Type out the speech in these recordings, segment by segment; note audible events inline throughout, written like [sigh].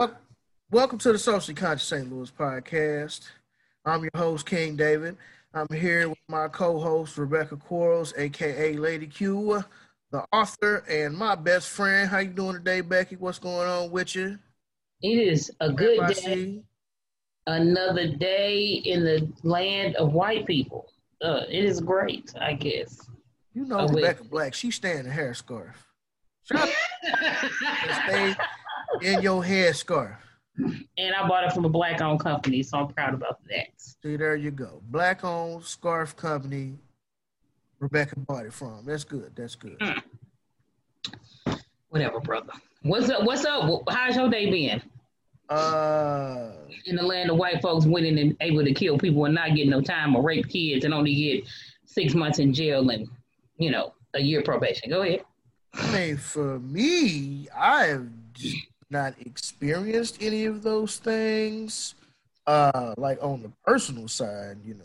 Well, welcome to the Socially Conscious St. Louis podcast. I'm your host, King David. I'm here with my co-host, Rebecca Quarles, aka Lady Q, the author, and my best friend. How you doing today, Becky? What's going on with you? It is a good day. Another day in the land of white people. Uh, it is great, I guess. You know, oh, Rebecca wait. Black, she's staying in a hair scarf. Stay [laughs] in your hair scarf. And I bought it from a black owned company, so I'm proud about that. See, there you go. Black owned scarf company. Rebecca bought it from. That's good. That's good. Mm. Whatever, brother. What's up? What's up? How's your day been? Uh, in the land of white folks winning and able to kill people and not getting no time or rape kids and only get six months in jail and you know a year probation. Go ahead. I mean, for me, I have not experienced any of those things. Uh, like on the personal side, you know,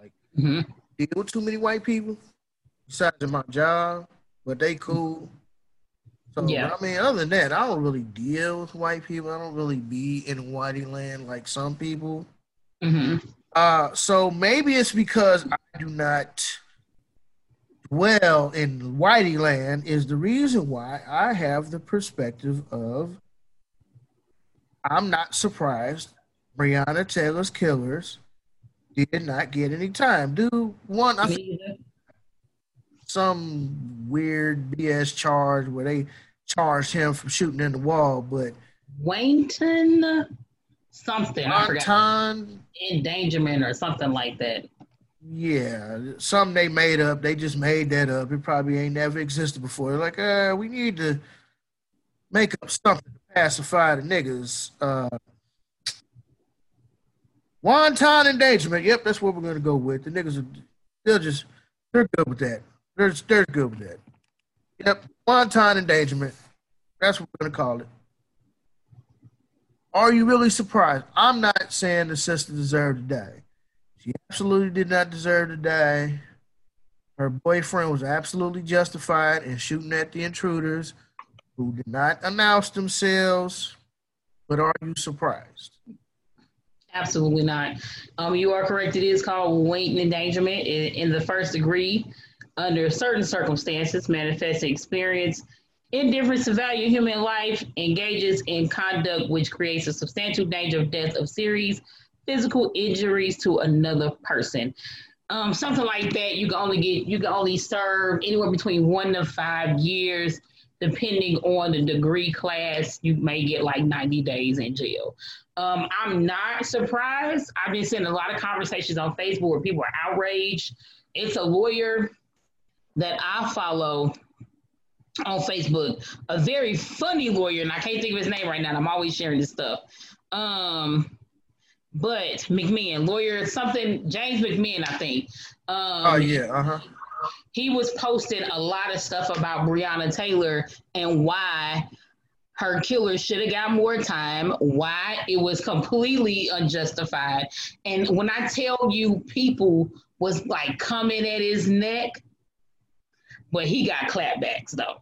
like mm-hmm. deal with too many white people besides my job, but they cool. So yeah. I mean, other than that, I don't really deal with white people. I don't really be in whitey land like some people. Mm-hmm. Uh, so maybe it's because I do not dwell in whitey land. Is the reason why I have the perspective of I'm not surprised Breonna Taylor's killers did not get any time. Do one I some weird BS charge where they charged him from shooting in the wall, but Wayington something Wanton, endangerment or something like that. Yeah, something they made up. They just made that up. It probably ain't never existed before. They're Like, uh, we need to make up something to pacify the niggas. Uh, Wanton endangerment. Yep, that's what we're gonna go with. The niggas are they'll just they're good with that. They're they're good with that. Yep, wanton endangerment. That's what we're gonna call it. Are you really surprised? I'm not saying the sister deserved to die. She absolutely did not deserve to die. Her boyfriend was absolutely justified in shooting at the intruders who did not announce themselves. But are you surprised? Absolutely not. Um, you are correct. It is called wanton endangerment in, in the first degree under certain circumstances, manifests experience indifference to value human life, engages in conduct which creates a substantial danger of death of serious physical injuries to another person. Um, something like that, you can only get you can only serve anywhere between one to five years, depending on the degree class. You may get like ninety days in jail. Um, I'm not surprised. I've been seeing a lot of conversations on Facebook where people are outraged. It's a lawyer that I follow on Facebook, a very funny lawyer, and I can't think of his name right now. I'm always sharing this stuff. Um, but McMahon, lawyer, something James McMahon, I think. Um, oh yeah, uh huh. He was posting a lot of stuff about Breonna Taylor and why her killer should have got more time, why it was completely unjustified. And when I tell you people was like coming at his neck, but he got clapbacks though.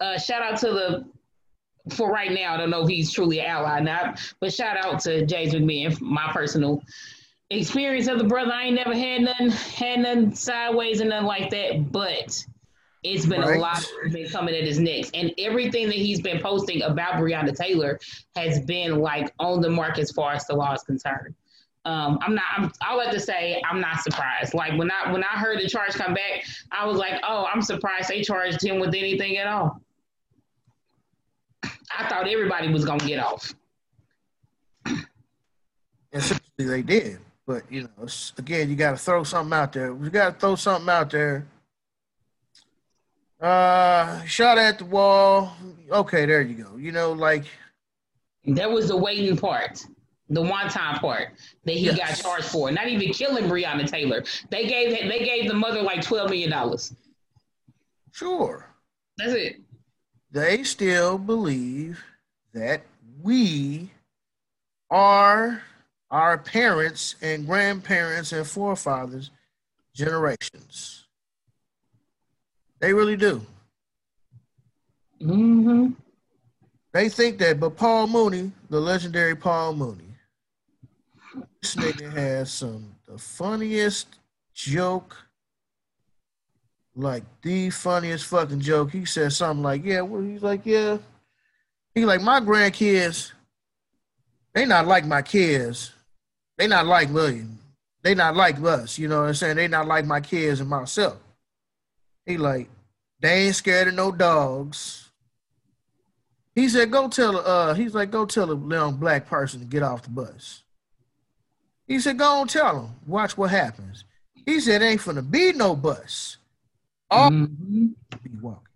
[laughs] uh, shout out to the for right now. I don't know if he's truly an ally or not, but shout out to James McMahon, my personal experience of the brother. I ain't never had none, had none sideways and nothing like that, but it's been right. a lot been coming at his neck. And everything that he's been posting about Breonna Taylor has been like on the mark as far as the law is concerned um, I'm not. I'm, I'll let to say I'm not surprised. Like when I when I heard the charge come back, I was like, oh, I'm surprised they charged him with anything at all. I thought everybody was gonna get off. Essentially, they did. But you know, again, you got to throw something out there. We got to throw something out there. Uh, shot at the wall. Okay, there you go. You know, like that was the waiting part the one time part that he yes. got charged for. Not even killing Breonna Taylor. They gave they gave the mother like twelve million dollars. Sure. That's it. They still believe that we are our parents and grandparents and forefathers generations. They really do. Mm-hmm. they think that, but Paul Mooney, the legendary Paul Mooney, this nigga has some the funniest joke, like the funniest fucking joke. He said something like, "Yeah," well, he's like, "Yeah," he like my grandkids. They not like my kids. They not like William. They not like us. You know what I'm saying? They not like my kids and myself. He like, they ain't scared of no dogs. He said, go tell uh he's like, go tell a young black person to get off the bus. He said, go on tell him. Watch what happens. He said, ain't finna be no bus. All mm-hmm. be walking.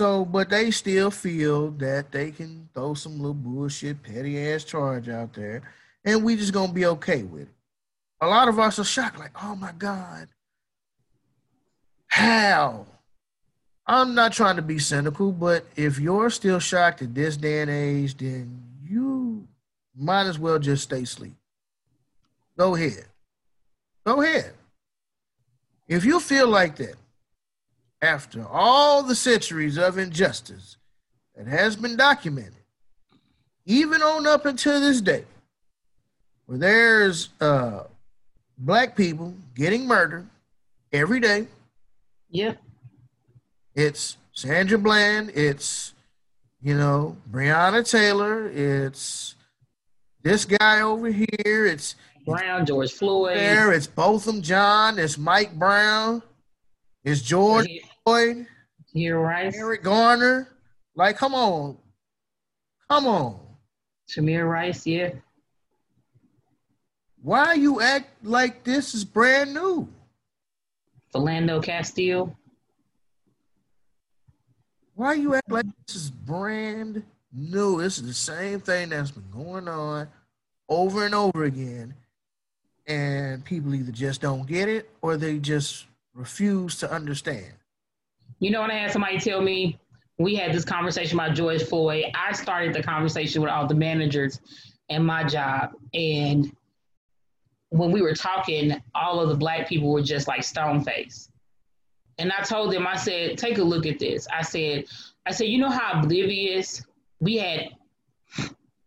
So, but they still feel that they can throw some little bullshit, petty ass charge out there, and we just gonna be okay with it. A lot of us are shocked, like, oh my God, how? I'm not trying to be cynical, but if you're still shocked at this day and age, then you might as well just stay asleep. Go ahead. Go ahead. If you feel like that, after all the centuries of injustice that has been documented, even on up until this day, where there's uh, black people getting murdered every day. Yeah. It's Sandra Bland. It's, you know, Breonna Taylor. It's this guy over here. It's Brown, George Floyd. There, it's Botham Jean. It's Mike Brown. It's George Floyd. You're right. Eric Garner. Like, come on. Come on. Tamir Rice, yeah. Why you act like this is brand new? Philando Castillo. Why you act like this is brand new? This is the same thing that's been going on over and over again. And people either just don't get it or they just refuse to understand. You know, when I had somebody tell me we had this conversation about George Floyd, I started the conversation with all the managers in my job. And when we were talking, all of the black people were just like stone faced. And I told them, I said, take a look at this. I said, I said, you know how oblivious we had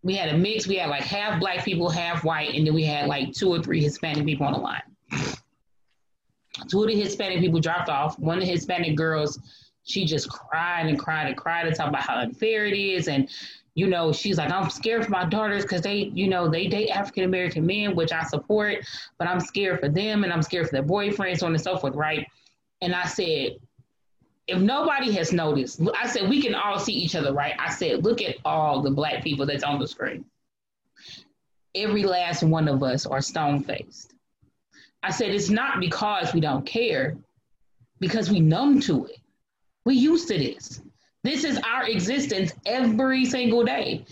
we had a mix, we had like half black people, half white, and then we had like two or three Hispanic people on the line. Two of the Hispanic people dropped off. One of the Hispanic girls, she just cried and cried and cried and talked about how unfair it is. And, you know, she's like, I'm scared for my daughters because they, you know, they date African American men, which I support, but I'm scared for them and I'm scared for their boyfriends, so on and so forth, right? And I said, if nobody has noticed, I said we can all see each other, right? I said, look at all the black people that's on the screen. Every last one of us are stone faced. I said it's not because we don't care, because we numb to it. We used to this. This is our existence every single day.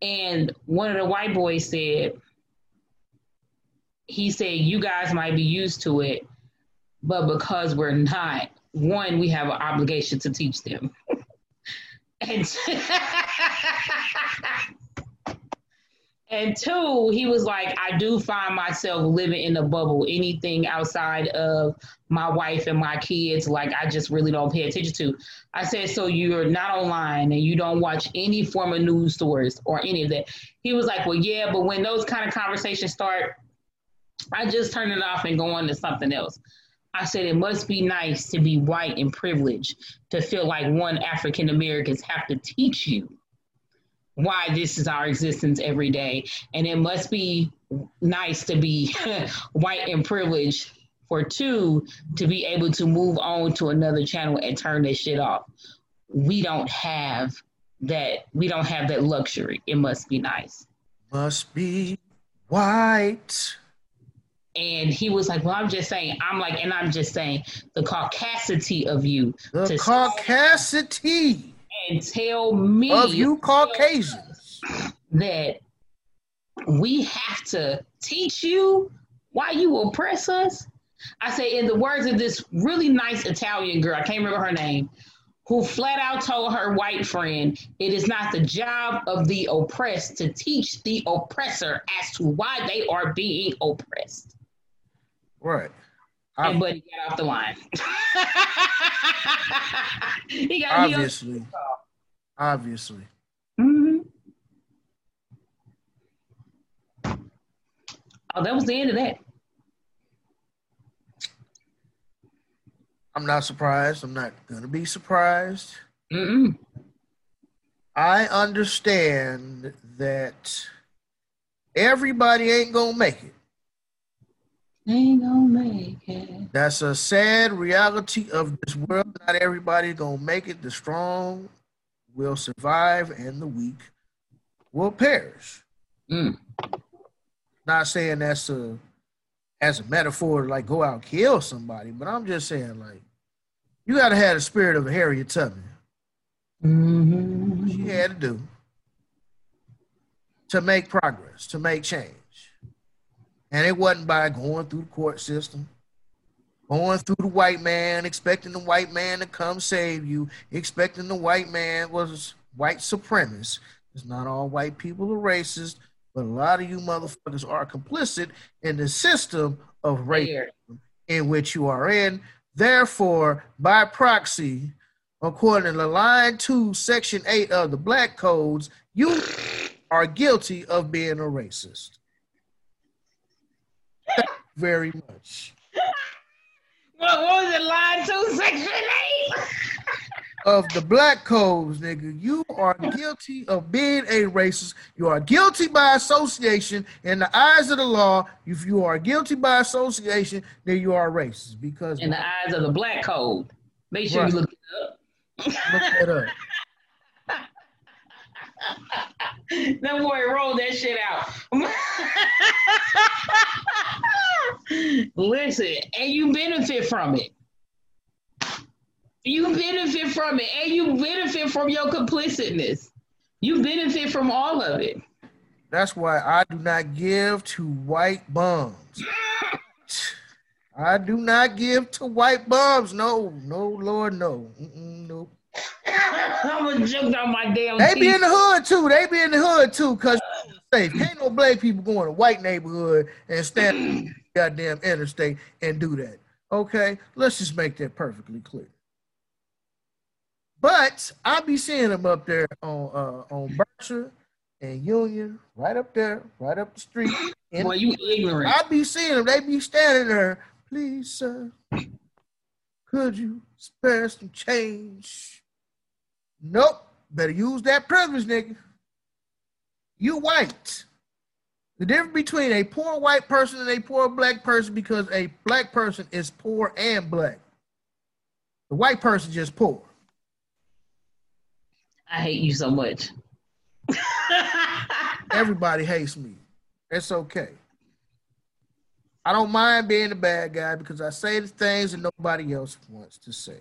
And one of the white boys said, he said, you guys might be used to it, but because we're not, one, we have an obligation to teach them. [laughs] and [laughs] [laughs] And two, he was like, I do find myself living in a bubble. Anything outside of my wife and my kids, like I just really don't pay attention to. I said, so you're not online and you don't watch any form of news stories or any of that. He was like, well, yeah, but when those kind of conversations start, I just turn it off and go on to something else. I said, it must be nice to be white and privileged to feel like one African Americans have to teach you why this is our existence every day. And it must be nice to be [laughs] white and privileged for two to be able to move on to another channel and turn this shit off. We don't have that we don't have that luxury. It must be nice. Must be white. And he was like, Well, I'm just saying, I'm like, and I'm just saying the caucasity of you. The caucasity and tell me of you Caucasians that we have to teach you why you oppress us. I say, in the words of this really nice Italian girl, I can't remember her name, who flat out told her white friend, it is not the job of the oppressed to teach the oppressor as to why they are being oppressed. Right. I'm, and Buddy got off the line. [laughs] he got obviously. Obviously. Mm-hmm. Oh, that was the end of that. I'm not surprised. I'm not gonna be surprised. Mm-mm. I understand that everybody ain't gonna make it. Ain't gonna make it. That's a sad reality of this world. Not everybody gonna make it. The strong will survive, and the weak will perish. Mm. Not saying that's a as a metaphor to like go out and kill somebody, but I'm just saying like you gotta have the spirit of a Harriet Tubman. Mm-hmm. She had to do to make progress, to make change. And it wasn't by going through the court system, going through the white man, expecting the white man to come save you, expecting the white man was white supremacist. It's not all white people are racist, but a lot of you motherfuckers are complicit in the system of racism in which you are in. Therefore, by proxy, according to line two, section eight of the black codes, you are guilty of being a racist. Very much. [laughs] What, what was it? Line two, section eight. [laughs] Of the black codes, nigga, you are guilty of being a racist. You are guilty by association in the eyes of the law. If you are guilty by association, then you are racist because In the eyes of the black code. Make sure Right. you look it up. look that up. [laughs] [laughs] That boy rolled that shit out. [laughs] Listen, and you benefit from it. You benefit from it, and you benefit from your complicitness. You benefit from all of it. That's why I do not give to white bums. I do not give to white bums. No, no, Lord, no. Mm-mm, no. I'm gonna jump on my damn They be in the hood too. They be in the hood too, cause safe. Can't no black people go in a white neighborhood and stand goddamn interstate and do that. Okay, let's just make that perfectly clear. But I be seeing them up there on uh, on Berkshire and Union, right up there, right up the street. And Boy, you ignorant. I be seeing them. They be standing there. Please, sir, could you spare some change? Nope. Better use that privilege, nigga. You white. The difference between a poor white person and a poor black person because a black person is poor and black. The white person just poor. I hate you so much. [laughs] Everybody hates me. It's okay. I don't mind being the bad guy because I say the things that nobody else wants to say.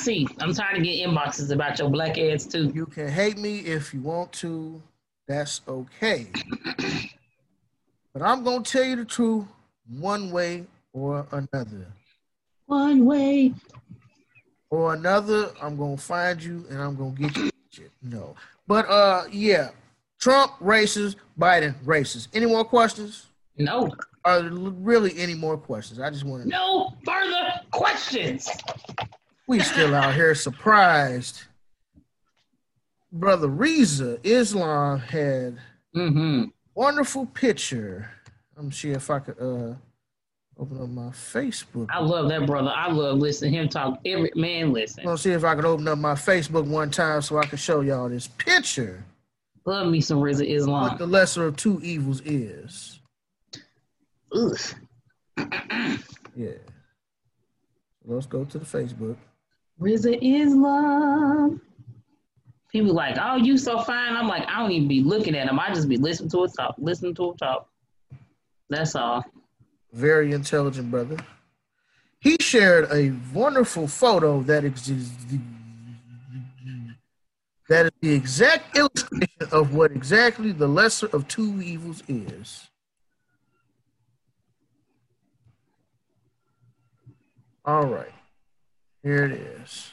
See, I'm tired of getting inboxes about your black ass too. You can hate me if you want to. That's okay. [clears throat] but I'm going to tell you the truth one way or another. One way. Or another, I'm going to find you and I'm going to get you. [coughs] No. But uh yeah, Trump racist, Biden racist. Any more questions? No, Are there really any more questions? I just want to no further questions. We still out here surprised. Brother Rizza Islam had Mm-hmm. wonderful picture. Me see if I could uh open up my Facebook. I love that brother. I love listening to him talk. Every man, I'm listen. gonna see if I could open up my Facebook one time so I can show y'all this picture. Love me some What Islam. the lesser of two evils is. Ugh. [clears throat] Yeah. Let's go to the Facebook. Rizza Islam. People like, oh, you so fine. I'm like, I don't even be looking at him. I just be listening to it talk, listening to it talk. That's all. Very intelligent brother. He shared a wonderful photo that exists. That is the exact illustration of what exactly the lesser of two evils is. All right. Here it is.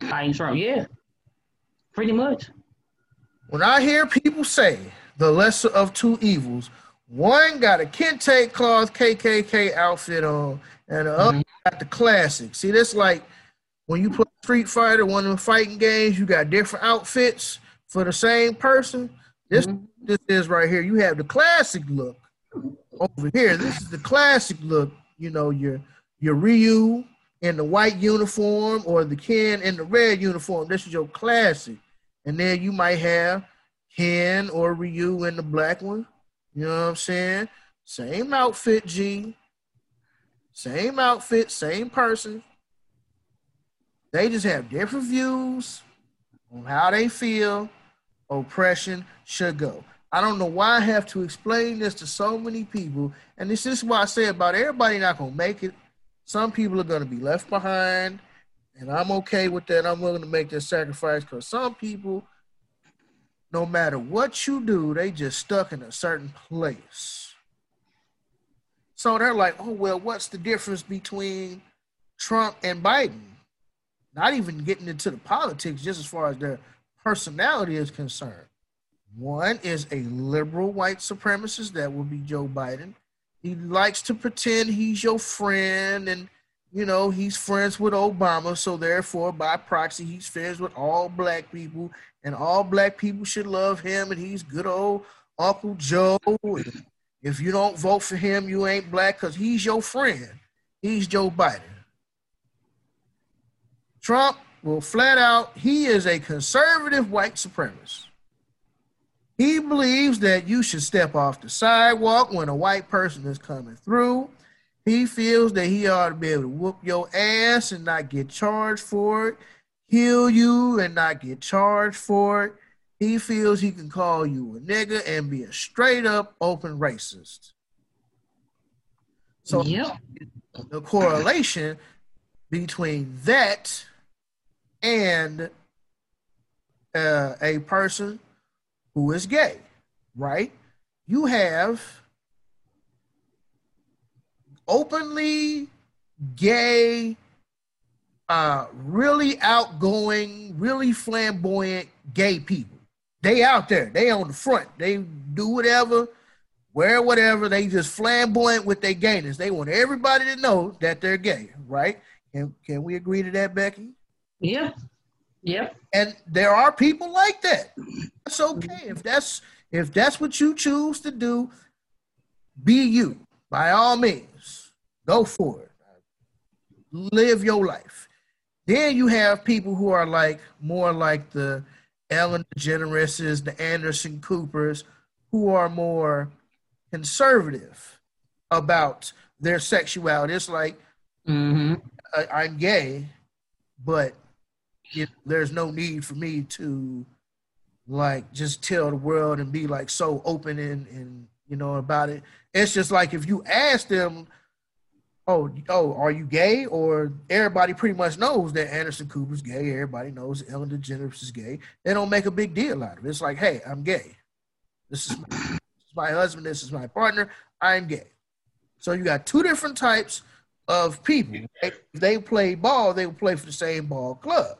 Fighting Trump, yeah. Pretty much. When I hear people say the lesser of two evils, One got a kente cloth KKK outfit on, and the other mm-hmm. got the classic. See, this like when you put Street Fighter, one of the fighting games, you got different outfits for the same person. This mm-hmm. this is right here. You have the classic look over here. This is the classic look. You know your your Ryu in the white uniform or the Ken in the red uniform. This is your classic. And then you might have Ken or Ryu in the black one. You know what I'm saying? Same outfit, G. Same outfit, same person. They just have different views on how they feel oppression should go. I don't know why I have to explain this to so many people. And this is why I say about everybody not gonna make it. Some people are gonna be left behind, and I'm okay with that. I'm willing to make that sacrifice because some people, no matter what you do, they just stuck in a certain place. So they're like, oh well, what's the difference between Trump and Biden? Not even getting into the politics, just as far as their personality is concerned. One is a liberal white supremacist, that would be Joe Biden. He likes to pretend he's your friend and you know he's friends with Obama, so therefore by proxy he's friends with all black people, and all black people should love him, and he's good old Uncle Joe. If you don't vote for him, you ain't black because he's your friend. He's Joe Biden. Trump will flat out, he is a conservative white supremacist. He believes that you should step off the sidewalk when a white person is coming through. He feels that he ought to be able to whoop your ass and not get charged for it, heal you and not get charged for it. He feels he can call you a nigga and be a straight up open racist. So yep. the correlation between that and uh, a person who is gay, right? You have openly gay, uh, really outgoing, really flamboyant gay people. They out there, they on the front, they do whatever, wear whatever, they just flamboyant with their gayness. They want everybody to know that they're gay, right? Can can we agree to that, Becky? Yeah. Yep. And there are people like that. That's okay. If that's if that's what you choose to do, be you. By all means. Go for it. Live your life. Then you have people who are like more like the Ellen DeGeneres, the Anderson Coopers, who are more conservative about their sexuality. It's like mm-hmm. I, I'm gay, but you know, there's no need for me to like just tell the world and be like so open and and you know about it. It's just like if you ask them, oh oh, are you gay? Or everybody pretty much knows that Anderson Cooper's gay. Everybody knows Ellen DeGeneres is gay. They don't make a big deal out of it. It's like, hey, I'm gay. This is my, this is my husband. This is my partner. I'm gay. So you got two different types of people. If they play ball, they will play for the same ball club.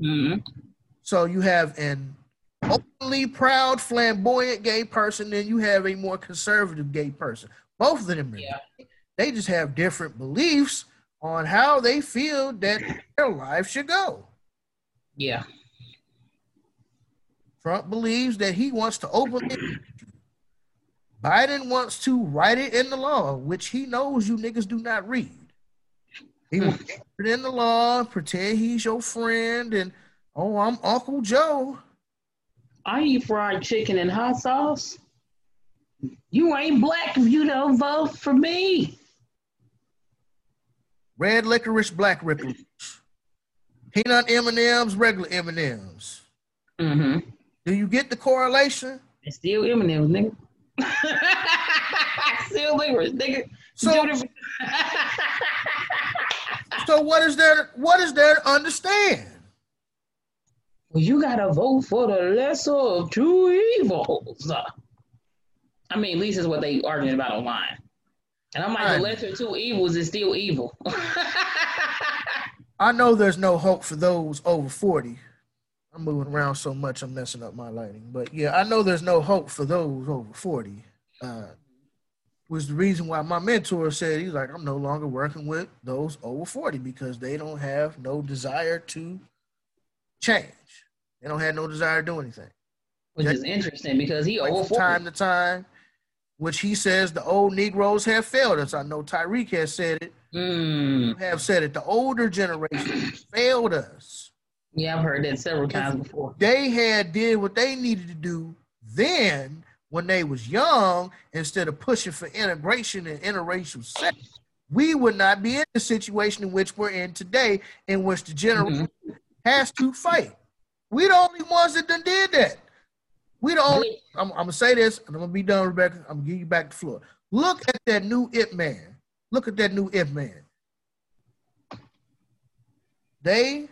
Mm-hmm. So you have an openly proud, flamboyant gay person, then you have a more conservative gay person. Both of them, yeah. they just have different beliefs on how they feel that their life should go. Yeah. Trump believes that he wants to open it. Biden wants to write it in the law, which he knows you niggas do not read. He will put in the law, pretend he's your friend, and oh, I'm Uncle Joe. I eat fried chicken and hot sauce. You ain't black if you don't vote for me. Red licorice, black licorice. Peanut M&Ms, regular M&Ms. Mm-hmm. Do you get the correlation? It's still M&Ms, nigga. [laughs] still licorice, nigga. So, [laughs] so what is there? What is there to understand? Well, you gotta vote for the lesser of two evils. I mean, at least is what they arguing about online. And I'm like, right. the lesser of two evils is still evil. I know [laughs] there's no hope for those over 40. I'm moving around so much, I'm messing up my lighting. But yeah, I know there's no hope for those over 40. Uh, was the reason why my mentor said he's like, I'm no longer working with those over 40 because they don't have no desire to change. They don't have no desire to do anything. Which is interesting because he over 40. time to time, which he says the old Negroes have failed us. I know Tyreek has said it. Mm. Have said it. The older generation failed us. Yeah, I've heard that several times before. They had did what they needed to do then when they was young instead of pushing for integration and interracial sex, we would not be in the situation in which we're in today, in which the generation mm-hmm. has to fight. We the only ones that done did that. We the only. I'm, I'm, gonna say this, and I'm gonna be done, Rebecca. I'm gonna give you back the floor. Look at that new Ip Man. Look at that new Ip Man. They,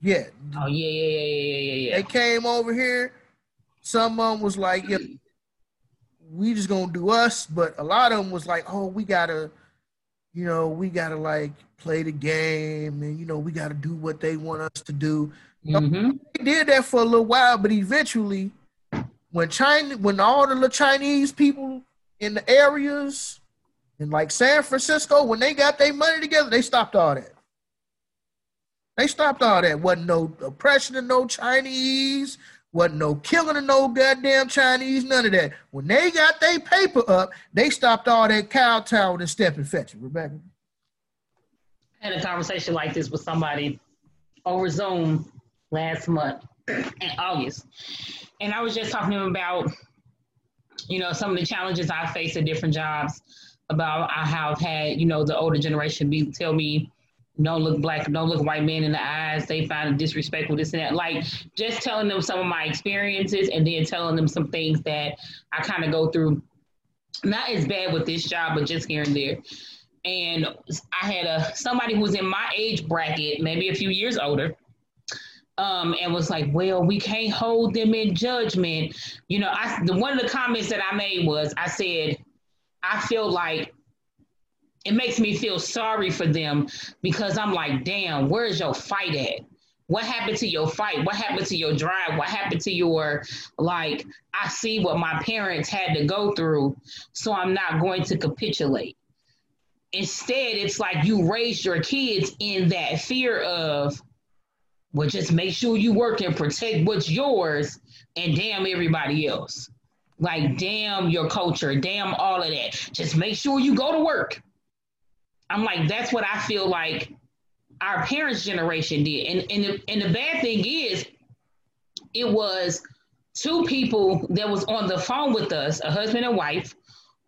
yeah. Oh yeah, yeah, yeah, yeah, yeah, yeah. They came over here. Some of them was like, yeah, we just gonna do us. But a lot of them was like, oh, we gotta, you know, we gotta like play the game, and you know, we gotta do what they want us to do. Mm-hmm. They did that for a little while, but eventually, when China, when all the Chinese people in the areas in like San Francisco, when they got their money together, they stopped all that. They stopped all that. Wasn't no oppression of no Chinese. Wasn't no killing of no goddamn Chinese, none of that. When they got their paper up, they stopped all that kowtowing and step and fetch it. Rebecca. I had a conversation like this with somebody over Zoom last month [clears throat] in August. And I was just talking to him about, you know, some of the challenges I face at different jobs, about how I've had, you know, the older generation be tell me, don't look black, don't look white men in the eyes. They find it disrespectful, this and that. Like just telling them some of my experiences and then telling them some things that I kind of go through. Not as bad with this job, but just here and there. And I had a somebody who was in my age bracket, maybe a few years older, um, and was like, "Well, we can't hold them in judgment." You know, I the, one of the comments that I made was, I said, "I feel like it makes me feel sorry for them because I'm like, damn, where's your fight at? What happened to your fight? What happened to your drive? What happened to your, like, I see what my parents had to go through, so I'm not going to capitulate. Instead, it's like you raised your kids in that fear of, well, just make sure you work and protect what's yours and damn everybody else. Like, damn your culture, damn all of that. Just make sure you go to work I'm like, that's what I feel like our parents' generation did. And and the, and the bad thing is, it was two people that was on the phone with us, a husband and wife,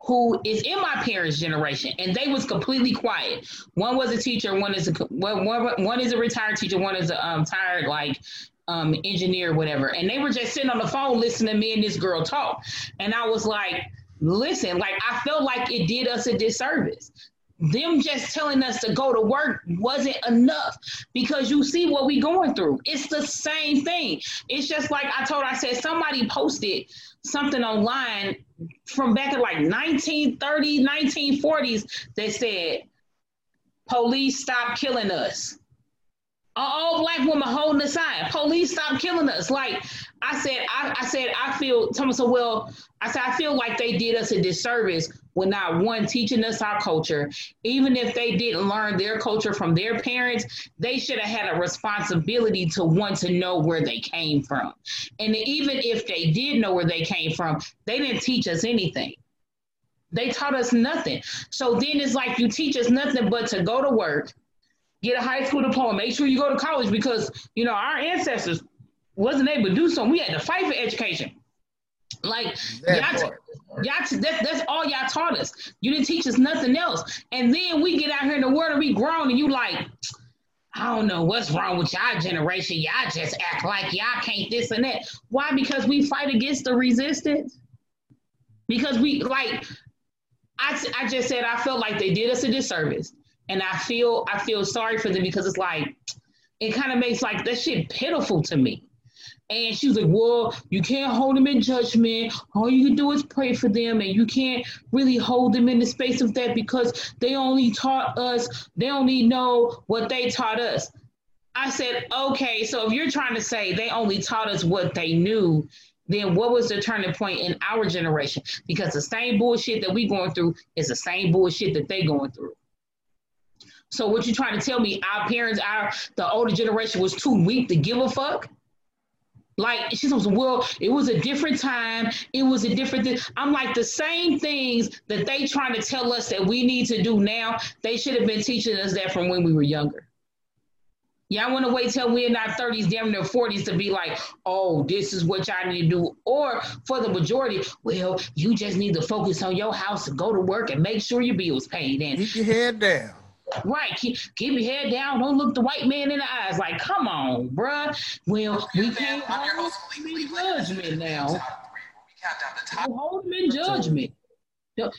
who is in my parents' generation, and they was completely quiet. One was a teacher, one is a one, one, one is a retired teacher, one is a um, tired like um, engineer, whatever. And they were just sitting on the phone listening to me and this girl talk, and I was like, listen, like I felt like it did us a disservice them just telling us to go to work wasn't enough because you see what we going through. It's the same thing. It's just like I told, I said somebody posted something online from back in like 1930s, 1940s that said, police stop killing us. An all black woman holding the sign. Police stop killing us. Like I said, I, I said, I feel, Thomas, said, well, I said, I feel like they did us a disservice when not one teaching us our culture. Even if they didn't learn their culture from their parents, they should have had a responsibility to want to know where they came from. And even if they did know where they came from, they didn't teach us anything. They taught us nothing. So then it's like you teach us nothing but to go to work, get a high school diploma, make sure you go to college because, you know, our ancestors wasn't able to do something. We had to fight for education. Like y'all, t- y'all t- that, that's all y'all taught us. You didn't teach us nothing else. And then we get out here in the world and we grown and you like, I don't know what's wrong with y'all generation. Y'all just act like y'all can't this and that. Why? Because we fight against the resistance. Because we like, I, I just said I felt like they did us a disservice, and I feel I feel sorry for them because it's like it kind of makes like that shit pitiful to me. And she was like, Well, you can't hold them in judgment. All you can do is pray for them. And you can't really hold them in the space of that because they only taught us, they only know what they taught us. I said, Okay, so if you're trying to say they only taught us what they knew, then what was the turning point in our generation? Because the same bullshit that we going through is the same bullshit that they going through. So what you trying to tell me? Our parents, our the older generation was too weak to give a fuck. Like she says, well, it was a different time. It was a different thing. I'm like the same things that they trying to tell us that we need to do now. They should have been teaching us that from when we were younger. Y'all want to wait till we're in our 30s, damn near 40s to be like, oh, this is what y'all need to do. Or for the majority, well, you just need to focus on your house and go to work and make sure your bills paid. And keep your head down. Right, keep, keep your head down. Don't look the white man in the eyes. Like, come on, bruh. Well, we can't hold him in judgment now. We hold him in judgment.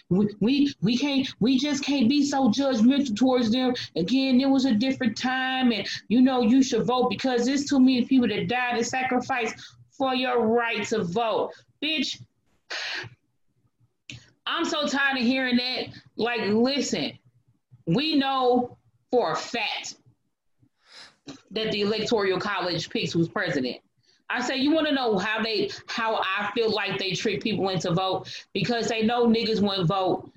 We, we we can't we just can't be so judgmental towards them. Again, it was a different time, and you know you should vote because there's too many people that died and sacrificed for your right to vote, bitch. [sighs] I'm so tired of hearing that. Like, listen, we know for a fact that the electoral college picks who's president. I say you want to know how they how I feel like they trick people into vote because they know niggas won't vote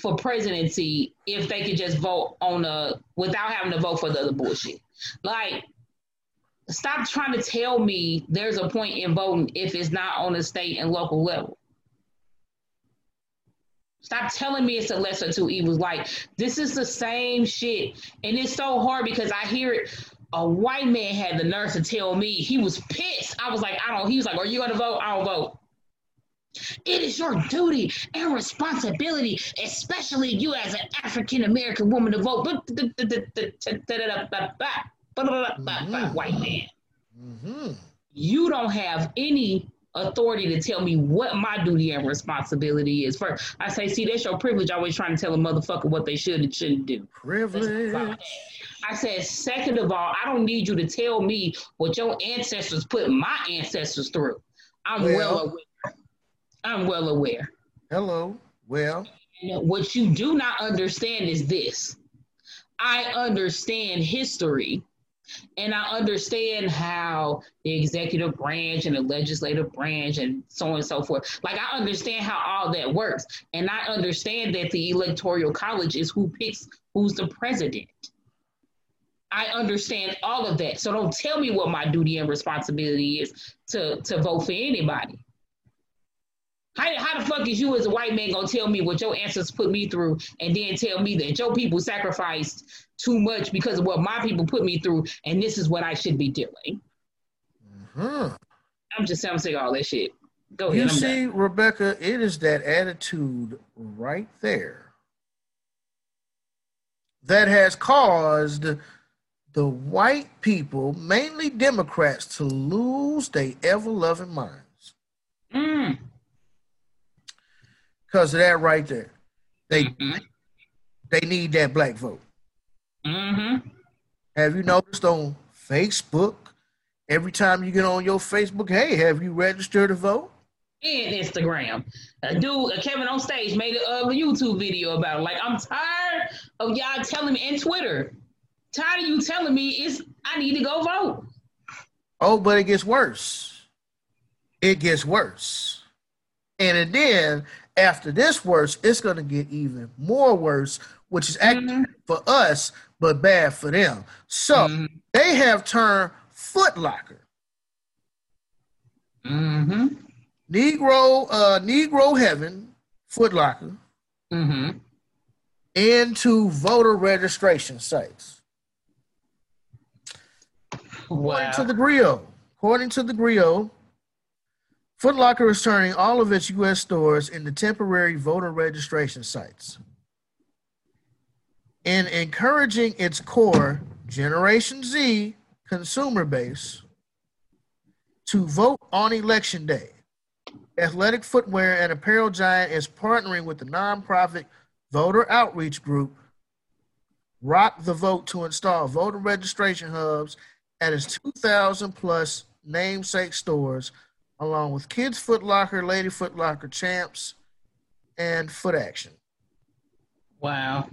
for presidency if they could just vote on a without having to vote for the other bullshit. Like stop trying to tell me there's a point in voting if it's not on a state and local level. Stop telling me it's a lesser two evils. Like this is the same shit, and it's so hard because I hear it. A white man had the nerve to tell me he was pissed. I was like, I don't. He was like, Are you gonna vote? I don't vote. It is your duty and responsibility, especially you as an African American woman, to vote. White man. Mm-hmm. You don't have any authority to tell me what my duty and responsibility is. First, I say, see, that's your privilege. Always trying to tell a motherfucker what they should and shouldn't do. Privilege. I said, second of all, I don't need you to tell me what your ancestors put my ancestors through. I'm well, well aware. I'm well aware. Hello. Well, what you do not understand is this. I understand history and I understand how the executive branch and the legislative branch and so on and so forth. Like I understand how all that works. And I understand that the electoral college is who picks who's the president. I understand all of that. So don't tell me what my duty and responsibility is to, to vote for anybody. How, how the fuck is you as a white man gonna tell me what your ancestors put me through and then tell me that your people sacrificed too much because of what my people put me through and this is what I should be doing? Mm-hmm. I'm just I'm saying all that shit. Go ahead. You see, done. Rebecca, it is that attitude right there that has caused the white people, mainly Democrats, to lose their ever loving minds. Mm because of that right there. They mm-hmm. they need that black vote. Mm-hmm. Have you noticed on Facebook? Every time you get on your Facebook, hey, have you registered to vote? And Instagram. A dude, Kevin on stage made a, a YouTube video about it. Like, I'm tired of y'all telling me, and Twitter, tired of you telling me it's I need to go vote. Oh, but it gets worse. It gets worse. And then after this worse, it's going to get even more worse, which is actually mm-hmm. for us, but bad for them. So mm-hmm. they have turned Foot Locker. Mm-hmm. Negro, uh, Negro Heaven, Foot Locker, mm-hmm. into voter registration sites. Wow. According to the Grio, according to the Grio, Foot Locker is turning all of its U.S. stores into temporary voter registration sites. In encouraging its core Generation Z consumer base to vote on election day, athletic footwear and apparel giant is partnering with the nonprofit voter outreach group Rock the Vote to install voter registration hubs at its 2,000 plus namesake stores along with Kids Foot Locker, Lady Foot Locker Champs, and Foot Action. Wow.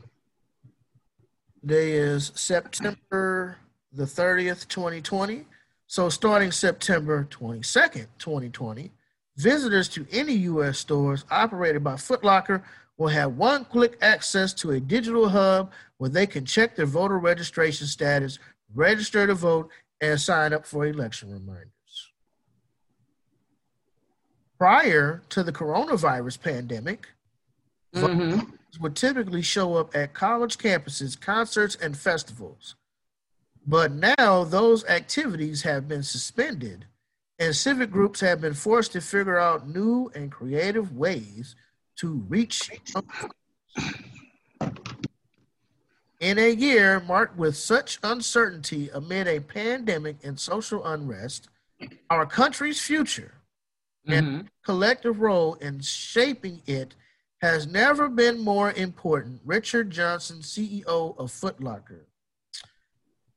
Today is September the 30th, 2020. So, starting September 22nd, 2020, visitors to any U.S. stores operated by Foot Locker will have one click access to a digital hub where they can check their voter registration status, register to vote, and sign up for election reminders. Prior to the coronavirus pandemic, mm-hmm. would typically show up at college campuses, concerts, and festivals. But now those activities have been suspended, and civic groups have been forced to figure out new and creative ways to reach. In a year marked with such uncertainty amid a pandemic and social unrest, our country's future mm-hmm. and collective role in shaping it has never been more important. Richard Johnson, CEO of Foot Locker.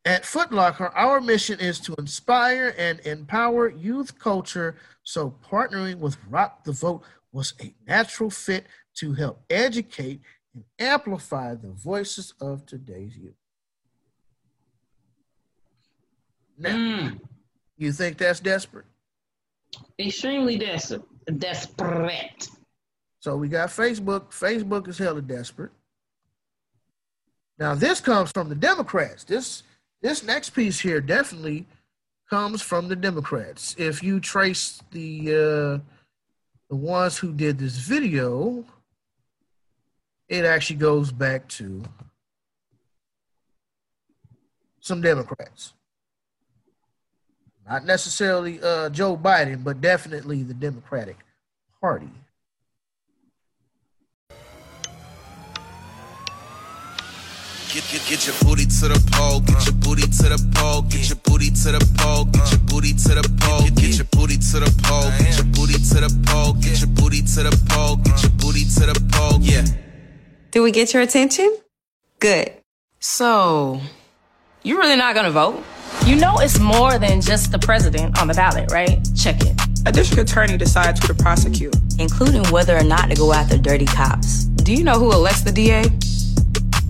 At Foot Locker, our mission is to inspire and empower youth culture, so partnering with Rock the Vote was a natural fit to help educate and amplify the voices of today's youth. Now, mm. you think that's desperate? Extremely des- desperate. So we got Facebook. Facebook is hella desperate. Now this comes from the Democrats. This this next piece here definitely comes from the Democrats. If you trace the uh, the ones who did this video, it actually goes back to some Democrats. Not necessarily uh, Joe Biden, but definitely the Democratic Party. Get, get, get your booty to the pole, get your booty to the pole, get your booty to the pole, get your booty to the pole, get your booty to the pole, get your booty to the pole, get your booty to the pole, get your booty to the pole, yeah. Did we get your attention? Good. So, you're really not gonna vote? You know it's more than just the president on the ballot, right? Check it. A district attorney decides who to prosecute, including whether or not to go after dirty cops. Do you know who elects the DA?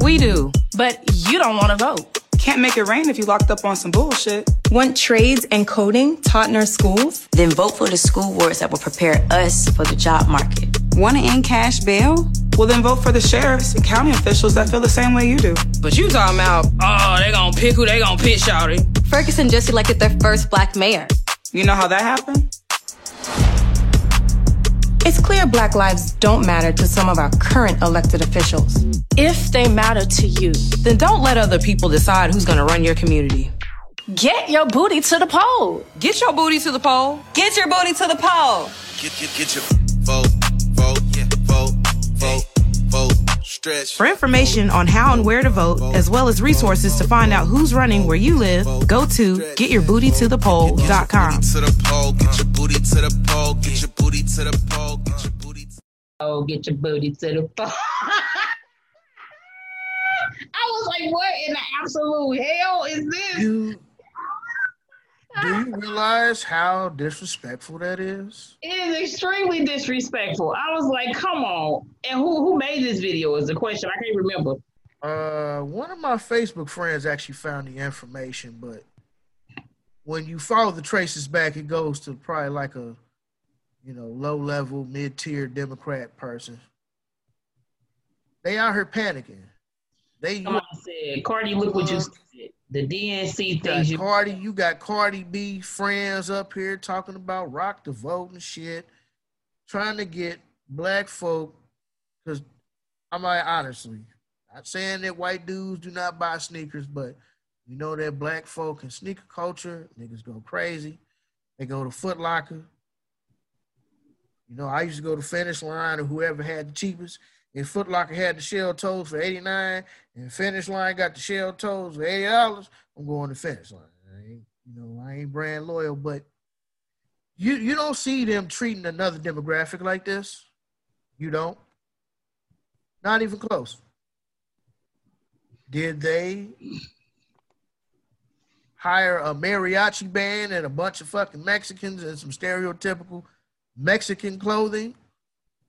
We do. But you don't want to vote. Can't make it rain if you locked up on some bullshit. Want trades and coding taught in our schools? Then vote for the school boards that will prepare us for the job market. Want to end cash bail? Well, then vote for the sheriffs and county officials that feel the same way you do. But you talking about, oh, they gonna pick who they gonna pick, shouty. Ferguson just elected their first black mayor. You know how that happened? It's clear black lives don't matter to some of our current elected officials. If they matter to you, then don't let other people decide who's gonna run your community. Get your booty to the poll. Get your booty to the poll. Get your booty to the poll. Get, get, get your For information on how and where to vote, as well as resources to find out who's running where you live, go to getyourbootytothepoll.com. Get your booty to the poll, get your booty to the poll, get your booty to Oh, get your booty to the poll. [laughs] I was like, what in the absolute hell is this? Do you realize how disrespectful that is? It is extremely disrespectful. I was like, come on. And who who made this video is the question. I can't remember. Uh one of my Facebook friends actually found the information, but when you follow the traces back, it goes to probably like a you know, low level, mid tier Democrat person. They out here panicking. They Someone said, Cardi, look what you said. The DNC things. You Cardi, you got Cardi B friends up here talking about rock the vote and shit, trying to get black folk. Because I'm like, honestly, not saying that white dudes do not buy sneakers, but you know that black folk and sneaker culture, niggas go crazy. They go to Foot Locker. You know, I used to go to Finish Line or whoever had the cheapest. If Foot Locker had the shell toes for 89 and Finish Line got the shell toes for $80, I'm going to Finish Line. I ain't, you know, I ain't brand loyal, but you you don't see them treating another demographic like this. You don't. Not even close. Did they hire a mariachi band and a bunch of fucking Mexicans and some stereotypical Mexican clothing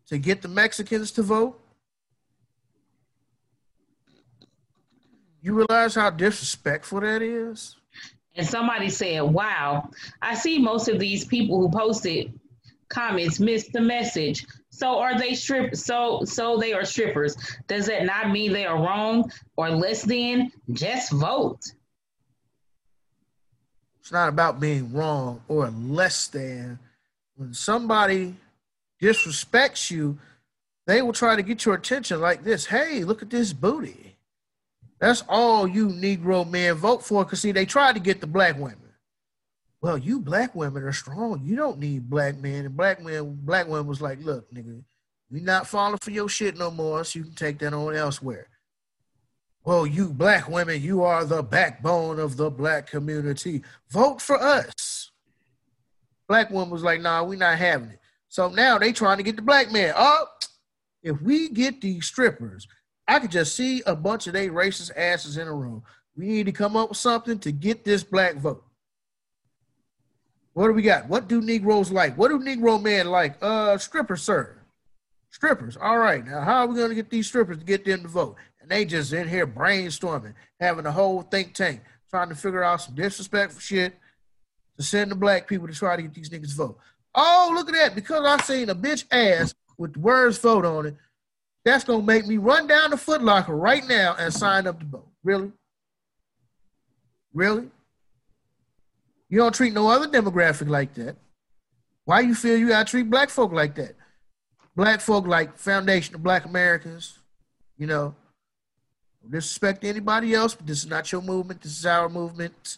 to get the Mexicans to vote? You realize how disrespectful that is? And somebody said, Wow, I see most of these people who posted comments missed the message. So are they strip so so they are strippers. Does that not mean they are wrong or less than? Just vote. It's not about being wrong or less than. When somebody disrespects you, they will try to get your attention like this. Hey, look at this booty. That's all you Negro men vote for. Cause see, they tried to get the black women. Well, you black women are strong. You don't need black men. And black men, black women was like, look, nigga, we not falling for your shit no more. So you can take that on elsewhere. Well, you black women, you are the backbone of the black community. Vote for us. Black woman was like, nah, we not having it. So now they trying to get the black man. Oh, if we get these strippers, I could just see a bunch of they racist asses in a room. We need to come up with something to get this black vote. What do we got? What do Negroes like? What do Negro men like? Uh, strippers, sir. Strippers. All right. Now, how are we going to get these strippers to get them to vote? And they just in here brainstorming, having a whole think tank, trying to figure out some disrespectful shit to send the black people to try to get these niggas to vote. Oh, look at that. Because I seen a bitch ass with the words vote on it, that's gonna make me run down the Foot Locker right now and sign up to vote. Really? Really? You don't treat no other demographic like that. Why you feel you gotta treat black folk like that? Black folk like Foundation of Black Americans, you know. Disrespect anybody else, but this is not your movement. This is our movement.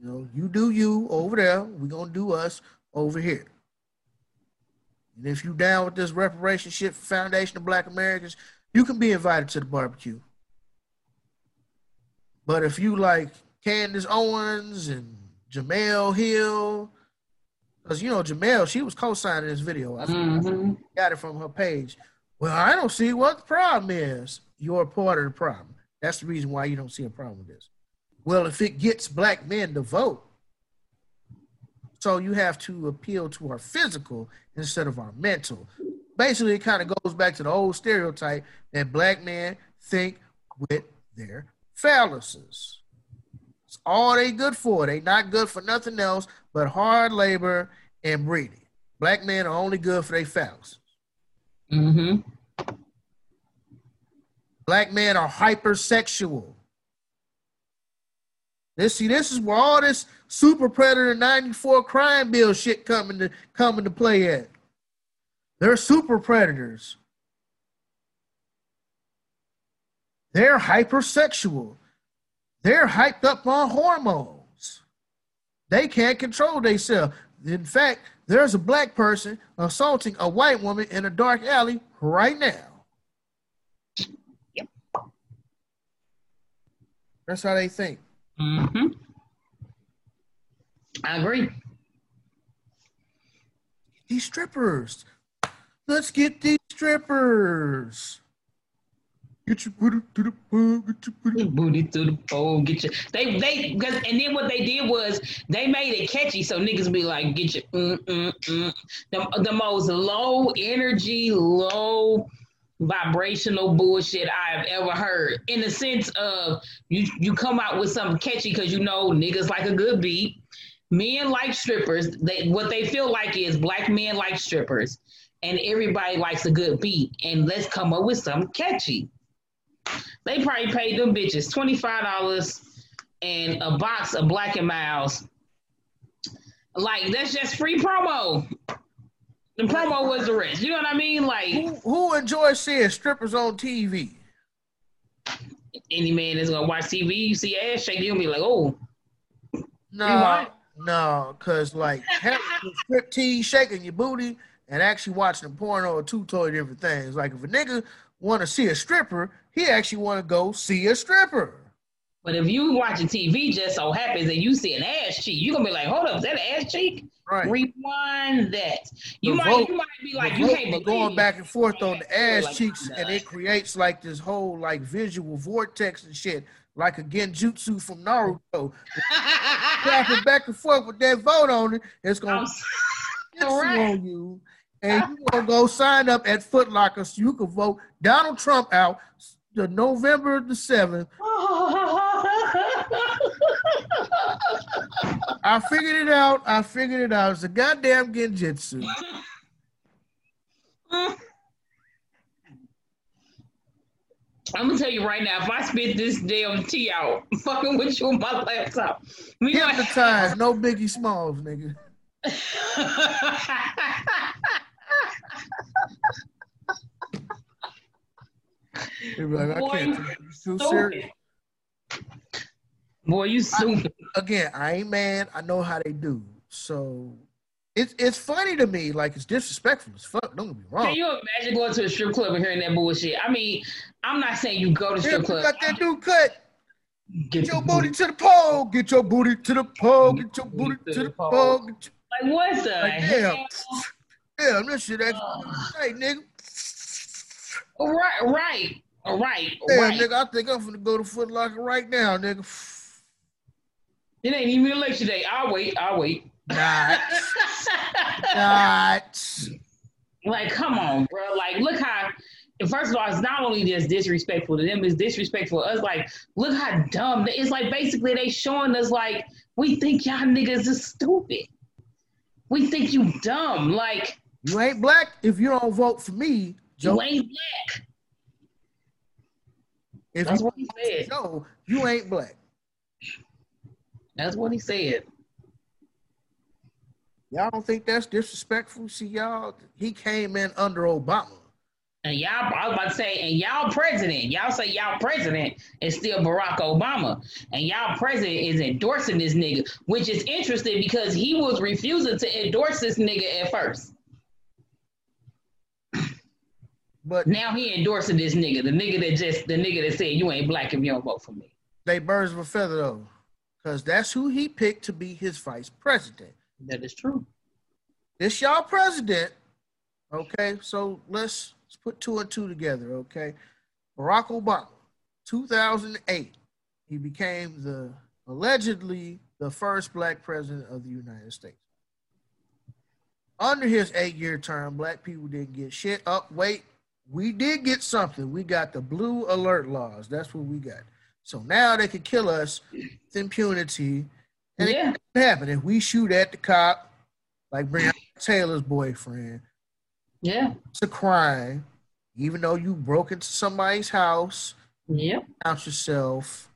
You know, you do you over there. We're gonna do us over here. And if you down with this reparation shit for Foundation of Black Americans, you can be invited to the barbecue. But if you like Candace Owens and Jemele Hill, because you know Jemele, she was co-signing this video. I mm-hmm. got it from her page. Well, I don't see what the problem is. You're a part of the problem. That's the reason why you don't see a problem with this. Well, if it gets black men to vote, so you have to appeal to our physical instead of our mental. Basically, it kind of goes back to the old stereotype that black men think with their phalluses. It's all they good for. They not good for nothing else but hard labor and breeding. Black men are only good for their phalluses. Mm-hmm. Black men are hypersexual. This see, this is where all this super predator 94 crime bill shit coming to coming to play at. They're super predators. They're hypersexual. They're hyped up on hormones. They can't control themselves. In fact, there's a black person assaulting a white woman in a dark alley right now. Yep. That's how they think. Mm-hmm. I agree. These strippers. Let's get these strippers. Get your booty to the pole. Get your booty. booty to the pole. Get your. They they because and then what they did was they made it catchy so niggas be like get your mm mm mm. The the most low energy, low vibrational bullshit I've ever heard. In the sense of you you come out with something catchy because you know niggas like a good beat. Men like strippers. They what they feel like is black men like strippers, and everybody likes a good beat. And let's come up with something catchy. They probably paid them bitches twenty five dollars and a box of Black and Milds. Like that's just free promo. The promo was the rest. You know what I mean? Like who, who enjoys seeing strippers on TV? Any man that's gonna watch TV, you see ass shake, you'll be like, oh. No, no, cause like having strip tease shaking your booty and actually watching a porno are two totally different things. Like if a nigga want to see a stripper, he actually want to go see a stripper. But if you watching TV, just so happens that you see an ass cheek, you gonna be like, "Hold up, is that an ass cheek?" Right. Rewind that. You might, vote, you might be like, "You can't believe going back and forth on the ass like, cheeks, and it creates like this whole like visual vortex and shit, like a genjutsu from Naruto. [laughs] Cracking back and forth with that vote on it, it's gonna [laughs] right. on you, and you gonna go sign up at Foot Locker so you can vote Donald Trump out the November the seventh. [laughs] I figured it out. I figured it out. It's a goddamn genjutsu. I'm gonna tell you right now, if I spit this damn tea out, [laughs] fucking with you on my laptop, we Hypnotized, no Biggie Smalls, nigga. [laughs] They be like, I Boy, can't take too stupid. serious. Boy, you stupid. Again, I ain't mad. I know how they do. So it's it's funny to me. Like it's disrespectful as fuck. Don't get me wrong. Can you imagine going to a strip club and hearing that bullshit? I mean, I'm not saying you go to strip club. got that new cut. Get Get your the booty to the pole. Get your booty to the pole. Get your booty to the pole. Your, Like what the like, hell? damn. Damn, this shit actually hey, nigga. Right, right, right, Damn, right. nigga, I think I'm gonna go to Foot Locker right now, nigga. It ain't even election day. I'll wait. I'll wait. Not. Not. [laughs] Like, come on, bro. Like, look how. First of all, it's not only just disrespectful to them; it's disrespectful to us. Like, look how dumb. It's like basically they showing us like we think y'all niggas is stupid. We think you dumb. Like You ain't black if you don't vote for me, Joe. you ain't black. If That's you what he said. Joe, you ain't black. That's what he said. Y'all don't think that's disrespectful? See, y'all, he came in under Obama. And y'all, I was about to say, and y'all president, y'all say y'all president is still Barack Obama, and y'all president is endorsing this nigga, which is interesting because he was refusing to endorse this nigga at first. But Now he endorsing this nigga, the nigga that just the nigga that said you ain't black if you don't vote for me. they birds of a feather though, because that's who he picked to be his vice president. That is true. This y'all president, okay? So let's, let's put two and two together, okay? Barack Obama, 2008, he became the allegedly the first black president of the United States. Under his eight-year term, black people didn't get shit. Up, wait, we did get something. We got the blue alert laws. That's what we got. So now they can kill us with impunity. And Yeah. it can happen if we shoot at the cop, like Breonna Taylor's boyfriend. Yeah. It's a crime, even though you broke into somebody's house, Yeah. out yourself.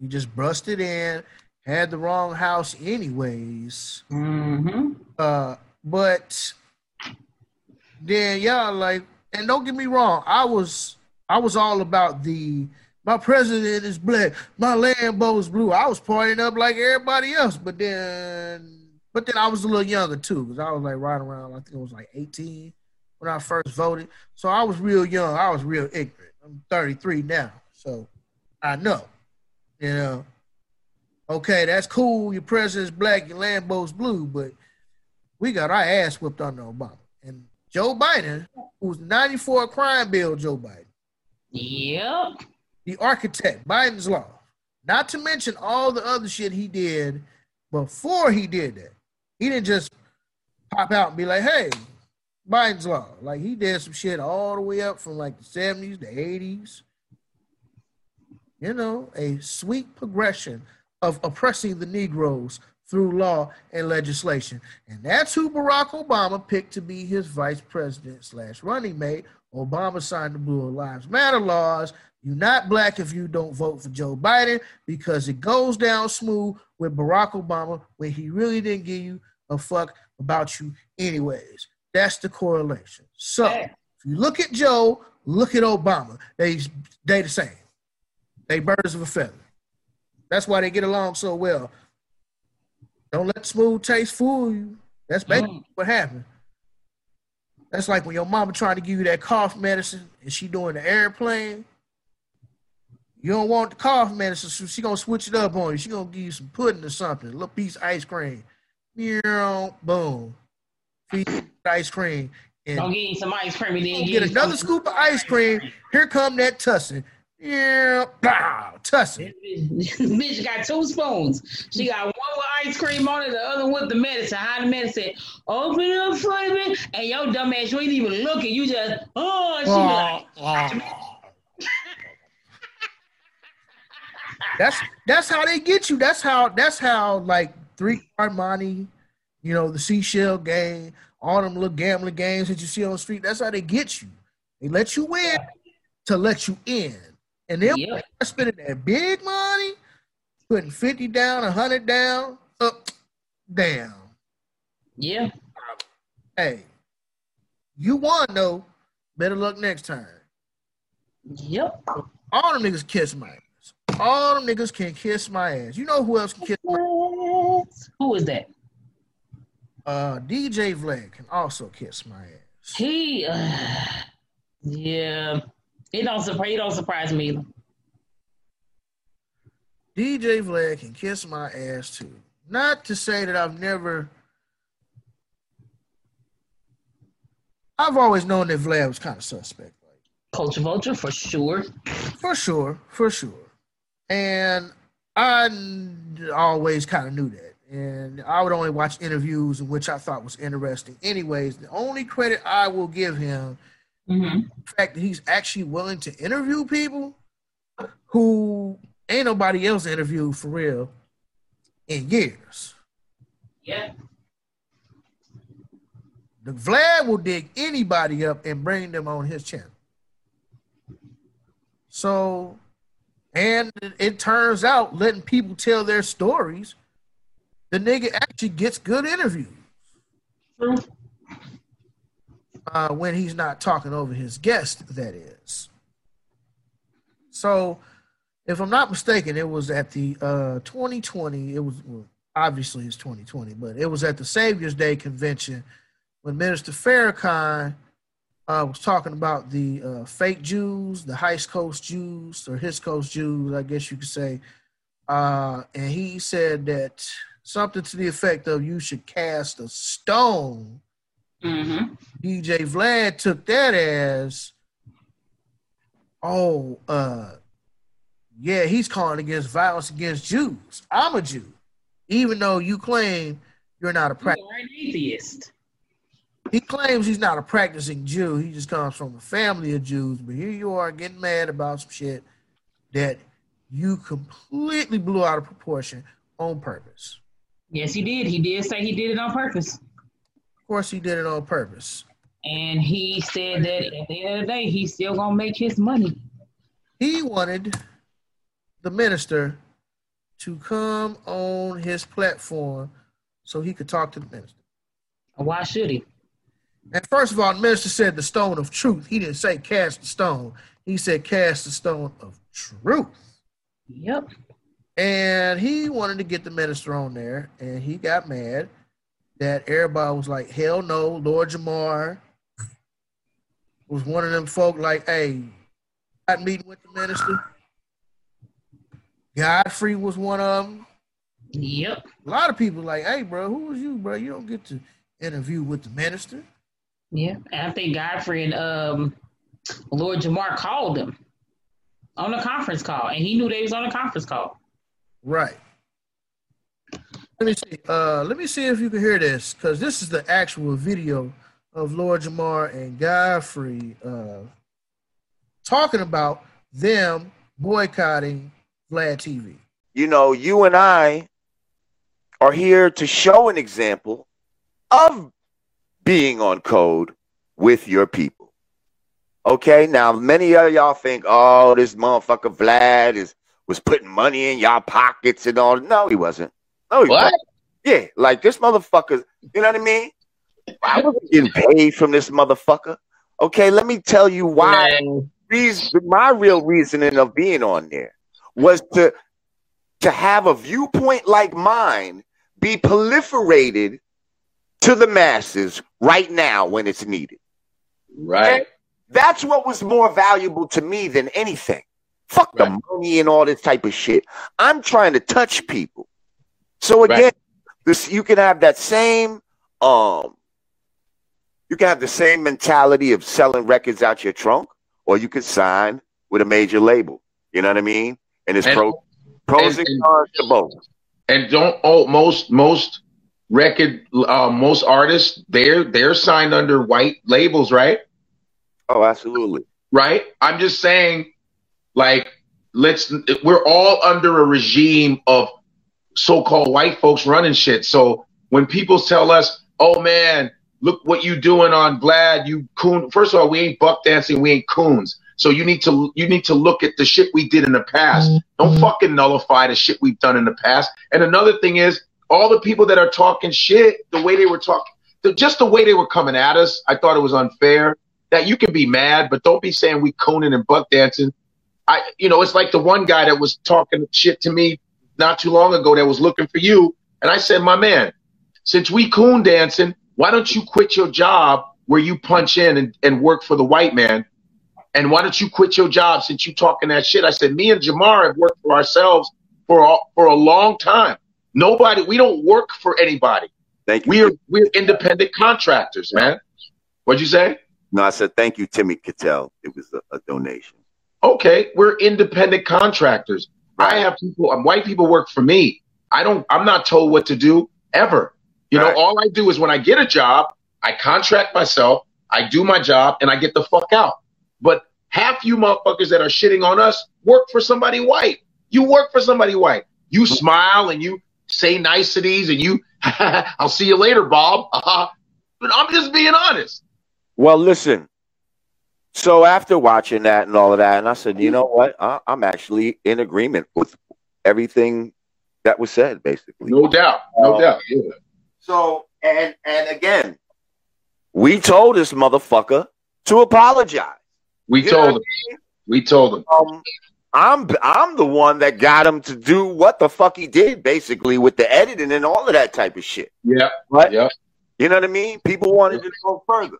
You just busted in, had the wrong house anyways. Mm-hmm. Uh, but then y'all like, and don't get me wrong, I was I was all about the my president is black, my Lambo is blue. I was partying up like everybody else, but then but then I was a little younger too, because I was like right around, I think it was like 18 when I first voted. So I was real young. I was real ignorant. I'm 33 now, so I know. You know. Okay, that's cool. Your president's black, your Lambo's blue, but we got our ass whipped under Obama. And Joe Biden, who's 94 crime bill, Joe Biden, Yep. The architect, Biden's law. Not to mention all the other shit he did before he did that. He didn't just pop out and be like, hey, Biden's law. Like he did some shit all the way up from like the 70s, the 80s. You know, a sweet progression of oppressing the Negroes through law and legislation. And that's who Barack Obama picked to be his vice president slash running mate. Obama signed the Blue Lives Matter laws. You're not black if you don't vote for Joe Biden because it goes down smooth with Barack Obama when he really didn't give you a fuck about you anyways. That's the correlation. So if you look at Joe, look at Obama. They they the same. They birds of a feather. That's why they get along so well. Don't let smooth taste fool you. That's basically mm. what happened. That's like when your mama trying to give you that cough medicine and she doing the airplane. You don't want the cough medicine, so she gonna switch it up on you. She gonna give you some pudding or something, a little piece of ice cream. Yeah, boom. Feed you ice cream. And Don't get you some ice cream and then get you another scoop of ice cream. Here come that tussin. Yeah, bow, tussin. Bitch got two spoons. She got one with ice cream on it, the other with the medicine. How the medicine open up for me, and your dumb ass, you ain't even looking. You just oh, she be like, That's that's how they get you. That's how that's how like three money, you know, the seashell game, all them little gambling games that you see on the street. That's how they get you. They let you in to let you in, and then Yep. spending that big money, putting fifty down, hundred down, up, down. Yeah. Hey, you won though. Better luck next time. Yep. All them niggas kiss my ass. All them niggas can kiss my ass. You know who else can kiss my ass? Who is that? uh DJ Vlad can also kiss my ass. He, uh, yeah, it don't surprise. It don't surprise me. either. DJ Vlad can kiss my ass too. Not to say that I've never I've always known that Vlad was kind of suspect. Culture vulture for sure. For sure, for sure. And I always kind of knew that. And I would only watch interviews in which I thought was interesting. Anyways, the only credit I will give him, Mm-hmm. the fact that he's actually willing to interview people who ain't nobody else interviewed for real in years. Yeah. The Vlad will dig anybody up and bring them on his channel. So, and it, turns out letting people tell their stories, the nigga actually gets good interviews uh, when he's not talking over his guest. That is. So, if I'm not mistaken, it was at the uh, 2020. It was well, obviously it's 2020, but it was at the Savior's Day convention when Minister Farrakhan uh, was talking about the uh, fake Jews, the Heist Coast Jews, or His Coast Jews, I guess you could say. Uh, and he said that something to the effect of you should cast a stone. Mm-hmm. DJ Vlad took that as, oh, uh, yeah, he's calling against violence against Jews. I'm a Jew, even though you claim you're not a You're an atheist. He claims he's not a practicing Jew. He just comes from a family of Jews. But here you are getting mad about some shit that you completely blew out of proportion on purpose. Yes, he did. He did say he did it on purpose. Of course, he did it on purpose. And he said that at the end of the day, he's still gonna make his money. He wanted the minister to come on his platform so he could talk to the minister. Why should he? And first of all, the minister said the stone of truth. He didn't say cast the stone. He said cast the stone of truth. Yep. And he wanted to get the minister on there, and he got mad that everybody was like, hell no, Lord Jamar was one of them folk like, hey, got meeting with the minister. Godfrey was one of them. Yep. A lot of people like, hey, bro, who was you, bro? You don't get to interview with the minister. Yeah. And I think Godfrey and um Lord Jamar called him on a conference call, and he knew they was on a conference call. Right. Let me see. Uh, let me see if you can hear this, because this is the actual video of Lord Jamar and Godfrey uh, talking about them boycotting Vlad TV. you know, you and I are here to show an example of being on code with your people. Okay, now many of y'all think, oh, this motherfucker Vlad is was putting money in y'all pockets and all. No, he wasn't. No, he What? wasn't. Yeah, like this motherfucker, you know what I mean? I wasn't getting paid from this motherfucker. Okay, let me tell you why Man, reason, my real reasoning of being on there was to to have a viewpoint like mine be proliferated to the masses right now when it's needed. right. That's what was more valuable to me than anything. Fuck the money and all this type of shit. I'm trying to touch people. So again, Right. this you can have that same um you can have the same mentality of selling records out your trunk, or you could sign with a major label. You know what I mean? And it's And- pro, pros and, and- cons to both. And don't oh most most record uh, most artists they're they're signed under white labels, right? Oh, absolutely. Right. I'm just saying, like let's we're all under a regime of so-called white folks running shit. So when people tell us, "Oh man, look what you doing on Vlad, you coon." First of all, we ain't buck dancing, we ain't coons. So you need to you need to look at the shit we did in the past. Mm-hmm. Don't fucking nullify the shit we've done in the past. And another thing is, all the people that are talking shit, the way they were talking, the, just the way they were coming at us, I thought it was unfair. That you can be mad, but don't be saying we cooning and buck dancing. I, you know, it's like the one guy that was talking shit to me not too long ago that was looking for you, and I said, my man, since we coon dancing, why don't you quit your job where you punch in and, and work for the white man? And why don't you quit your job since you talking that shit? I said, me and Jamar have worked for ourselves for for a long time. Nobody, we don't work for anybody. Thank you. We're we're independent contractors, man. What'd you say? No, I said thank you, Timmy Cattell. It was a, a donation. Okay, we're independent contractors. Right. I have people, um, white people work for me. I don't. I'm not told what to do ever. You right. know, all I do is when I get a job, I contract myself, I do my job, and I get the fuck out. But half you motherfuckers that are shitting on us work for somebody white. You work for somebody white. You smile and you say niceties and you, [laughs] I'll see you later, Bob. but I'm just being honest. Well, listen. So after watching that and all of that, and I said, you know what? I, am actually in agreement with everything that was said, basically. No doubt, no uh, doubt. Yeah. So and and again, we told this motherfucker to apologize. We you told him. I mean? We told him. Um, I'm I'm the one that got him to do what the fuck he did, basically, with the editing and all of that type of shit. Yeah. Right? Yeah. You know what I mean? People wanted to go further.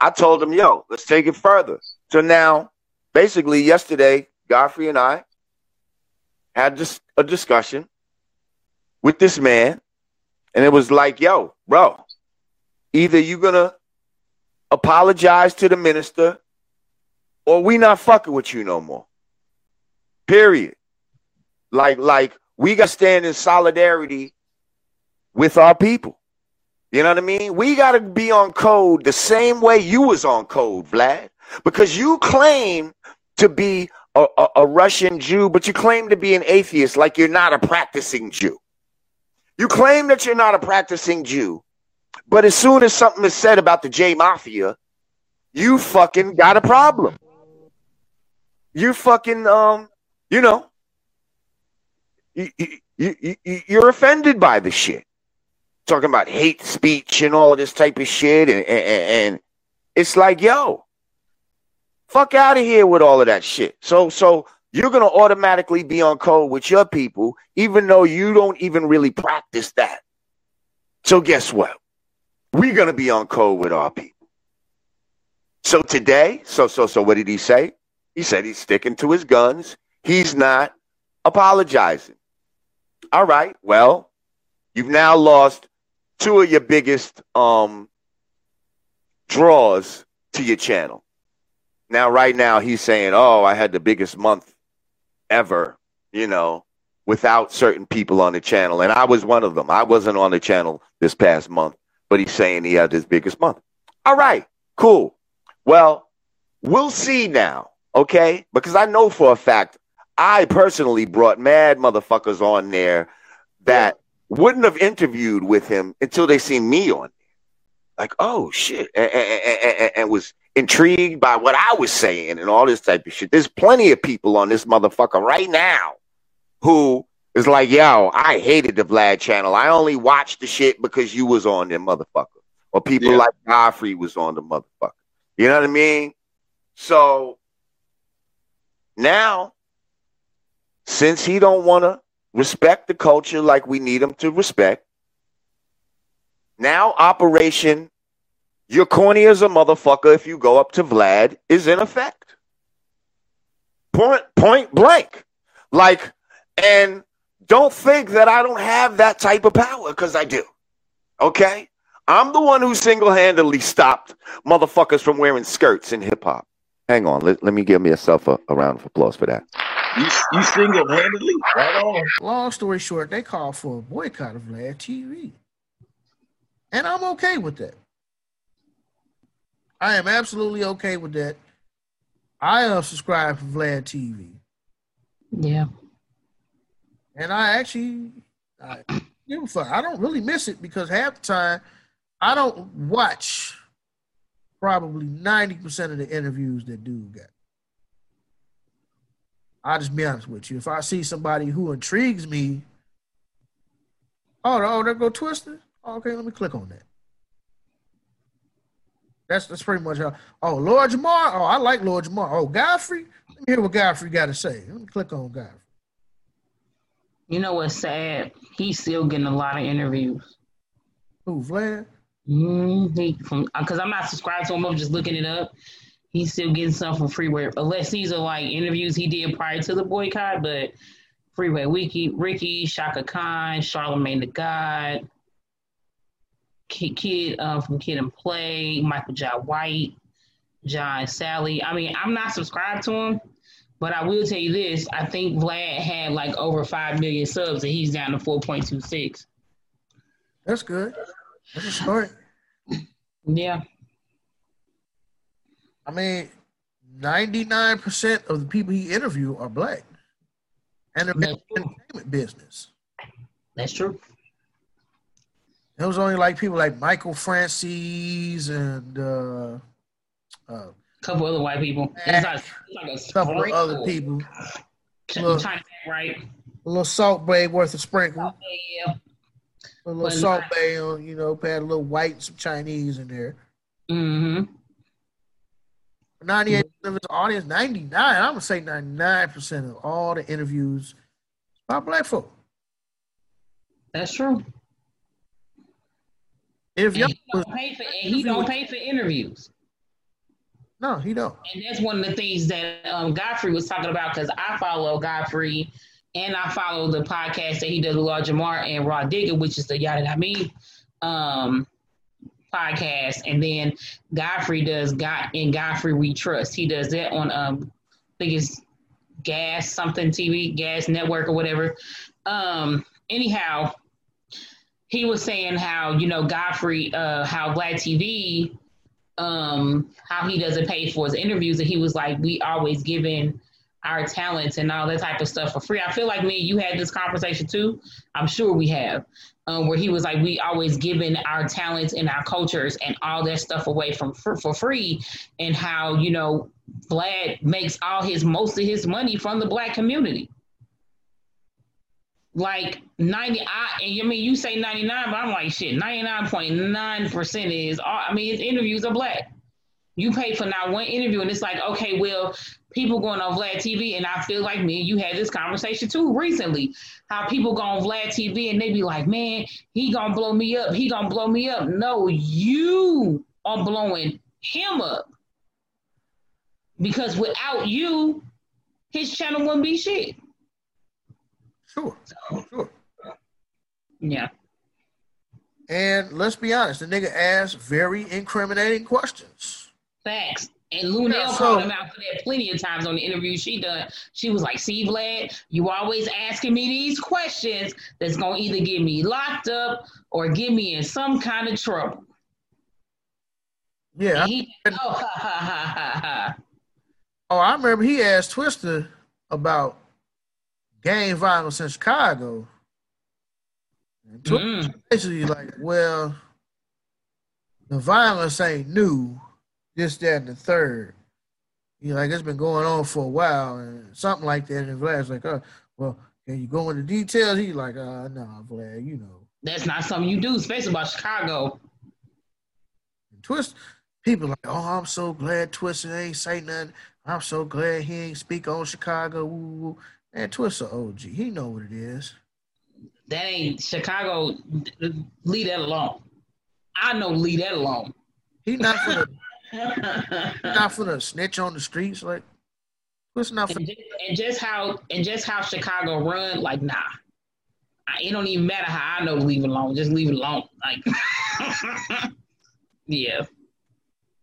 I told him, yo, let's take it further. So now, basically, yesterday, Godfrey and I had just a discussion with this man, and it was like, yo, bro, either you're gonna apologize to the minister or we not fucking with you no more. Period. Like, like we got to stand in solidarity with our people. You know what I mean? We got to be on code the same way you was on code, Vlad, because you claim to be a, a, a, Russian Jew, but you claim to be an atheist like you're not a practicing Jew. You claim that you're not a practicing Jew, but as soon as something is said about the J Mafia, you fucking got a problem. You fucking um, you know, you, you, you, you're offended by the shit. Talking about hate speech and all of this type of shit, and, and, and it's like, yo, fuck out of here with all of that shit. So, so you're gonna automatically be on code with your people, even though you don't even really practice that. So, guess what? We're gonna be on code with our people. So today, so so so, what did he say? He said he's sticking to his guns. He's not apologizing. All right. Well, you've now lost two of your biggest um, draws to your channel. Now, right now, he's saying, "Oh, I had the biggest month ever," you know, without certain people on the channel, and I was one of them. I wasn't on the channel this past month, but he's saying he had his biggest month. All right, cool. Well, we'll see now, okay? Because I know for a fact I personally brought mad motherfuckers on there that wouldn't have interviewed with him until they seen me on there. Like, oh shit, and, and, and, and, was intrigued by what I was saying and all this type of shit. There's plenty of people on this motherfucker right now who is like, yo, I hated the Vlad channel. I only watched the shit because you was on there, motherfucker. Or people yeah. like Godfrey was on the motherfucker. You know what I mean? So now since he don't want to respect the culture like we need him to respect, now Operation You're corny as a motherfucker if you go up to Vlad is in effect. Point point blank. Like, and don't think that I don't have that type of power, because I do. Okay? I'm the one who single-handedly stopped motherfuckers from wearing skirts in hip hop. Hang on, let, let me give myself a, a round of applause for that. You, you single handedly, right on. Long story short, they called for a boycott of Vlad TV. And I'm okay with that. I am absolutely okay with that. I unsubscribed from Vlad TV. Yeah. And I actually, I give a fuck. I don't really miss it because half the time I don't watch probably 90% of the interviews that dude got. I'll just be honest with you. If I see somebody who intrigues me, oh, oh, there go Twista. Oh, okay, let me click on that. That's that's pretty much how. Oh, Lord Jamar. Oh, I like Lord Jamar. Oh, Godfrey. Let me hear what Godfrey got to say. Let me click on Godfrey. You know what's sad? He's still getting a lot of interviews. Who, Vlad? Mm, he from because I'm not subscribed to him. I'm just looking it up. He's still getting some from Freeway, unless these are like interviews he did prior to the boycott. But Freeway Wiki, Ricky, Chaka Khan, Charlemagne the God, Kid, Kid uh, from Kid and Play, Michael Jai White, John Salley. I mean, I'm not subscribed to him, but I will tell you this: I think Vlad had like over five million subs, and he's down to four point two six. That's good. That's a start. Yeah. I mean, ninety nine percent of the people he interviewed are black, and they're in the entertainment business. That's true. It was only like people like Michael Franzese and uh, uh, a couple other white people. It's like, it's like a couple of other people. Little, right? A little Salt Bae worth of sprinkle. Yeah. A little but Salt Bae on, you know, had a little white and some Chinese in there. Mm-hmm. 98 of his audience, 99, I'm gonna say 99% of all the interviews about black folk. That's true. If and he, don't pay for, and he don't pay for interviews. No, he don't. And that's one of the things that um, Godfrey was talking about because I follow Godfrey and I follow the podcast that he does with Lord Jamar and Rah Digga, which is the Yada I mean um, podcast. And then Godfrey does God in Godfrey We Trust. He does that on um I think it's Gas something TV, Gas Network or whatever. Um, anyhow, he was saying how you know Godfrey, uh, how Vlad TV, um, how he doesn't pay for his interviews, and he was like, we always giving our talents and all that type of stuff for free. I feel like me, you had this conversation too. I'm sure we have, um, where he was like, we always giving our talents and our cultures and all that stuff away from for, for free, and how you know Vlad makes all his most of his money from the black community like 90 I, and I mean you say 99 but i'm like shit 99.9% is all i mean his interviews are black you pay for not one interview and it's like okay well people going on vlad tv and i feel like me you had this conversation too recently how people go on vlad tv and they be like man he gonna blow me up he gonna blow me up no you are blowing him up because without you his channel wouldn't be shit Sure. Sure. Yeah. And let's be honest, the nigga asked very incriminating questions. Facts. And Lunel yeah, so, called him out for that plenty of times on the interview she done. She was like, see, Vlad, you always asking me these questions that's gonna either get me locked up or get me in some kind of trouble. Yeah. He, oh, [laughs] ha, ha, ha. Oh, I remember he asked Twista about gang violence in Chicago. Mm. Basically, like, well, the violence ain't new, this, that, and the third. You know, like it's been going on for a while, and something like that. And Vlad's like, oh, well, can you go into details? He's like, uh, no, nah, Vlad, you know. That's not something you do, especially about Chicago. And Twist, people like, oh, I'm so glad Twista ain't say nothing. I'm so glad he ain't speak on Chicago. Ooh, Man, Twista OG. He know what it is. That ain't Chicago. Leave that alone. I know. Leave that alone. He not for the. [laughs] not for the snitch on the streets. Like, what's not for? And just, and just how and just how Chicago run. Like, nah. I, it don't even matter how I know to leave it alone. Just leave it alone. Like, [laughs] yeah.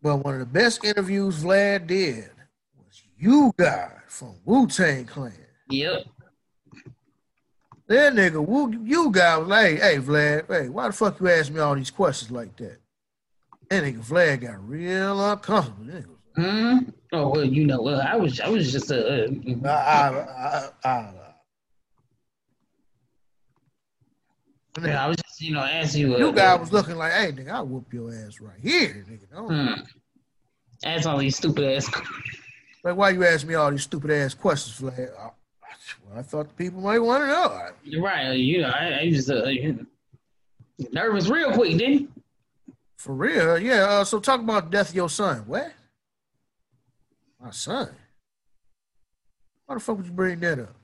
Well, one of the best interviews Vlad did was U-God from Wu Tang Clan. Yep. That nigga, Wu, you guys, like, hey, Vlad, hey, why the fuck you ask me all these questions like that? That nigga Flag got real uncomfortable. Mm-hmm. Oh well, you know, well, I was I was just a. Uh, I, I, I, I, yeah, I was just, you know, asking you. You guy was looking like, hey, nigga, I'll whoop your ass right here, nigga. No. Hmm. Ask all these stupid ass. [laughs] Like, why you ask me all these stupid ass questions, Flag? Well, I thought the people might want to know. You're right. You know, I, I just uh, nervous real quick, didn't you? For real, yeah. Uh, so talk about death of your son. What? My son. Why the fuck would you bring that up?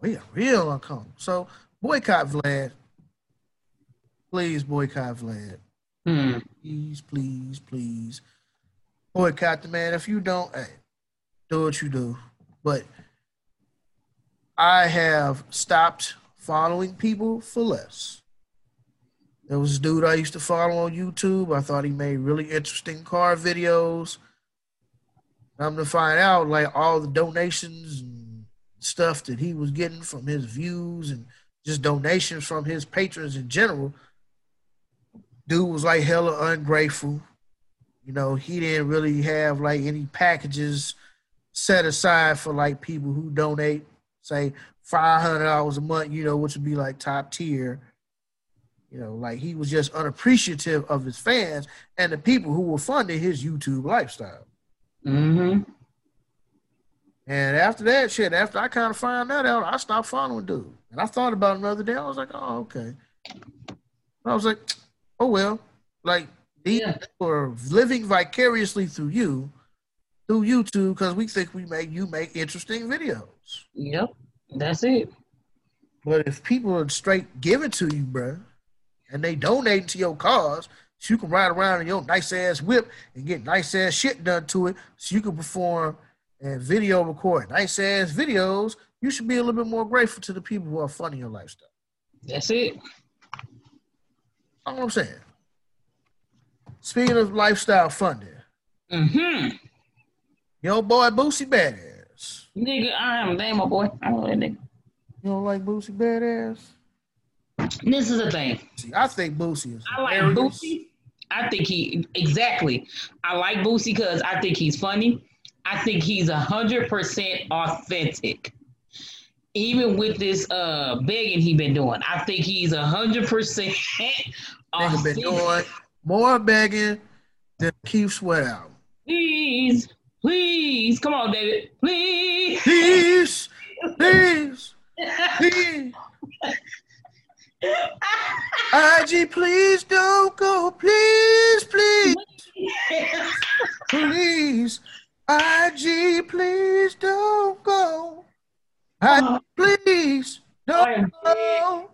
We are real uncomfortable. So boycott Vlad. Please boycott Vlad. Hmm. Please, please, please. Boycott the man. If you don't, hey, do what you do. But I have stopped following people for less. There was a dude I used to follow on YouTube. I thought he made really interesting car videos. I'm to find out like all the donations and stuff that he was getting from his views and just donations from his patrons in general. Dude was like hella ungrateful. You know, he didn't really have like any packages set aside for like people who donate, say five hundred dollars a month, you know, which would be like top tier. You know, like he was just unappreciative of his fans and the people who were funding his YouTube lifestyle. Mm-hmm. And after that shit, after I kind of found that out, I stopped following dude. And I thought about another day. I was like, oh, okay. I was like, oh well. Like these yeah. are living vicariously through you, through YouTube, because we think we make you make interesting videos. Yep. That's it. But if people are straight give it to you, bro, and they donate to your cause, so you can ride around in your nice ass whip and get nice ass shit done to it, so you can perform and video record nice ass videos, you should be a little bit more grateful to the people who are funding your lifestyle. That's it. What I'm saying. Speaking of lifestyle funding, mm-hmm. Your boy Boosie Badass. Nigga, I am damn my boy. I don't know that nigga. You don't like Boosie Badass? This is the thing. I think Boosie is. I like Boosie. I think he exactly. I like Boosie because I think he's funny. I think he's a hundred percent authentic. Even with this uh begging he been doing, I think he's a hundred percent been doing more begging than Keith Sweat out. Please, please, come on, David, please, please, please, [laughs] please. IG, please don't go. Please, please. please. IG, please don't go. IG, uh-huh. please don't go.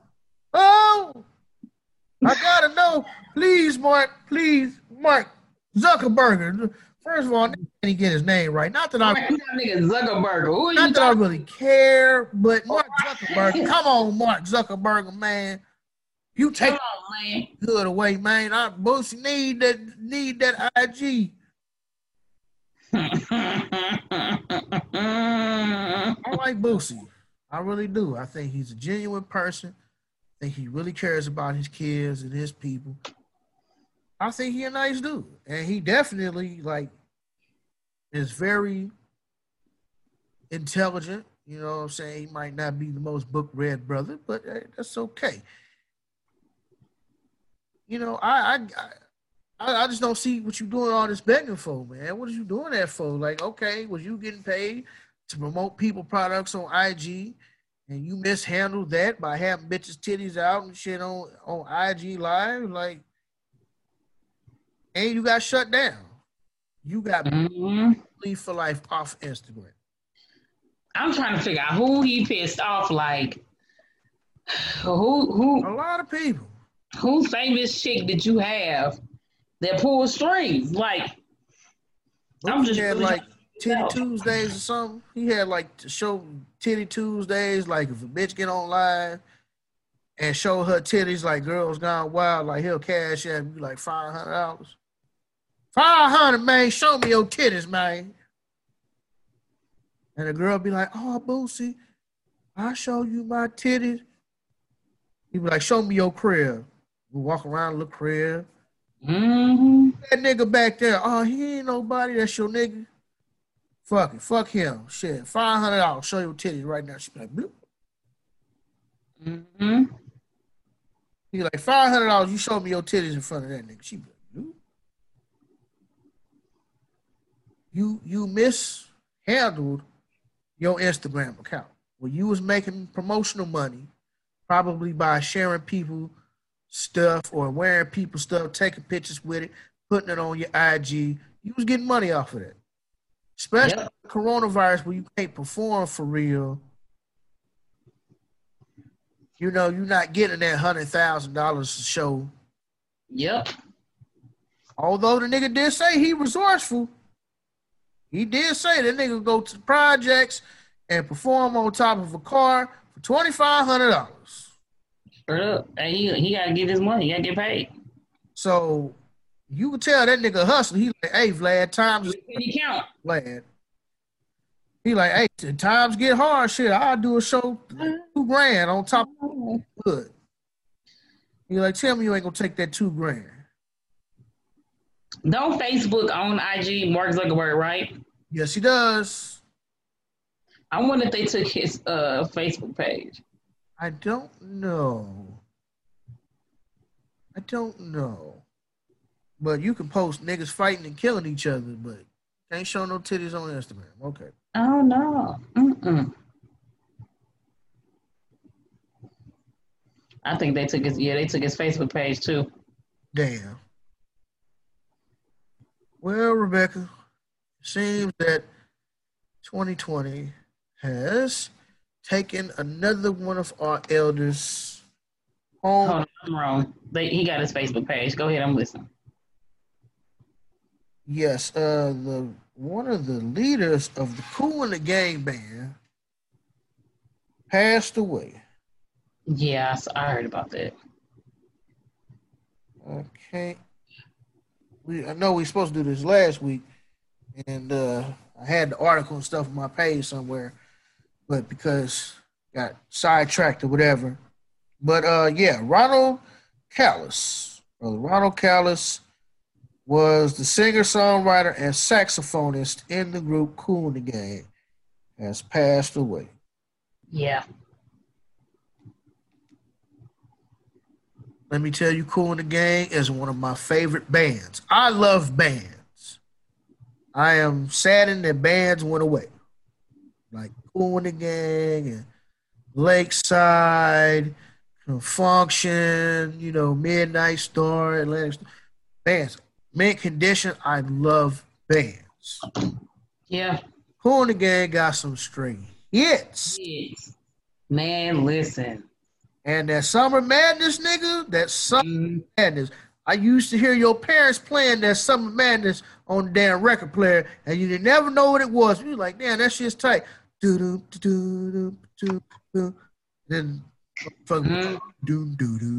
Oh, I gotta know. Please, Mark. Please, Mark Zuckerberg. First of all, can he get his name right? Not that I Zuckerberg. not that I really care, but Mark [laughs] Zuckerberg. come on, Mark Zuckerberg, man. You take on, man. good away, man. I Boosie need that need that IG. I like [laughs] Boosie. I really do. I think he's a genuine person. I think he really cares about his kids and his people. I think he a nice dude, and he definitely like is very intelligent. You know what I'm saying? He might not be the most book read brother, but that's okay. You know, I, I I, I just don't see what you doing all this begging for, man. What are you doing that for? Like, okay, was you getting paid to promote people products on IG, and you mishandled that by having bitches titties out and shit on on IG live? Like, and you got shut down. You got mm-hmm. leave for life off Instagram. I'm trying to figure out who he pissed off. Like, who who? A lot of people. Who famous chick did you have that pull strings. Like I'm just had really like Titty Tuesdays or something. He had like to show Titty Tuesdays, like if a bitch get on live and show her titties like girls gone wild, like he'll cash at you like five hundred dollars. Five hundred, man. Show me your titties, man. And the girl be like, "Oh, Boosie, I show you my titties." He be like, "Show me your crib." We walk around the crib. Mm-hmm. that nigga back there. Oh, he ain't nobody. That's your nigga. Fuck it. Fuck him. Shit. Five hundred dollars. Show your titties right now. She be like, bloop. Mm-hmm. He like five hundred dollars. You show me your titties in front of that nigga. She be like, bloop. You you mishandled your Instagram account where you was making promotional money, probably by sharing people stuff or wearing people stuff, taking pictures with it, putting it on your IG. You was getting money off of that. Especially Yep. coronavirus where you can't perform for real. You know, you're not getting that hundred thousand dollars to show. Yep. Although the nigga did say he resourceful. He did say that nigga go to projects and perform on top of a car for twenty five hundred dollars. Up. And he, he got to get his money. He got to get paid. So you could tell that nigga hustle. He like, hey Vlad, times He count. Vlad. He like, hey, times get hard. Shit, I'll do a show two grand on top of good. He like, tell me you ain't gonna take that two grand. Don't Facebook on IG Mark Zuckerberg, right? Yes, he does. I wonder if they took his uh Facebook page. I don't know. I don't know. But you can post niggas fighting and killing each other, but can't show no titties on Instagram. Okay. Oh no. Mm-mm. I think they took his yeah, they took his Facebook page too. Damn. Well, Rebecca, it seems that 2020 has taken another one of our elders home. Hold on, I'm wrong. They, he got his Facebook page. Go ahead, I'm listening. Yes, uh, the one of the leaders of the Kool & the Gang band passed away. Yes, I heard about that. Okay. We I know we supposed to do this last week, and uh, I had the article and stuff on my page somewhere, but because got sidetracked or whatever. But uh, yeah, Ronald Khalis, brother Ronald Khalis, was the singer, songwriter, and saxophonist in the group Kool & the Gang, has passed away. Yeah. Let me tell you, Kool & the Gang is one of my favorite bands. I love bands. I am saddened that bands went away. Like Kool & the Gang and Lakeside, Function, you know, Midnight Star, Atlantic Star. Bands. Mint Condition, I love bands. Yeah. Cool in the Gang got some straight hits. Yes. Man, listen. And that summer madness, nigga, that summer mm-hmm. madness. I used to hear your parents playing that summer madness on the damn record player, and you didn't never know what it was. You like, damn, that shit's tight. Do do do do do do. Then do do do do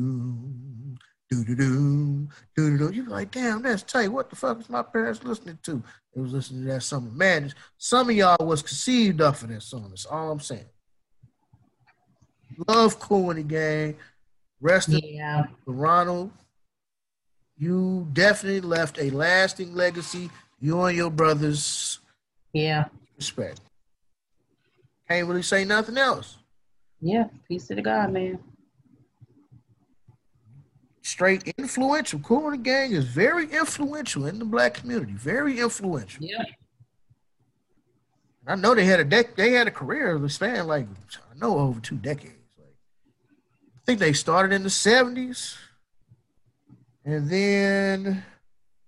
do do do do. You like, damn, that's tight. What the fuck is my parents listening to? They was listening to that summer madness. Some of y'all was conceived off of that song. That's all I'm saying. Love Kool & the Gang. Rest in Yeah. Ronald. You definitely left a lasting legacy. You and your brothers. Yeah. Respect. Can't really say nothing else. Yeah. Peace to the God, man. Straight influential. Kool & the Gang is very influential in the black community. Very influential. Yeah. I know they had a dec- they had a career that spanned like I know over two decades. Think they started in the seventies, and then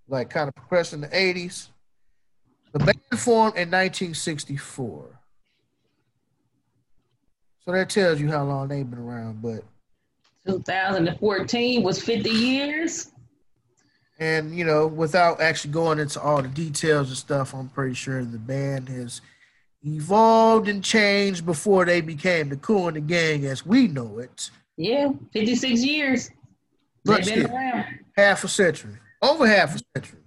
like kind of progressed in the eighties. The band formed in 1964, so that tells you how long they've been around. But 2014 was 50 years. and you know, without actually going into all the details and stuff, I'm pretty sure the band has evolved and changed before they became the Kool & the Gang as we know it. Yeah. 56 years. But They've been around. half a century, over half a century.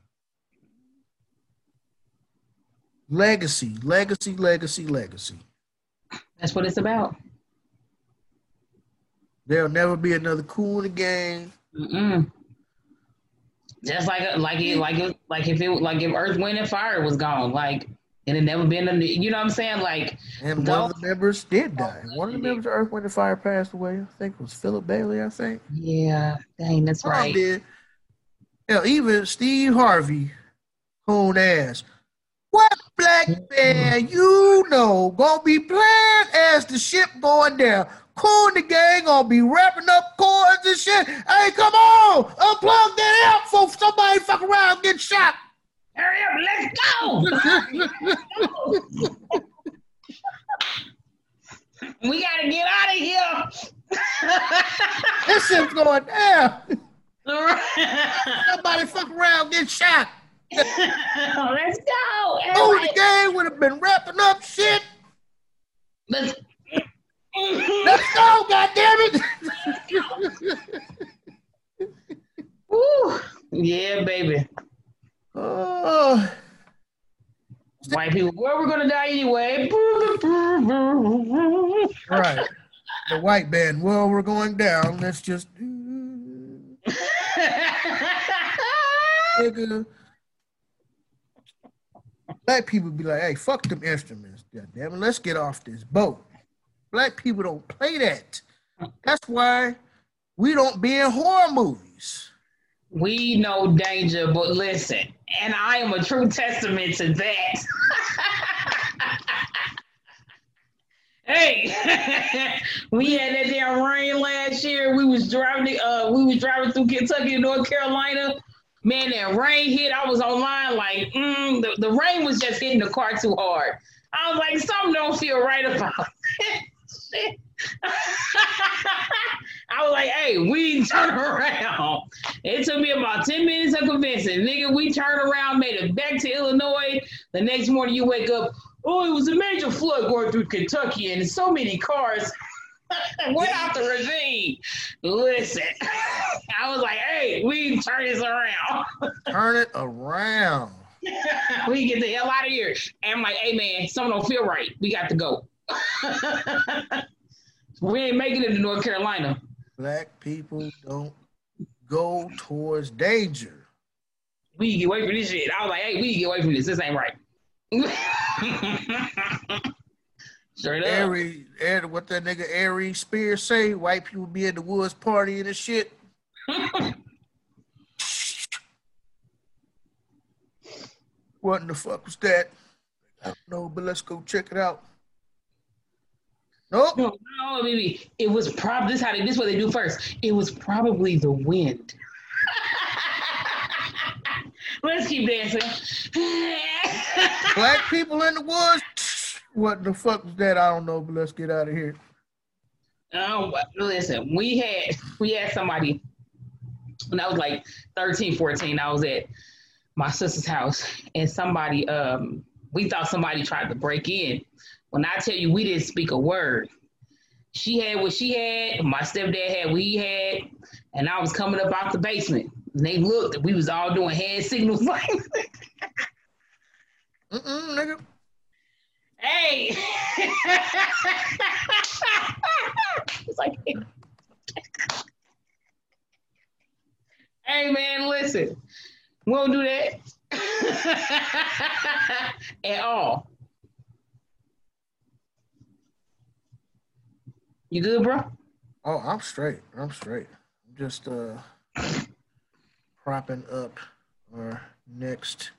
Legacy, legacy, legacy, legacy. That's what it's about. There'll never be another Kool & the Gang. Mm-mm. Just like like it like it like if it like if Earth, Wind, and Fire was gone, like and it never been, a, you know what I'm saying? Like, and one of the members did die. One of the members of Earth, Wind, and Fire passed away. I think it was Philip Bailey. I think. Yeah, dang, that's right. Did. Hell, even Steve Harvey, coon ass. What black man mm-hmm. you know gonna be playing as the ship going down? Kool & the Gang gonna be wrapping up cords and shit. Hey, come on, unplug that out before somebody fuck around and get shot. Hurry up, let's go. we gotta get out of here. this shit's going down. [laughs] Somebody fuck around, get shot. [laughs] Let's go. Oh, the game would have been wrapping up shit. Let's, Let's go, goddammit. [laughs] Woo. Yeah, baby. Uh, White people, well, we're gonna die anyway. right. The white band, well, we're going down. Let's just. Nigga. Black people be like, hey, fuck them instruments. God damn it, let's get off this boat. Black people don't play that. That's why we don't be in horror movies. We know danger, but listen, and I am a true testament to that. [laughs] hey, [laughs] we had that damn rain last year. We was driving, uh, we was driving through Kentucky and North Carolina. Man, that rain hit. I was online like, mm, the, the rain was just hitting the car too hard. I was like, something don't feel right about it. [laughs] I was like, hey, we turn around. It took me about 10 minutes of convincing. Nigga, we turned around, made it back to Illinois. The next morning you wake up, oh, it was a major flood going through Kentucky and so many cars [laughs] went out the ravine. Listen, [laughs] I was like, hey, we turn this around. turn it around. [laughs] we get the hell out of here. And I'm like, hey man, something don't feel right. We got to go. We ain't making it to North Carolina. Black people don't go towards danger. We get away from this shit. I was like, hey, we get away from this. This ain't right. [laughs] Straight up. Ari, Ari, what that nigga Ari Spears say? White people be in the woods partying and shit. [laughs] what in the fuck was that? I don't know, but let's go check it out. Nope. No, no, baby. It was probably this how they this what they do first. It was probably the wind. [laughs] Let's keep dancing. [laughs] Black people in the woods. What the fuck was that? I don't know, but let's get out of here. Um, listen, we had we had somebody when I was like 13, 14, I was at my sister's house and somebody um we thought somebody tried to break in. When I tell you we didn't speak a word. She had what she had, my stepdad had what he had, and I was coming up out the basement. And they looked, and we was all doing hand signals like [laughs] Mm-mm, nigga. Hey. [laughs] it's like Hey man, listen. We don't do that [laughs] at all. You good, bro? Oh, I'm straight. I'm straight. I'm just uh propping up our next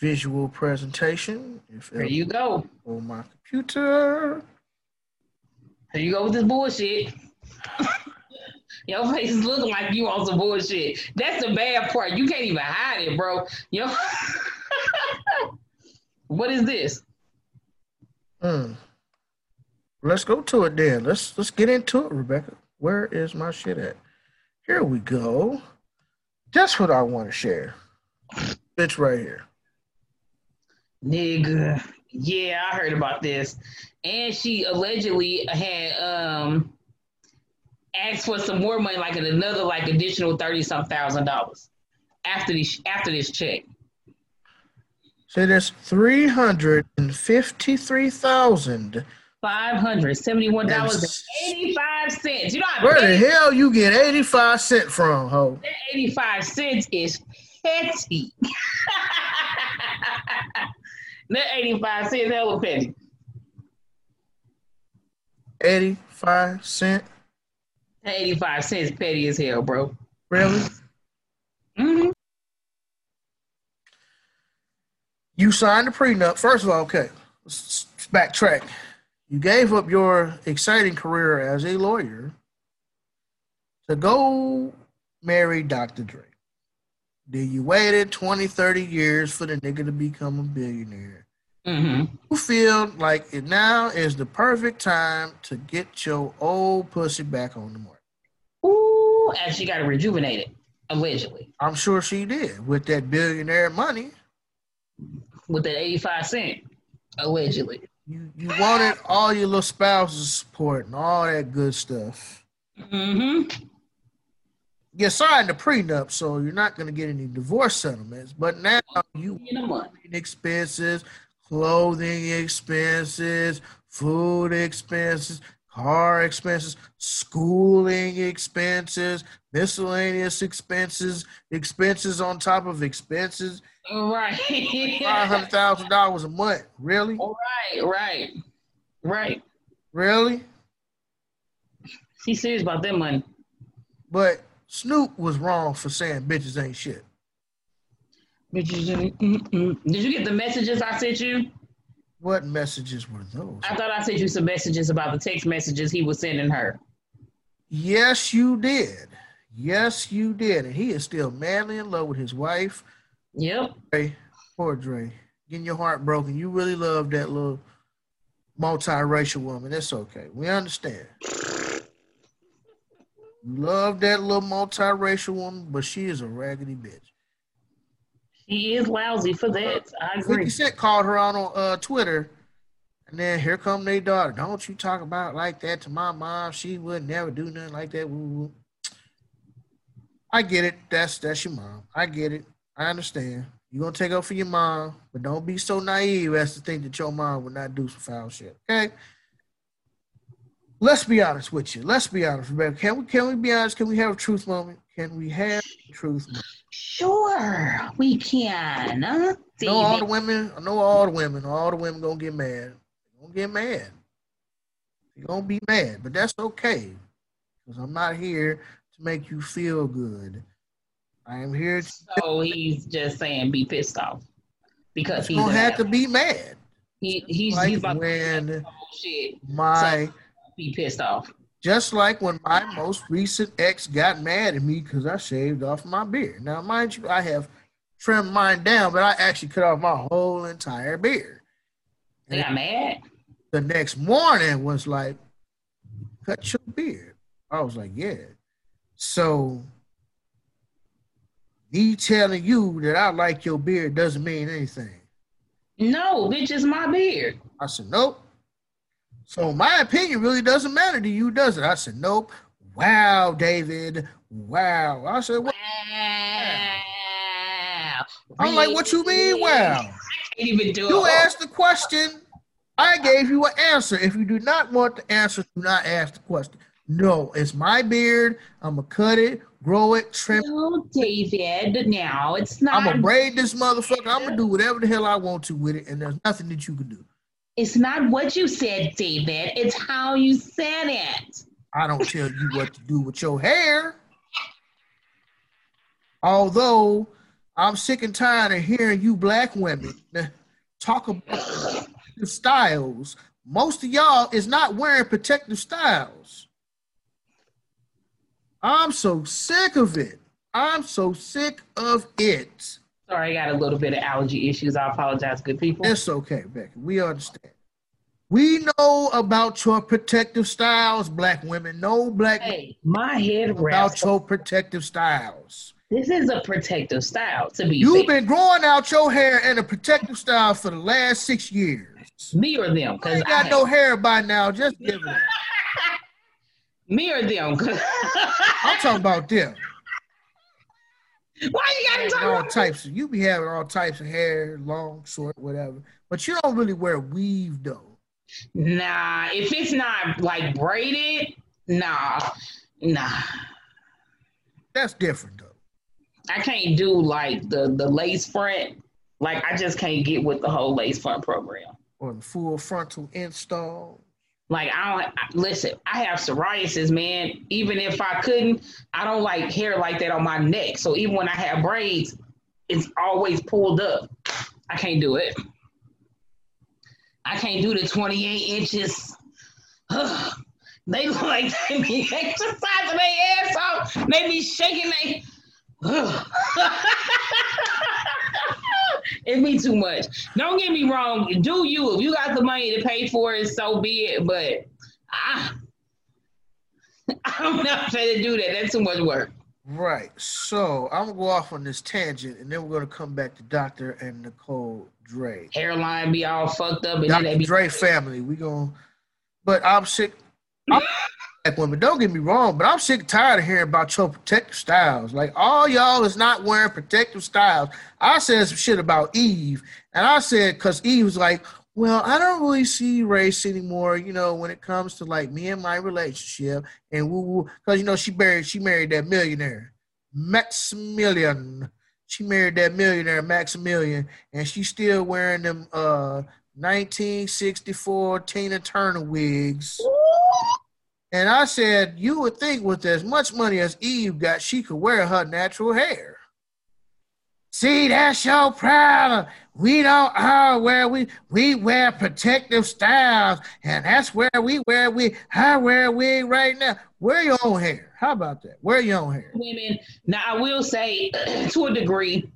visual presentation. If there you go. On my computer. There you go with this bullshit. [laughs] Your face is looking like you on some bullshit. That's the bad part. You can't even hide it, bro. Yo, [laughs] what is this? Hmm. Let's go to it then. Let's let's get into it, Rebecca. Where is my shit at? Here we go. That's what I want to share. Bitch right here. Nigga. Yeah, I heard about this. And she allegedly had um asked for some more money, like another like additional thirty some thousand dollars after this after this check. So there's three hundred and fifty three thousand Five hundred seventy-one dollars and eighty-five cents. You know where the hell you get eighty-five cent from, ho? That eighty-five cents is petty. [laughs] that eighty-five cents hella petty. Eighty-five cent. That eighty-five cents petty as hell, bro. Really? Mm-hmm. You signed a prenup. First of all, okay, let's backtrack. You gave up your exciting career as a lawyer to go marry Dr. Dre. Then you waited 20, 30 years for the nigga to become a billionaire. Mm-hmm. You feel like it now is the perfect time to get your old pussy back on the market. Ooh, and she got to rejuvenate it, allegedly. I'm sure she did with that billionaire money. With that 85 cent, allegedly. You you wanted all your little spouses support and all that good stuff. Mm-hmm. You signed a prenup, so you're not going to get any divorce settlements. But now you expenses, clothing expenses, food expenses, car expenses, schooling expenses, miscellaneous expenses, expenses on top of expenses. Right. Five hundred thousand dollars a month. Really? Right, right, right. Really? He's serious about that money. But Snoop was wrong for saying bitches ain't shit. Bitches, mm-mm. did you get the messages I sent you? What messages were those? I thought I sent you some messages about the text messages he was sending her. Yes, you did. Yes, you did. And he is still madly in love with his wife. Yep. Dre, poor Dre. Getting your heart broken. You really love that little multiracial woman. That's okay. We understand. Love that little multiracial woman, but she is a raggedy bitch. She is lousy for that. I agree. 50 Cent called her out on uh, Twitter, and then here come their daughter. Don't you talk about like that to my mom. She would never do nothing like that. Woo-woo. I get it. That's that's your mom. I get it. I understand. You're gonna take up for your mom, but don't be so naive as to think that your mom would not do some foul shit. Okay. Let's be honest with you. Let's be honest, Rebecca. Can we can we be honest? Can we have a truth moment? Can we have a truth moment? Sure, we can. Huh? I know all the women. I know all the women. All the women gonna get mad. They're gonna get mad. You're gonna be mad, but that's okay. Because I'm not here to make you feel good. I am here to So he's just saying be pissed off because you he's don't have to be mad. He, he's, Like he's about when to shit. My So be pissed off. just like when my most recent ex got mad at me because I shaved off my beard. Now, mind you, I have trimmed mine down, but I actually cut off my whole entire beard. They got mad. The next morning was like, cut your beard. I was like, yeah. So me telling you that I like your beard doesn't mean anything. No, bitch, it's my beard. I said, nope. So my opinion really doesn't matter to you, does it? I said, nope. Wow, David. Wow. I said, wow. I'm like, what you mean, wow? I can't even do You it. You asked the question. I gave you an answer. If you do not want the answer, do not ask the question. No, it's my beard. I'm gonna cut it, grow it, trim. It. No, David. Now it's not. I'm gonna braid this motherfucker. I'm gonna do whatever the hell I want to with it, and there's nothing that you can do. It's not what you said, David. It's how you said it. I don't tell you what to do with your hair. Although I'm sick and tired of hearing you black women talk about [sighs] styles. Most of y'all is not wearing protective styles. I'm so sick of it. I'm so sick of it. Sorry, I got a little bit of allergy issues. I apologize, good people. It's okay, Becky. We understand. We know about your protective styles, black women. No black Hey, my head about your protective styles. This is a protective style, to be You've fair. been growing out your hair in a protective style for the last six years. Me or them? You Because ain't got no hair by now. Just give it. [laughs] Me or them? I'm talking about them. Why you gotta talk all about types. Of, you be having all types of hair, long, short, whatever. But you don't really wear weave though. Nah, if it's not like braided, nah, nah. That's different though. I can't do like the the lace front. Like I just can't get with the whole lace front program. Or the full frontal install. Like I don't listen. I have psoriasis, man. Even if I couldn't, I don't like hair like that on my neck. So even when I have braids, it's always pulled up. I can't do it. I can't do the 28 inches. Ugh. [sighs] They look like they be [laughs] exercising their ass off. They be shaking their. [sighs] [laughs] it be too much. Don't get me wrong. Do you? If you got the money to pay for it, so be it. But I, [laughs] I'm not going to do that. That's too much work. Right. So I'm gonna go off on this tangent, and then we're gonna come back to Doctor and Nicole Dre. Hairline be all fucked up, and Dr. then they be Dre family. We gonna, but I'm sick. I'm [laughs] black women. Don't get me wrong, but I'm sick and tired of hearing about your protective styles. Like all y'all is not wearing protective styles. I said some shit about Eve, and I said because Eve was like, well, I don't really see race anymore, you know, when it comes to like me and my relationship and woo woo. Because you know she married she married that millionaire, Maximillion. She married that millionaire Maximillion, and she's still wearing them uh 1964 Tina Turner wigs. And I said, you would think with as much money as Eve got, she could wear her natural hair. See, that's your problem. We don't uh, wear we we wear protective styles, and that's where we wear we I wear wig right now. Wear your own hair. How about that? Wear your own hair. women. Now, I will say, [clears throat] to a degree,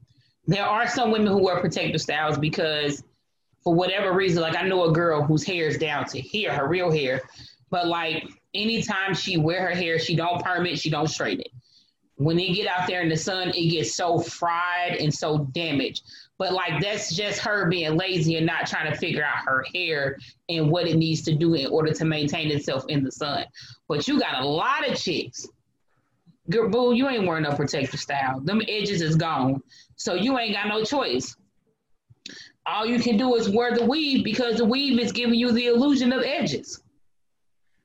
there are some women who wear protective styles because, for whatever reason, like I know a girl whose hair is down to here, her real hair, but like anytime she wear her hair, she don't perm it, she don't straighten it. When they get out there in the sun, it gets so fried and so damaged. But like that's just her being lazy and not trying to figure out her hair and what it needs to do in order to maintain itself in the sun. But you got a lot of chicks. Girl, boo, you ain't wearing no protective style. Them edges is gone. So you ain't got no choice. All you can do is wear the weave because the weave is giving you the illusion of edges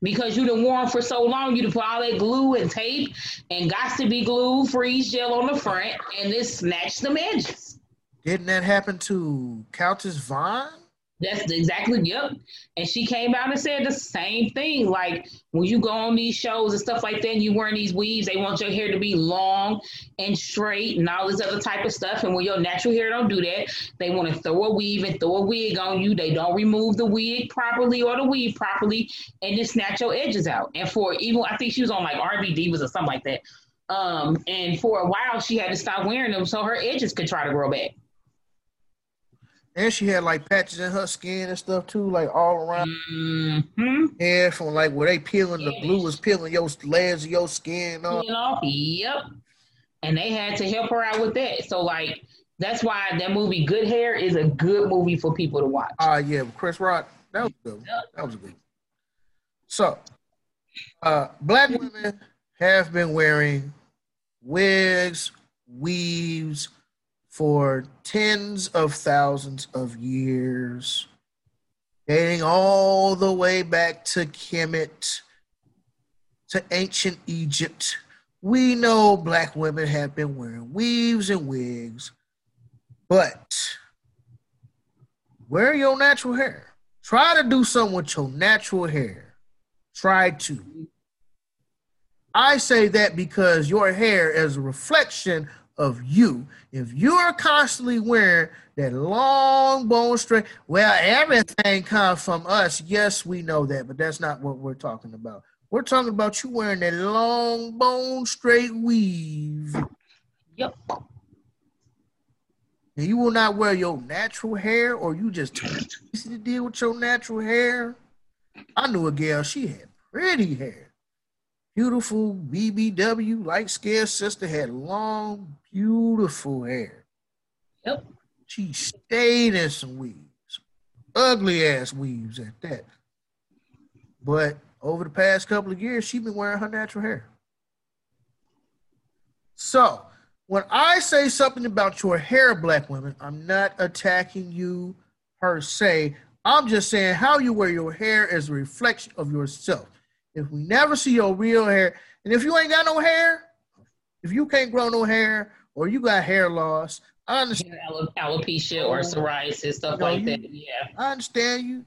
because you done worn for so long, you done put all that glue and tape and got to be glue, freeze gel on the front, and it snatched the edges. Didn't that happen to Countess Vaughn? That's exactly yep. And she came out and said the same thing. Like when you go on these shows and stuff like that, and you wearing these weaves, they want your hair to be long and straight and all this other type of stuff. And when your natural hair don't do that, they want to throw a weave and throw a wig on you. They don't remove the wig properly or the weave properly and just snatch your edges out. And for even I think she was on like R&B Divas or something like that. Um, and for a while she had to stop wearing them so her edges could try to grow back. And she had like patches in her skin and stuff too, like all around. Mm-hmm. Yeah, from like where they peeling the glue was peeling your layers of your skin off. Know, yep. And they had to help her out with that. So like that's why that movie Good Hair is a good movie for people to watch. Ah, uh, yeah, Chris Rock. That was good. That was good. So, uh, black women have been wearing wigs, weaves for tens of thousands of years, dating all the way back to Kemet, to ancient Egypt. We know black women have been wearing weaves and wigs, but wear your natural hair. Try to do something with your natural hair. Try to. I say that because your hair is a reflection of you. If you are constantly wearing that long bone straight, well, everything comes from us. Yes, we know that, but that's not what we're talking about. We're talking about you wearing that long bone straight weave. Yep. And you will not wear your natural hair, or you just too easy to deal with your natural hair. I knew a girl, she had pretty hair beautiful BBW light skinned sister had long, beautiful hair. Yep. She stayed in some weaves, ugly ass weaves at that. But over the past couple of years, she's been wearing her natural hair. So when I say something about your hair, black women, I'm not attacking you per se. I'm just saying how you wear your hair is a reflection of yourself. If we never see your real hair, and if you ain't got no hair, if you can't grow no hair or you got hair loss, I understand alopecia or oh. psoriasis stuff like you, that. Yeah, I understand you.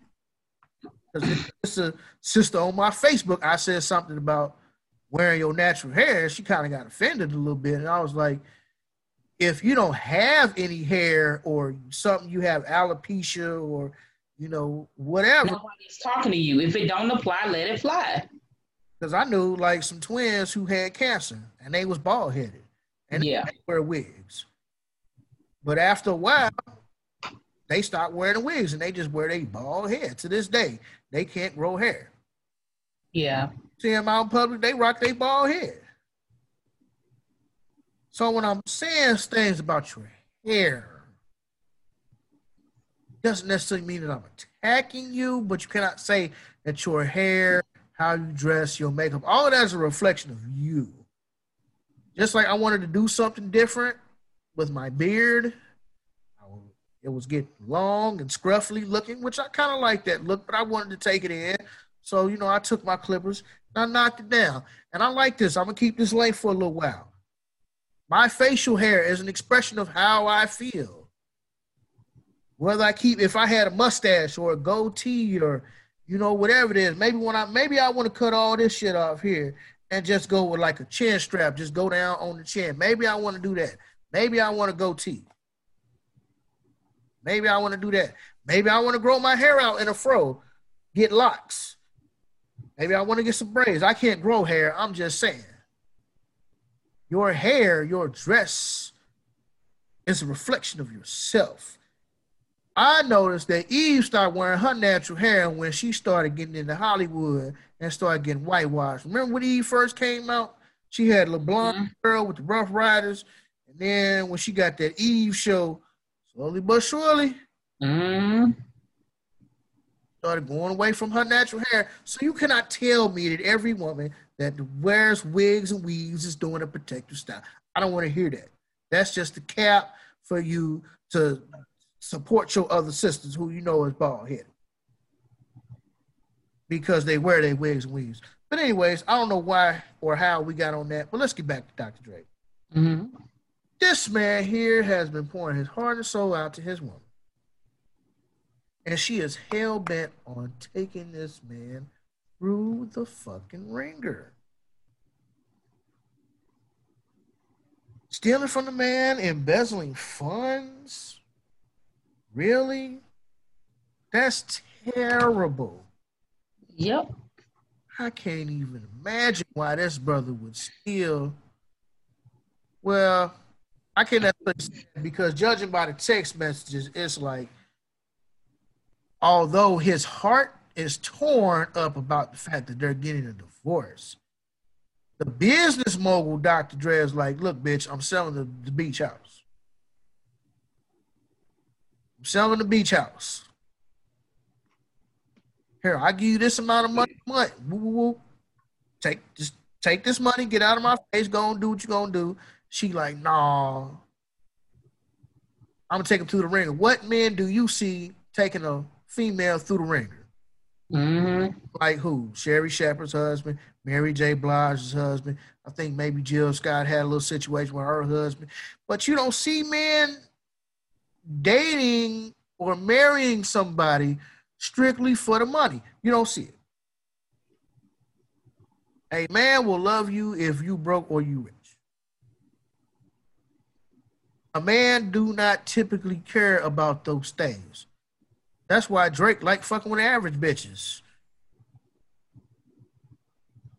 Because it's a sister on my Facebook, I said something about wearing your natural hair. She kind of got offended a little bit, and I was like, if you don't have any hair or something, you have alopecia or you know whatever. Nobody's talking to you. If it don't apply, let it fly. Because I knew like some twins who had cancer and they was bald headed and yeah. they wear wigs. But after a while, they stopped wearing the wigs and they just wear their bald head. To this day, they can't grow hair. Yeah. See them out in public, they rock their bald head. So when I'm saying things about your hair, doesn't necessarily mean that I'm attacking you, but you cannot say that your hair, how you dress, your makeup, all of that is a reflection of you. Just like I wanted to do something different with my beard. It was getting long and scruffy looking, which I kind of like that look, but I wanted to take it in. So, you know, I took my clippers and I knocked it down. And I like this. I'm going to keep this length for a little while. My facial hair is an expression of how I feel. Whether I keep, if I had a mustache or a goatee or, you know, whatever it is, maybe when I, maybe I want to cut all this shit off here and just go with like a chin strap, just go down on the chin. Maybe I want to do that. Maybe I want to goatee. Maybe I want to do that. Maybe I want to grow my hair out in a fro, get locks. Maybe I want to get some braids. I can't grow hair. I'm just saying. Your hair, your dress is a reflection of yourself. I noticed that Eve started wearing her natural hair when she started getting into Hollywood and started getting whitewashed. Remember when Eve first came out? She had LeBlanc mm-hmm. girl with the Ruff Ryders. And then when she got that Eve show, slowly but surely, mm-hmm. started going away from her natural hair. So you cannot tell me that every woman that wears wigs and weaves is doing a protective style. I don't want to hear that. That's just a cap for you to support your other sisters who you know is bald headed because they wear their wigs and weaves. But anyways, I don't know why or how we got on that. But let's get back to Dr. Dre. Mm-hmm. This man here has been pouring his heart and soul out to his woman. And she is hell bent on taking this man through the fucking ringer. Stealing from the man, embezzling funds. Really? That's terrible. Yep. I can't even imagine why this brother would steal. Well, I cannot because judging by the text messages, it's like although his heart is torn up about the fact that they're getting a divorce, the business mogul Dr. Dre is like, look, bitch, I'm selling the, the beach house. Selling the beach house. Here, I give you this amount of money. Money. Woo, woo, woo. Take just take this money, get out of my face, go and do what you're gonna do. She like, nah. I'm gonna take him through the ringer. What men do you see taking a female through the ringer? Mm-hmm. Like who? Sherri Shepherd's husband, Mary J. Blige's husband. I think maybe Jill Scott had a little situation with her husband. But you don't see men dating or marrying somebody strictly for the money. You don't see it. A man will love you if you broke or you rich. A man do not typically care about those things. That's why Drake like fucking with average bitches.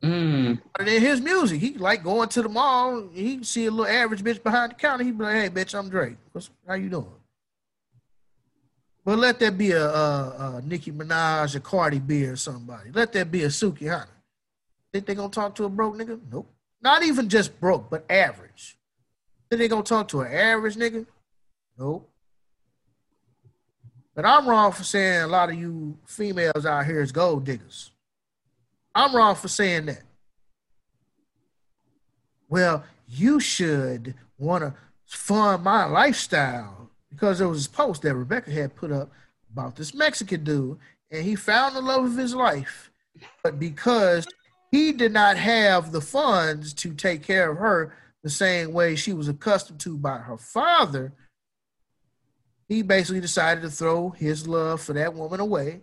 Mm. But in his music, he like going to the mall. He see a little average bitch behind the counter. He be like, "Hey, bitch, I'm Drake. What's, how you doing?" But let that be a, a, a Nicki Minaj, a Cardi B, or somebody. Let that be a Sukihana. Think they gonna talk to a broke nigga? Nope. Not even just broke, but average. Think they gonna talk to an average nigga? Nope. But I'm wrong for saying a lot of you females out here is gold diggers. I'm wrong for saying that. Well, you should want to fund my lifestyle because there was this post that Rebecca had put up about this Mexican dude, and he found the love of his life, but because he did not have the funds to take care of her the same way she was accustomed to by her father, he basically decided to throw his love for that woman away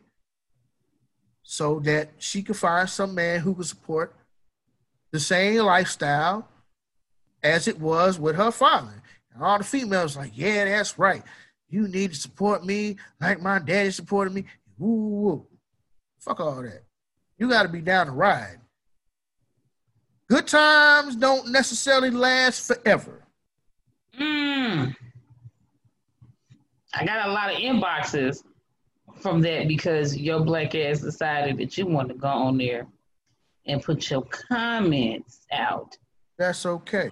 so that she could find some man who could support the same lifestyle as it was with her father. And all the females like, yeah, that's right. You need to support me like my daddy supported me. Woo, fuck all that. You got to be down to ride. Good times don't necessarily last forever. Mm. I got a lot of inboxes from that because your black ass decided that you want to go on there and put your comments out. That's okay.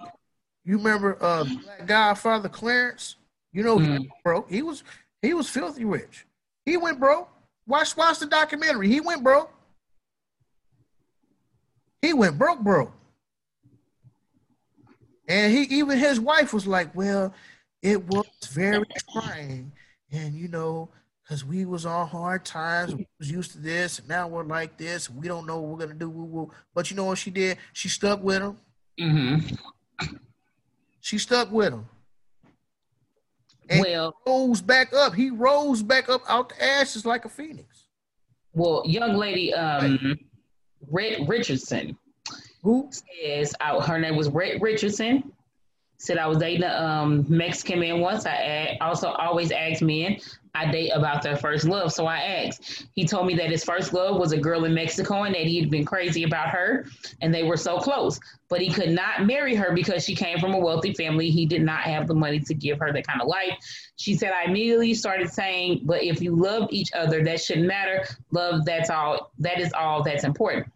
You remember uh Black Godfather Clarence? You know, mm. he broke. He was he was filthy rich. He went broke. Watch watch the documentary. He went broke. He went broke, broke. And he even his wife was like, "Well, it was very trying, and you know, because we was on hard times, we was used to this, and now we're like this. We don't know what we're gonna do. Woo-woo. But you know what she did? She stuck with him. Mm-hmm. She stuck with him. And well, rose back up. He rose back up out the ashes like a phoenix. Well, young lady, um, Red Richardson. Who says her name was Red Richardson? Said I was dating a um, Mexican man once. I also always ask men I date about their first love. So I asked. He told me that his first love was a girl in Mexico and that he had been crazy about her and they were so close. But he could not marry her because she came from a wealthy family. He did not have the money to give her that kind of life. She said, I immediately started saying, But if you love each other, that shouldn't matter. Love, that's all. That is all that's important.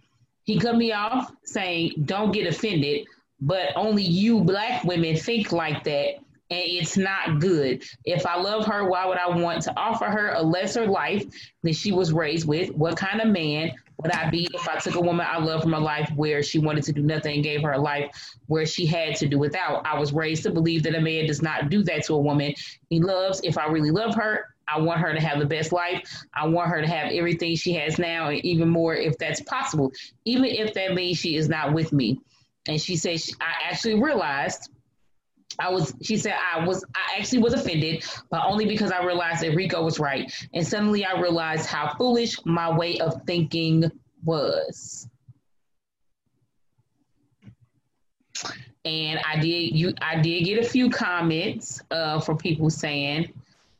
He cut me off saying, Don't get offended, but only you black women think like that and it's not good. If I love her, why would I want to offer her a lesser life than she was raised with? What kind of man would I be if I took a woman I love from a life where she wanted to do nothing and gave her a life where she had to do without? I was raised to believe that a man does not do that to a woman. He loves, if I really love her, I want her to have the best life. I want her to have everything she has now and even more if that's possible, even if that means she is not with me. And she said, I actually realized I was, she said, I was, I actually was offended, but only because I realized that Rico was right. And suddenly I realized how foolish my way of thinking was. And I did, you, I did get a few comments uh, from people saying,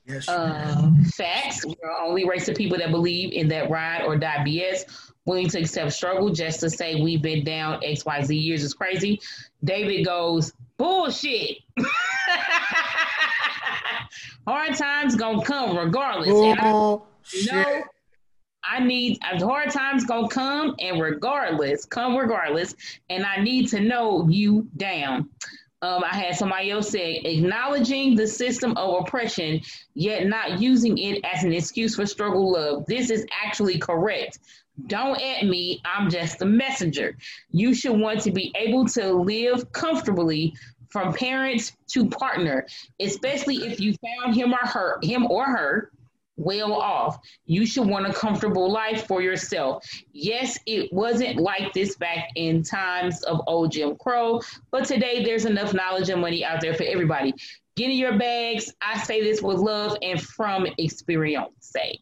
Yes. Uh, facts. We're only race of people that believe in that ride or die BS, willing to accept struggle just to say we've been down XYZ years is crazy. David goes, bullshit. [laughs] hard times gonna come regardless. Oh, I, know I need hard times gonna come and regardless, come regardless, and I need to know you down. Um, I had somebody else say acknowledging the system of oppression, yet not using it as an excuse for struggle love. This is actually correct. Don't at me. I'm just the messenger. You should want to be able to live comfortably from parents to partner, especially if you found him or her, him or her well off. You should want a comfortable life for yourself. Yes, it wasn't like this back in times of old Jim Crow, but today there's enough knowledge and money out there for everybody. Get in your bags. I say this with love and from experience. Say.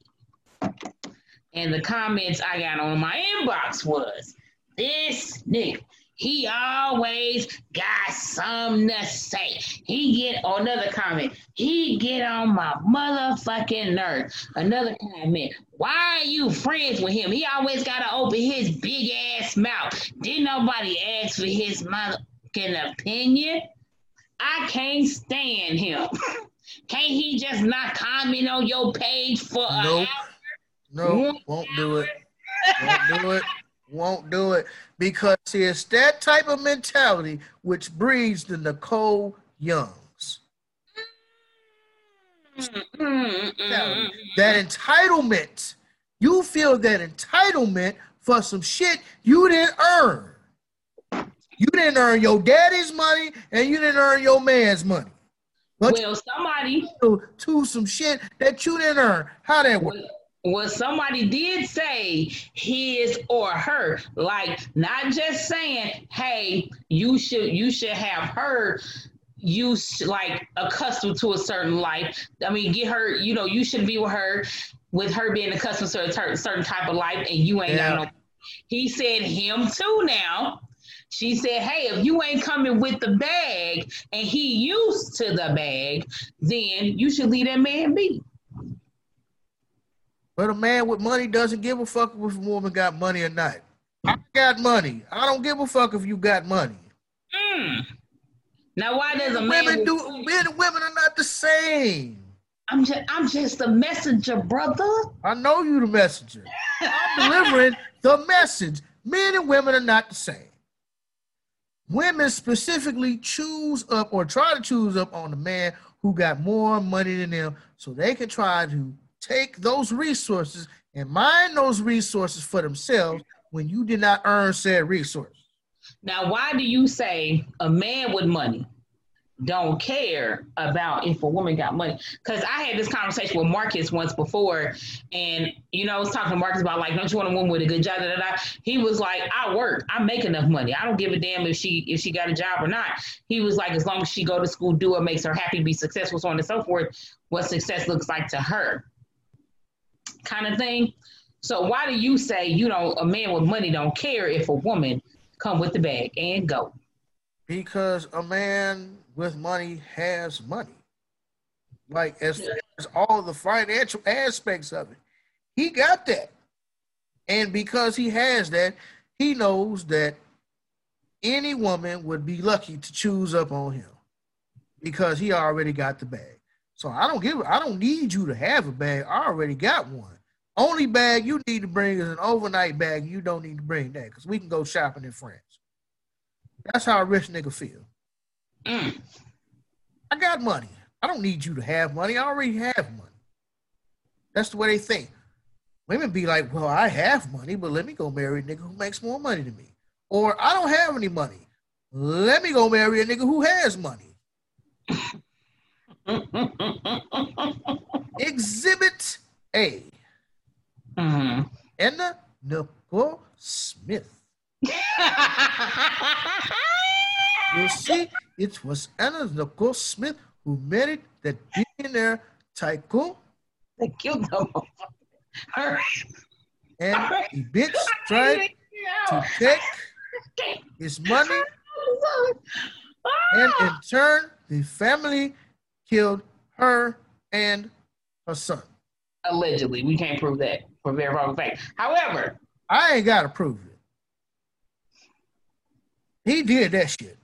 And the comments I got on my inbox was this nigga. He always got something to say. He get oh, another comment. He get on my motherfucking nerve. Another comment. Why are you friends with him? He always gotta open his big ass mouth. Didn't nobody ask for his motherfucking opinion? I can't stand him. [laughs] Can't he just not comment on your page for a nope. hour? No, won't do it. Won't do it. Won't do it because it's that type of mentality which breeds the Nicole Youngs. that entitlement. You feel that entitlement for some shit you didn't earn. You didn't earn your daddy's money and you didn't earn your man's money. But well, somebody to, to some shit that you didn't earn. How that work? Well, somebody did say his or her, like not just saying, "Hey, you should you should have her." You like accustomed to a certain life. I mean, get her. You know, you should be with her, with her being accustomed to a certain type of life, and you ain't yeah. got no. He said him too. Now, she said, "Hey, if you ain't coming with the bag, and he used to the bag, then you should leave that man be." But a man with money doesn't give a fuck if a woman got money or not. I got money. I don't give a fuck if you got money. Mm. Now, why does a man? Women do. Men and women are not the same. I'm just, I'm just a messenger, brother. I know you the messenger. I'm delivering the message. Men and women are not the same. Women specifically choose up or try to choose up on the man who got more money than them so they can try to take those resources and mine those resources for themselves when you did not earn said resource. Now, why do you say a man with money don't care about if a woman got money? Because I had this conversation with Marcus once before, and you know, I was talking to Marcus about like, don't you want a woman with a good job? Da. He was like, I work, I make enough money. I don't give a damn if she if she got a job or not. He was like, as long as she go to school, do what makes her happy, be successful, so on and so forth. What success looks like to her kind of thing. So why do you say you know a man with money don't care if a woman come with the bag and go? Because a man with money has money. Like as, as all the financial aspects of it. He got that. And because he has that, he knows that any woman would be lucky to choose up on him because he already got the bag. So I don't give I don't need you to have a bag. I already got one. Only bag you need to bring is an overnight bag. You don't need to bring that because we can go shopping in France. That's how a rich nigga feel. Mm. I got money. I don't need you to have money. I already have money. That's the way they think. Women be like, well, I have money, but let me go marry a nigga who makes more money than me. Or I don't have any money. Let me go marry a nigga who has money. Exhibit A. Mm-hmm. Anna Nicole Smith. [laughs] you see, it was Anna Nicole Smith who married the billionaire tycoon. They killed them. [laughs] And the bitch tried to take his money, [laughs] and in turn, the family killed her and her son. Allegedly, we can't prove that for verifiable fact. However, I ain't gotta prove it. He did that shit.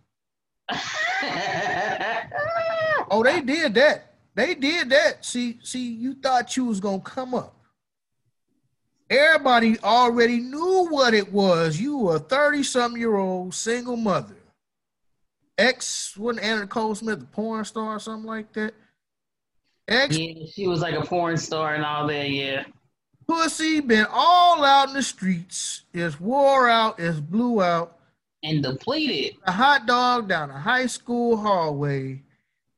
[laughs] oh, they did that. They did that. See, see, you thought you was gonna come up. Everybody already knew what it was. You were a 30 something year old single mother. Ex, wasn't Anna Nicole Smith a porn star or something like that? Ex, yeah, she was like a porn star and all that, yeah. Pussy been all out in the streets. It's wore out, it's blew out. And depleted. A hot dog down a high school hallway.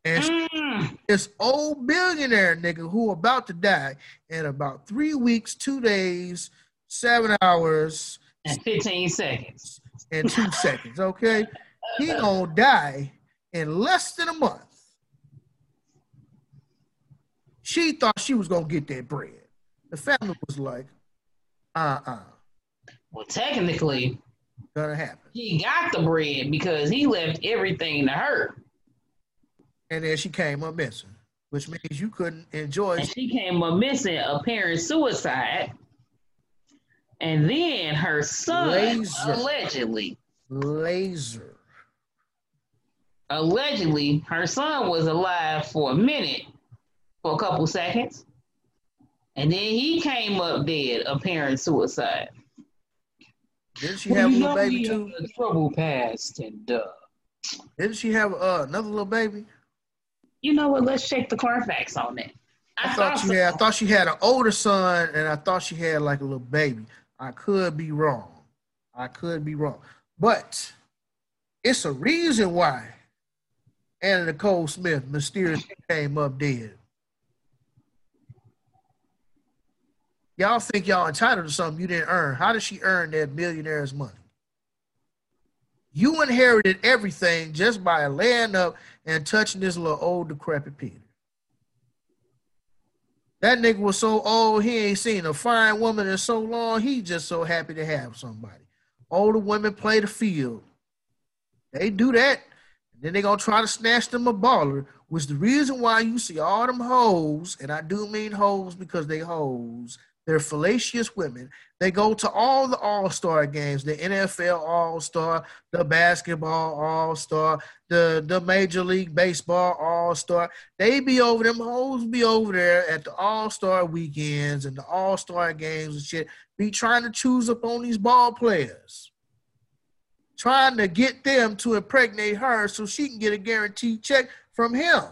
And mm. this old billionaire nigga who about to die in about three weeks, two days, seven hours, and 15 seconds. And two [laughs] seconds, okay? He gonna die in less than a month. She thought she was gonna get that bread. The family was like, uh-uh. Well, technically, gonna happen. He got the bread because he left everything to her. And then she came up missing, which means you couldn't enjoy. And she came up missing, apparent suicide. And then her son Laser. allegedly. Laser. Allegedly, her son was alive for a minute, for a couple seconds. And then he came up dead, apparent suicide. Didn't she well, have a little baby too? trouble past and uh Didn't she have uh, another little baby? You know what? Let's check the Carfax on that. I, I thought, she had. I thought she had an older son, and I thought she had like a little baby. I could be wrong. I could be wrong, but it's a reason why Anna Nicole Smith mysteriously came up dead. Y'all think y'all entitled to something you didn't earn. How did she earn that millionaire's money? You inherited everything just by laying up and touching this little old decrepit Peter. That nigga was so old, he ain't seen a fine woman in so long. He just so happy to have somebody. Older women play the field. They do that. Then they gonna try to snatch them a baller, which the reason why you see all them hoes, and I do mean hoes because they hoes, they're fallacious women. They go to all the All Star games, the NFL All Star, the basketball All Star, the the Major League Baseball All Star. They be over them hoes be over there at the All Star weekends and the All Star games and shit. Be trying to choose up on these ball players, trying to get them to impregnate her so she can get a guaranteed check from him.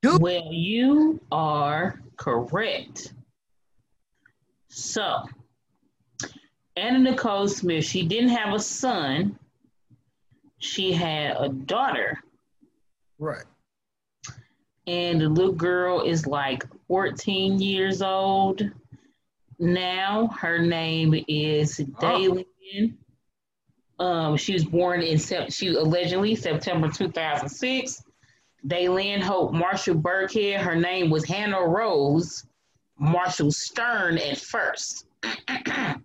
Dude. Well, you are correct. So, Anna Nicole Smith, she didn't have a son. She had a daughter. Right. And the little girl is like 14 years old now. Her name is oh. Daylin. Oh. Um, she was born in she allegedly September 2006. Daylin Hope Marshall Birkhead. Her name was Hannah Rose Marshall Stern at first. [clears throat]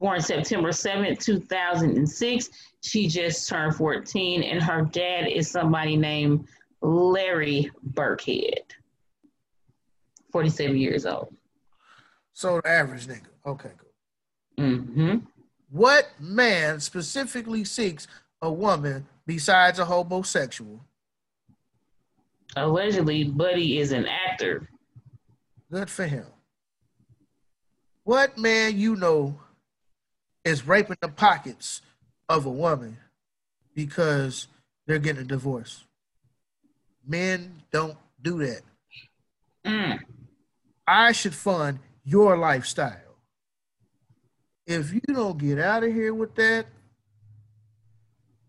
Born September 7th, 2006. She just turned 14, and her dad is somebody named Larry Birkhead, 47 years old. So the average nigga. Okay, cool. Mm-hmm. What man specifically seeks a woman besides a homosexual? Allegedly, Buddy is an actor Good for him. What man you know is raping the pockets of a woman because they're getting a divorce? Men don't do that. Mm. I should fund your lifestyle. If you don't get out of here with that,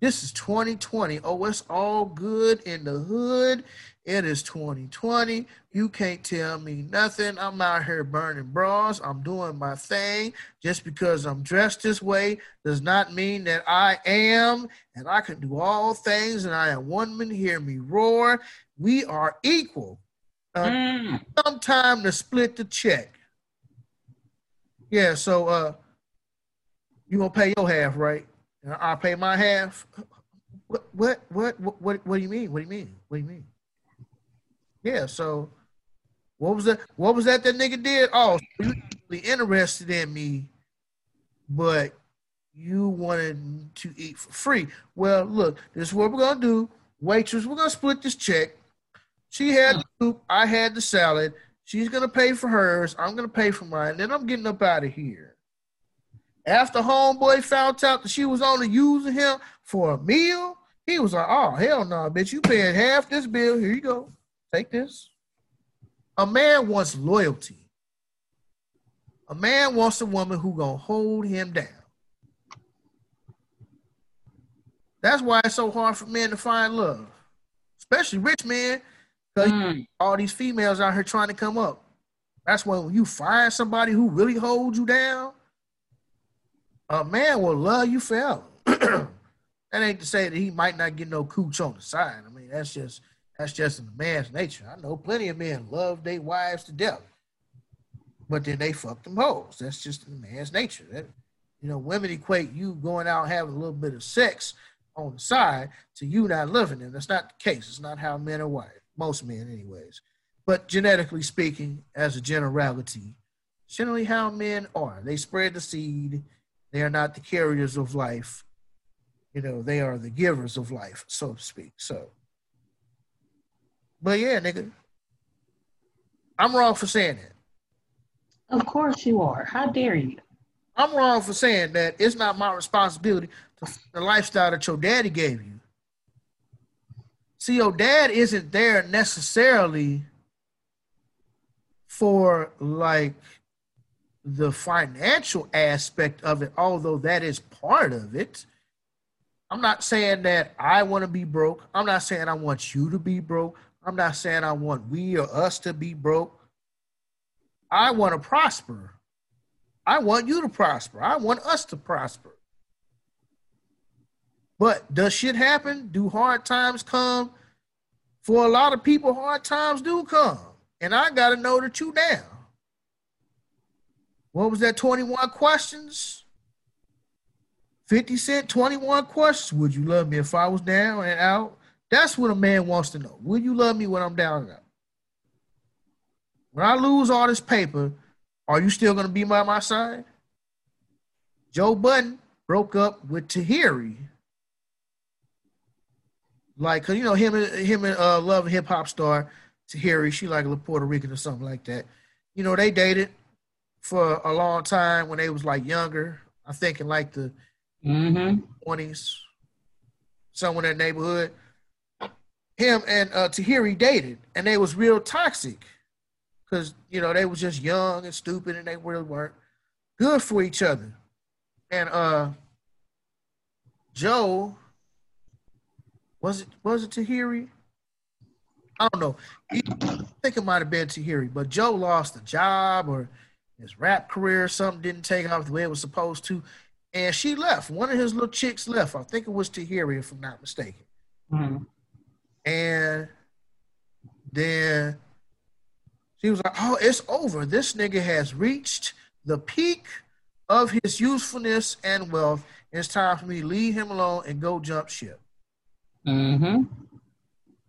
this is 2020. Oh, it's all good in the hood. It is 2020. You can't tell me nothing. I'm out here burning bras. I'm doing my thing. Just because I'm dressed this way does not mean that I am and I can do all things and I am one man. Hear me roar. We are equal. Uh, mm. Sometime to split the check. Yeah, so uh, you gonna pay your half, right? I'll pay my half. What, what, what, what, what, do you mean? What do you mean? What do you mean? Yeah, so what was that? What was that that nigga did? Oh, you really interested in me, but you wanted to eat for free. Well, look, this is what we're gonna do. Waitress, we're gonna split this check. She had the soup, I had the salad. She's gonna pay for hers. I'm gonna pay for mine. Then I'm getting up out of here. After homeboy found out that she was only using him for a meal, he was like, "Oh hell no, bitch! You paying half this bill? Here you go." Take this. A man wants loyalty. A man wants a woman who gonna hold him down. That's why it's so hard for men to find love, especially rich men, because mm. all these females out here trying to come up. That's when you find somebody who really holds you down, a man will love you forever. [clears throat] that ain't to say that he might not get no cooch on the side. I mean, that's just that's just in the man's nature. I know plenty of men love their wives to death, but then they fuck them hoes. That's just in the man's nature. That, you know, women equate you going out having a little bit of sex on the side to you not loving them. That's not the case. It's not how men are wired. Most men, anyways. But genetically speaking, as a generality, generally how men are. They spread the seed. They are not the carriers of life. You know, they are the givers of life, so to speak. So but yeah, nigga, I'm wrong for saying that. Of course you are. How dare you? I'm wrong for saying that it's not my responsibility to the lifestyle that your daddy gave you. See, your dad isn't there necessarily for like the financial aspect of it, although that is part of it. I'm not saying that I want to be broke. I'm not saying I want you to be broke. I'm not saying I want we or us to be broke. I want to prosper. I want you to prosper. I want us to prosper. But does shit happen? Do hard times come? For a lot of people, hard times do come. And I got to know that you down. What was that 21 questions? 50 Cent, 21 questions. Would you love me if I was down and out? That's what a man wants to know. Will you love me when I'm down and out? When I lose all this paper, are you still going to be by my side? Joe Budden broke up with Tahiry. Like, cause you know him and him and uh, love hip hop star Tahiry. She like a Puerto Rican or something like that. You know they dated for a long time when they was like younger. I think in like the Mm-hmm. 20s, somewhere in that neighborhood. Him and uh, Tahiry dated, and they was real toxic because you know they was just young and stupid, and they really weren't good for each other. And uh, Joe was it was it Tahiry? I don't know. He, I think it might have been Tahiry, but Joe lost a job or his rap career, something didn't take off the way it was supposed to and she left. One of his little chicks left. I think it was Tahiry, if I'm not mistaken. Mm-hmm. And then she was like, "Oh, it's over. This nigga has reached the peak of his usefulness and wealth. It's time for me to leave him alone and go jump ship." Mm-hmm.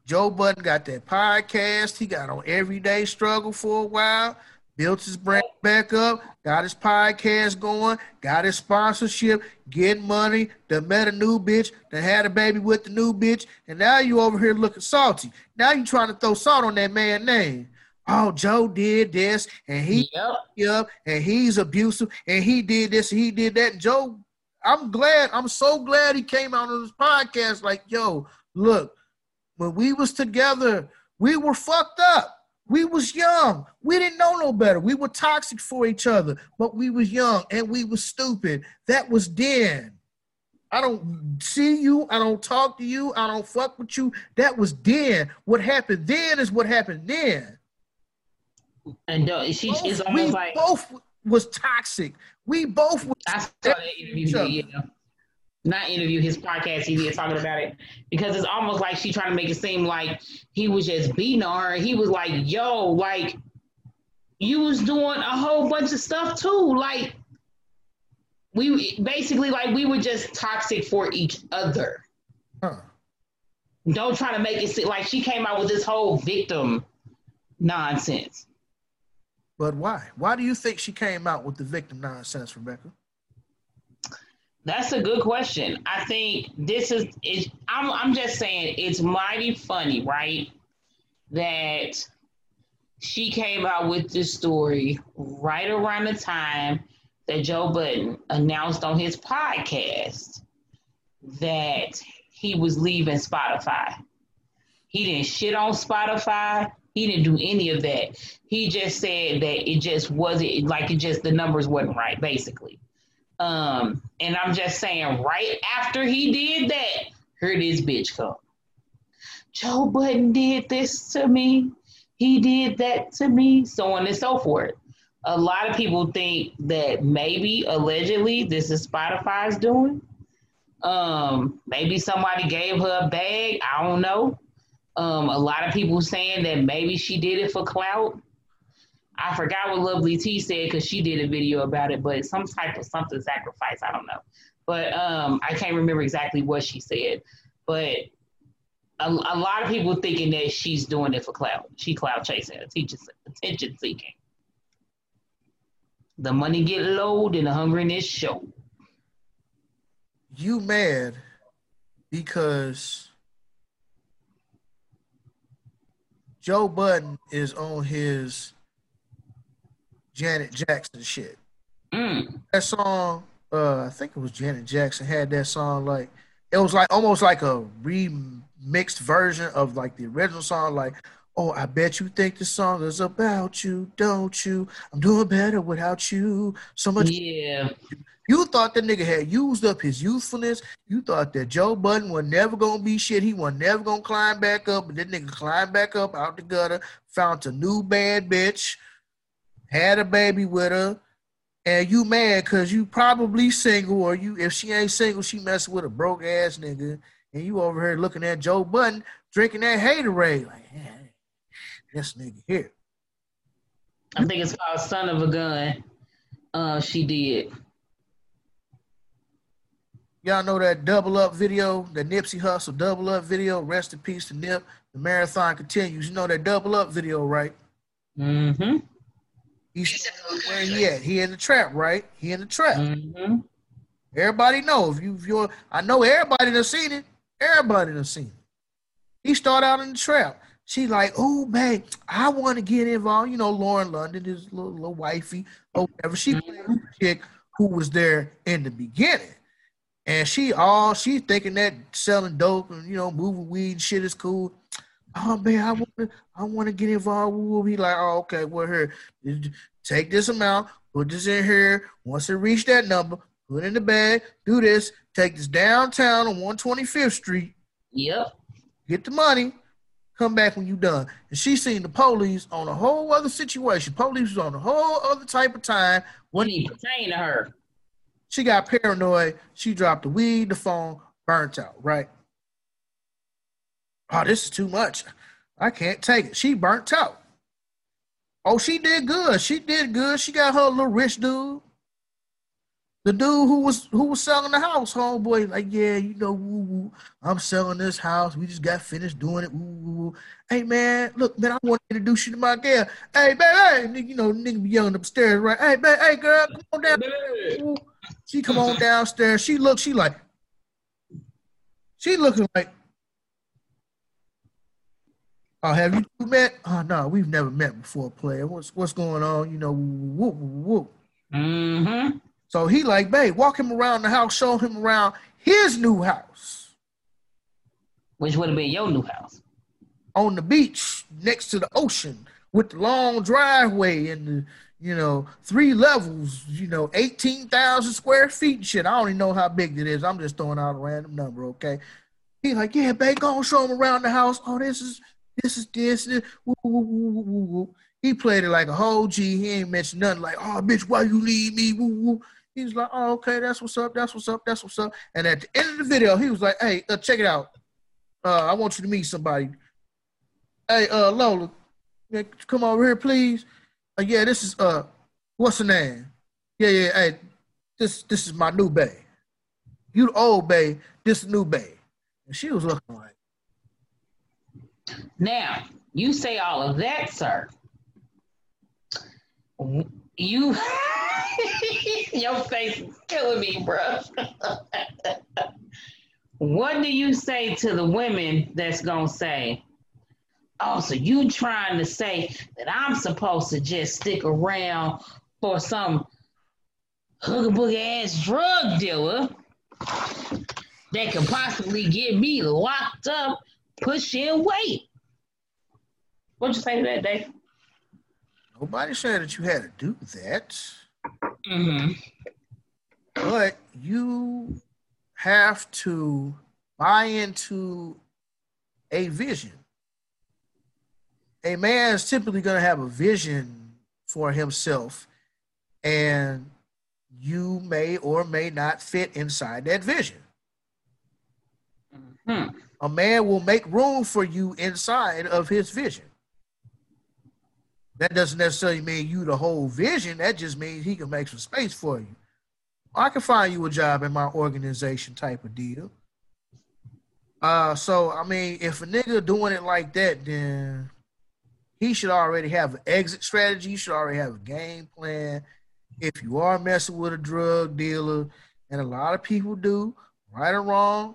Joe Budden got that podcast. He got on Everyday Struggle for a while built his brand back up, got his podcast going, got his sponsorship, getting money, done met a new bitch, done had a baby with the new bitch, and now you over here looking salty. Now you trying to throw salt on that man name. Oh, Joe did this, and he yep. yep, and he's abusive, and he did this, and he did that. And Joe, I'm glad, I'm so glad he came out on this podcast. Like, yo, look, when we was together, we were fucked up. We was young. We didn't know no better. We were toxic for each other, but we was young and we was stupid. That was then. I don't see you. I don't talk to you. I don't fuck with you. That was then. What happened then is what happened then. And uh, she both, we like both was toxic. We both saw that interview. Yeah not interview his podcast he did talking about it because it's almost like she trying to make it seem like he was just beating on her. He was like, "Yo, like you was doing a whole bunch of stuff too. Like we basically like we were just toxic for each other. Huh. Don't try to make it seem like she came out with this whole victim nonsense. But why? Why do you think she came out with the victim nonsense, Rebecca? That's a good question. I think this is, is I'm, I'm just saying it's mighty funny, right? That she came out with this story right around the time that Joe Budden announced on his podcast that he was leaving Spotify. He didn't shit on Spotify. He didn't do any of that. He just said that it just wasn't like it just the numbers wasn't right, basically. Um, and I'm just saying, right after he did that, here this bitch come. Joe Budden did this to me. He did that to me, so on and so forth. A lot of people think that maybe allegedly this is Spotify's doing. Um, maybe somebody gave her a bag. I don't know. Um, a lot of people saying that maybe she did it for clout. I forgot what Lovely T said because she did a video about it, but some type of something sacrifice. I don't know, but um, I can't remember exactly what she said. But a, a lot of people thinking that she's doing it for clout. She clout chasing, attention, seeking. The money get low, and the hungriness show. You mad because Joe Budden is on his Janet Jackson shit. Mm. That song, uh, I think it was Janet Jackson had that song like it was like almost like a remixed version of like the original song, like Oh, I bet you think the song is about you, don't you? I'm doing better without you. So much. Yeah. You thought the nigga had used up his youthfulness. You thought that Joe Budden was never gonna be shit. He was never gonna climb back up. But that nigga climbed back up out the gutter, found a new bad bitch, had a baby with her, and you mad because you probably single, or you if she ain't single, she messing with a broke ass nigga, and you over here looking at Joe Budden drinking that haterade. Like, man, this nigga here. I think it's called Son of a Gun. Uh, she did. Y'all know that double up video, the Nipsey Hussle double up video. Rest in peace to Nip. The marathon continues. You know that double up video, right? Mm-hmm. He's where he at? He in the trap, right? He in the trap. Mm-hmm. Everybody know if you if you're I know everybody done seen it. Everybody done seen it. He start out in the trap. She like, oh man, I want to get involved. You know, Lauren London is little, little wifey or whatever. She mm-hmm. chick who was there in the beginning. And she all she thinking that selling dope and you know moving weed and shit is cool. Oh man, I want to I want to get involved. We'll be like, oh okay, we're here, take this amount, put this in here. Once it reach that number, put it in the bag, do this, take this downtown on 125th Street. Yep. Get the money, come back when you done. And she seen the police on a whole other situation. Police was on a whole other type of time. What he pertain to her? She got paranoid. She dropped the weed, the phone, burnt out, right? Oh, this is too much. I can't take it. She burnt out. Oh, she did good. She did good. She got her little rich dude. The dude who was who was selling the house, homeboy, like, yeah, you know, woo, woo, I'm selling this house. We just got finished doing it. Woo, Hey man, look, man, I want to introduce you to my girl. Hey, man, hey, you know, nigga be yelling upstairs, right? Hey, man, hey, girl, come on down. She come on downstairs. She look. She like. She looking like. Oh, have you met? Oh no, we've never met before, player. What's what's going on? You know, whoop whoop. Mm-hmm. So he like, babe, walk him around the house, show him around his new house. Which would have been your new house. On the beach, next to the ocean, with the long driveway and the you know, three levels, you know, 18,000 square feet and shit. I don't even know how big it is. I'm just throwing out a random number, okay? He's like, yeah, babe, go and show him around the house. Oh, this is, this is this. this. Woo, woo, woo, he played it like a whole G. He ain't mentioned nothing like, oh, bitch, why you leave me? Woo, woo. He's like, oh, okay, that's what's up, that's what's up, that's what's up. And at the end of the video, he was like, hey, uh, check it out. Uh, I want you to meet somebody. Hey, uh, Lola, come over here, please uh, yeah, this is uh, what's her name? Yeah, yeah, hey, this this is my new bay. You the old bay, this new bay. And she was looking like. Now you say all of that, sir. You, [laughs] your face is killing me, bro. [laughs] what do you say to the women that's gonna say? oh, so you trying to say that I'm supposed to just stick around for some hookaboo ass drug dealer that could possibly get me locked up, pushing weight. What'd you say to that, Dave? Nobody said that you had to do that. Mm-hmm. But you have to buy into a vision a man is typically going to have a vision for himself, and you may or may not fit inside that vision. Mm-hmm. A man will make room for you inside of his vision. That doesn't necessarily mean you the whole vision. That just means he can make some space for you. I can find you a job in my organization type of deal. Uh, so I mean, if a nigga doing it like that, then he should already have an exit strategy. You should already have a game plan. If you are messing with a drug dealer, and a lot of people do, right or wrong,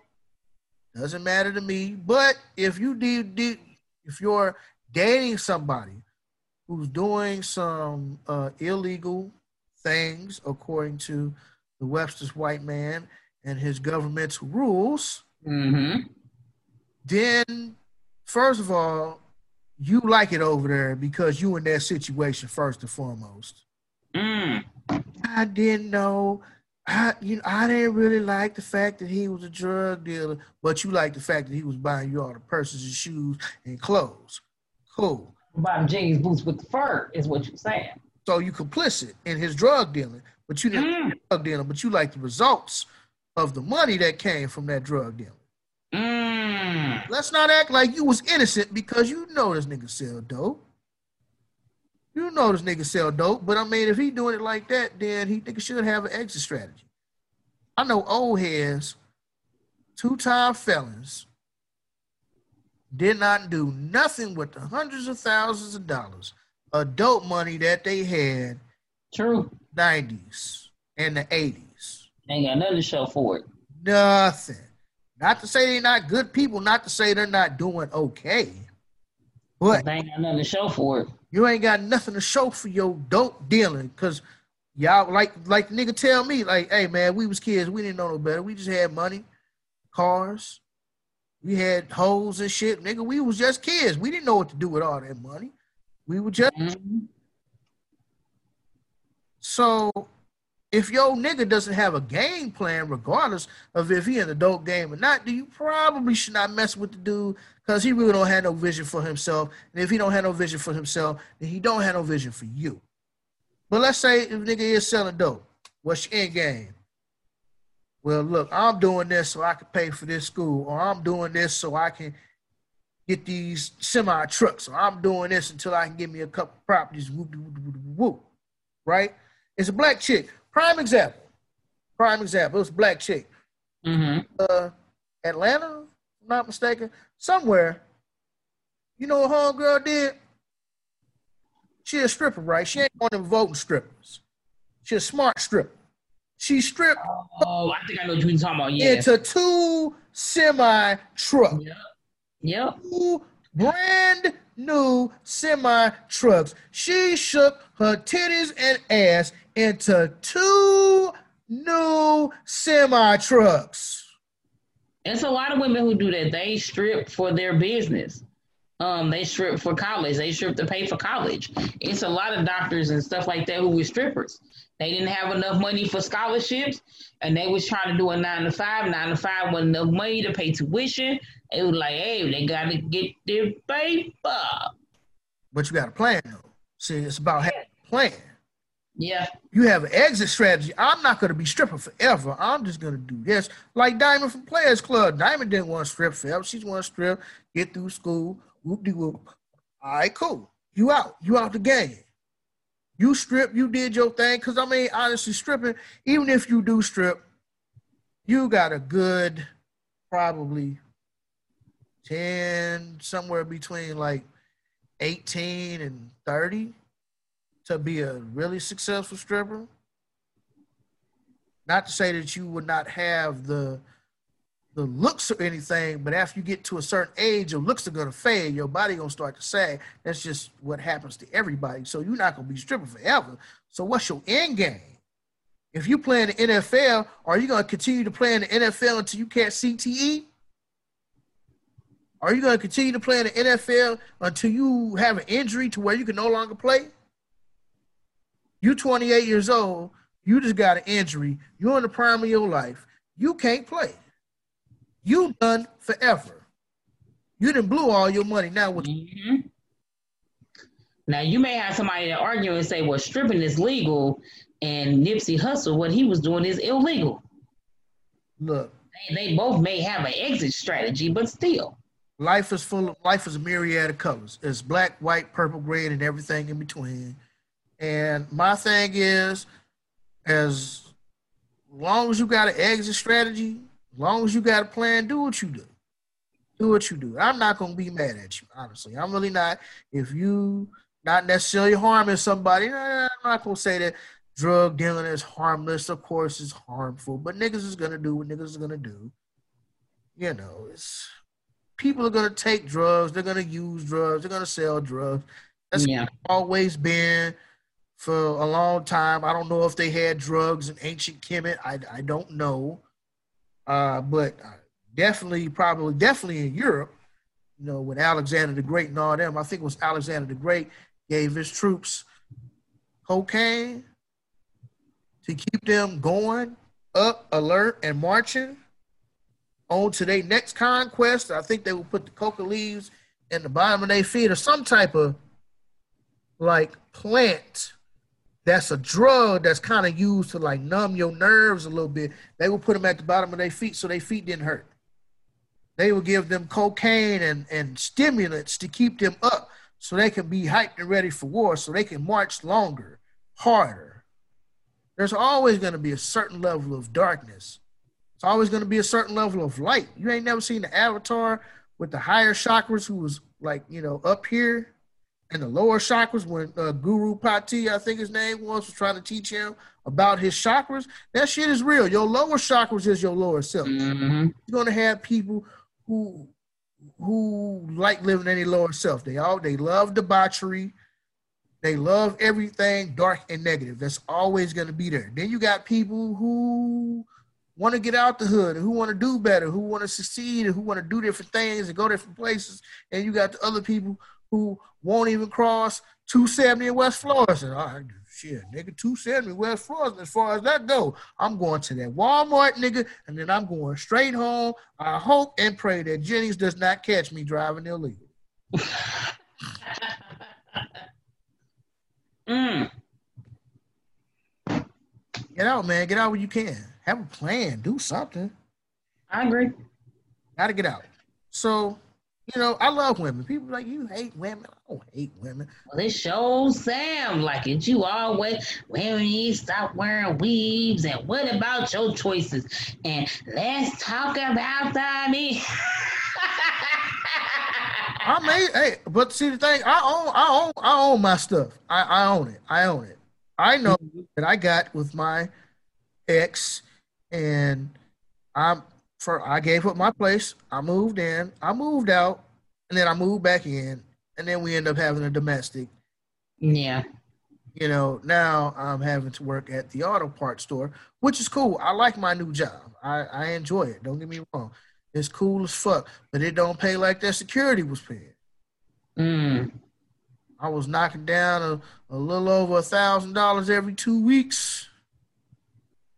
doesn't matter to me. But if you did, if you're dating somebody who's doing some uh, illegal things according to the Webster's white man and his government's rules, mm-hmm. then first of all, you like it over there because you in that situation first and foremost. Mm. I didn't know. I you know I didn't really like the fact that he was a drug dealer, but you like the fact that he was buying you all the purses and shoes and clothes. Cool. Buying jeans boots with the fur is what you're saying. So you complicit in his drug dealing, but you didn't Mm. drug dealing, but you like the results of the money that came from that drug dealing. Mm. Let's not act like you was innocent because you know this nigga sell dope. You know this nigga sell dope, but I mean, if he doing it like that, then he nigga should have an exit strategy. I know old heads, two-time felons, did not do nothing with the hundreds of thousands of dollars of dope money that they had True. 90s and the 80s. Ain't got nothing to show for it. Nothing. Not to say they're not good people, not to say they're not doing okay. But They ain't got nothing to show for it. You ain't got nothing to show for your dope dealing because y'all like like nigga tell me, like, hey man, we was kids, we didn't know no better. We just had money, cars, we had hoes and shit. Nigga, we was just kids. We didn't know what to do with all that money. We were just Mhm. So if your nigga doesn't have a game plan, regardless of if he in the dope game or not, then you probably should not mess with the dude because he really don't have no vision for himself. And if he don't have no vision for himself, then he don't have no vision for you. But let's say if nigga is selling dope, what's your end game? Well, look, I'm doing this so I can pay for this school, or I'm doing this so I can get these semi trucks, or I'm doing this until I can get me a couple properties. Whoop, whoop, whoop, whoop. Right? It's a black chick. Prime example. Prime example. It's a black chick. Mhm. Uh, Atlanta, if I'm not mistaken, somewhere. You know what homegirl did? She a stripper, right? She ain't one of them voting strippers. She a smart stripper. She stripped Oh, I think I know what you're talking about. Yeah. into two semi trucks. Yep. Two brand new semi trucks. She shook her titties and ass into two new semi trucks. It's a lot of women who do that. They strip for their business. Um, they strip for college. They strip to pay for college. It's a lot of doctors and stuff like that who were strippers. They didn't have enough money for scholarships, and they was trying to do a nine to five. Nine to five wasn't enough money to pay tuition. It was like, hey, they got to get their paper. But you got a plan though. See, it's about having a plan. Yeah. You have an exit strategy. I'm not going to be stripping forever. I'm just going to do this. Like Diamond from Players Club. Diamond didn't want to strip forever. She's want to strip, get through school, whoop de whoop. All right, cool. You out. You out the game. You strip, you did your thing. Because, I mean, honestly, stripping, even if you do strip, you got a good probably 10, somewhere between like 18 and 30 to be a really successful stripper. Not to say that you would not have the the looks or anything, but after you get to a certain age, your looks are gonna fade. Your body gonna start to sag. That's just what happens to everybody. So you're not gonna be stripping forever. So what's your end game? If you play in the NFL, are you gonna continue to play in the NFL until you can't CTE? Are you gonna continue to play in the NFL until you have an injury to where you can no longer play? You're 28 years old, you just got an injury, you're in the prime of your life, you can't play. You done forever. You done blew all your money. Now what Mhm. Now you may have somebody that argue and say, "Well, stripping is legal, and Nipsey Hussle, what he was doing is illegal." look, They, they both may have an exit strategy, but still. Life is full of life is a myriad of colors. It's black, white, purple, green, and everything in between. And my thing is, as long as you got an exit strategy, as long as you got a plan, do what you do. Do what you do. I'm not gonna be mad at you, honestly. I'm really not. If you not necessarily harming somebody, I'm not gonna say that drug dealing is harmless. Of course, it's harmful, but niggas is gonna do what niggas is gonna do. You know, it's people are gonna take drugs. They're gonna use drugs. They're gonna sell drugs. That's Yeah. always been for a long time. I don't know if they had drugs in ancient Kemet. I, I don't know. Uh, but definitely, probably, definitely in Europe, you know, with Alexander the Great and all them. I think it was Alexander the Great gave his troops cocaine to keep them going up, alert, and marching on to their next conquest. I think they will put the coca leaves in the bottom of their feet or some type of like plant that's a drug that's kind of used to like numb your nerves a little bit. They will put them at the bottom of their feet so their feet didn't hurt. They will give them cocaine and, and stimulants to keep them up so they can be hyped and ready for war, so they can march longer, harder. There's always going to be a certain level of darkness. It's always going to be a certain level of light. You ain't never seen the avatar with the higher chakras who was like, you know, up here and the lower chakras when uh, Guru Pati, I think his name was, was trying to teach him about his chakras. That shit is real. Your lower chakras is your lower self. Mm-hmm. You're gonna have people who who like living in their lower self. They all they love debauchery. They love everything dark and negative. That's always gonna be there. Then you got people who want to get out the hood and who want to do better, who want to succeed and who want to do different things and go different places. And you got the other people who won't even cross 270 in West Florissant. Oh, shit, nigga, 270 West Florissant. As far as that go, I'm going to that Walmart, nigga, and then I'm going straight home. I hope and pray that Jennings does not catch me driving illegal. [laughs] mm. Get out, man. Get out when you can. Have a plan. Do something. I agree. Gotta get out. So you know, I love women. People like you hate women. I don't hate women. Well, it shows Sam like it. You always when you stop wearing weaves, and what about your choices? And let's talk about that. Me. I mean, hey, but see the thing, I own, I own, I own my stuff. I, I own it. I own it. I know mm-hmm. that I got with my ex, and I'm for I gave up my place. I moved in. I moved out, and then I moved back in, and then we end up having a domestic. Yeah. You know, now I'm having to work at the auto parts store, which is cool. I like my new job. I, I enjoy it. Don't get me wrong. It's cool as fuck, but it don't pay like that security was paying. Mm. I was knocking down a, a little over a thousand dollars every two weeks.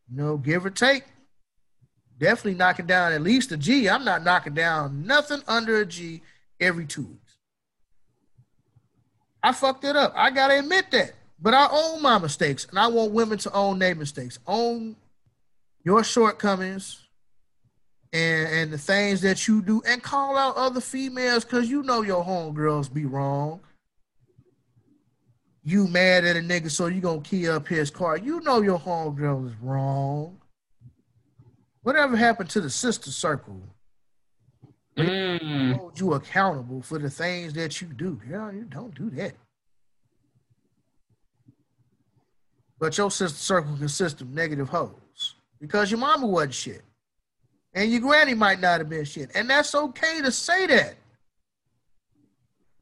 You know, give or take definitely knocking down at least a G. I'm not knocking down nothing under a G every two weeks. I fucked it up. I gotta admit that. But I own my mistakes, and I want women to own their mistakes. Own your shortcomings and and the things that you do, and call out other females because you know your homegirls be wrong. You mad at a nigga, so you gonna key up his car. You know your homegirl is wrong. Whatever happened to the sister circle? Mm. Hold you accountable for the things that you do. Yeah, you don't do that. But your sister circle consists of negative hoes because your mama wasn't shit. And your granny might not have been shit. And that's okay to say that.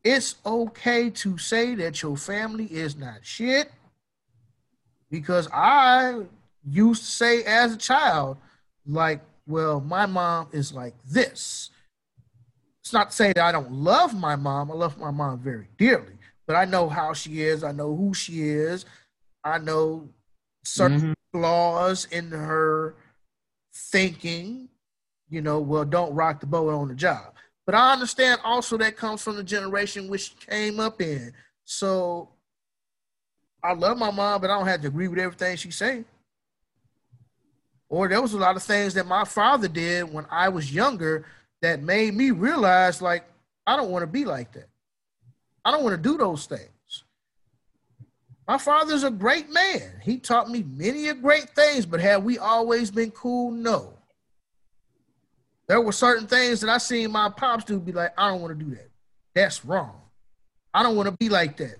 It's okay to say that your family is not shit. Because I used to say as a child, like, well, my mom is like this. It's not to say that I don't love my mom. I love my mom very dearly, but I know how she is. I know who she is. I know certain mm-hmm. flaws in her thinking. You know, well, don't rock the boat on the job. But I understand also that comes from the generation which came up in. So I love my mom, but I don't have to agree with everything she's saying. or there was a lot of things that my father did when I was younger that made me realize like I don't want to be like that. I don't want to do those things. My father's a great man. He taught me many of great things, but have we always been cool? No. There were certain things that I seen my pops do be like, I don't want to do that. That's wrong. I don't want to be like that.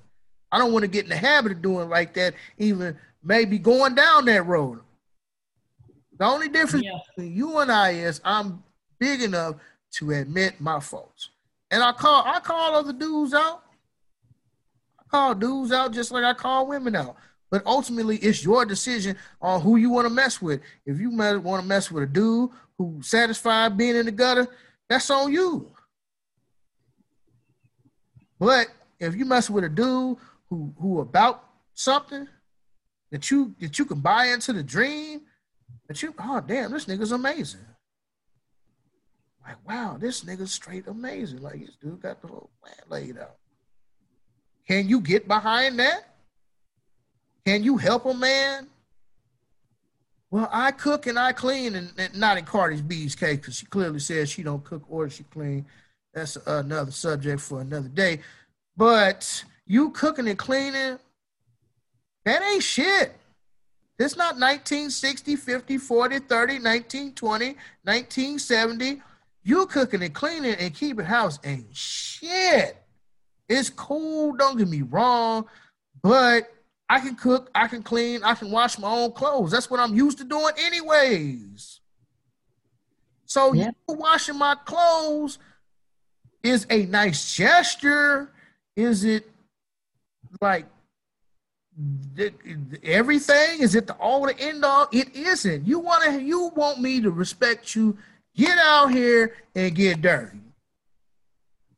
I don't want to get in the habit of doing like that, even maybe going down that road. The only difference yeah. between you and I is I'm big enough to admit my faults. And I call I call other dudes out. I call dudes out just like I call women out. But ultimately, it's your decision on who you want to mess with. If you want to mess with a dude who satisfied being in the gutter, that's on you. But if you mess with a dude who who about something that you that you can buy into the dream, that you oh damn, this nigga's amazing. Like, wow, this nigga's straight amazing. Like this dude got the whole plan laid out. Can you get behind that? Can you help a man? Well, I cook and I clean, and, and not in Cardi's B's case because she clearly says she don't cook or she clean. That's another subject for another day. But you cooking and cleaning, that ain't shit. It's not 1960, 50, 40, 30, 1920, 1970. You cooking and cleaning and keeping house ain't shit. It's cool, don't get me wrong, but I can cook, I can clean, I can wash my own clothes. That's what I'm used to doing, anyways. So you washing my clothes is a nice gesture. Is it like everything? Is it the all the end all? It isn't. You want to. You want me to respect you. Get out here and get dirty.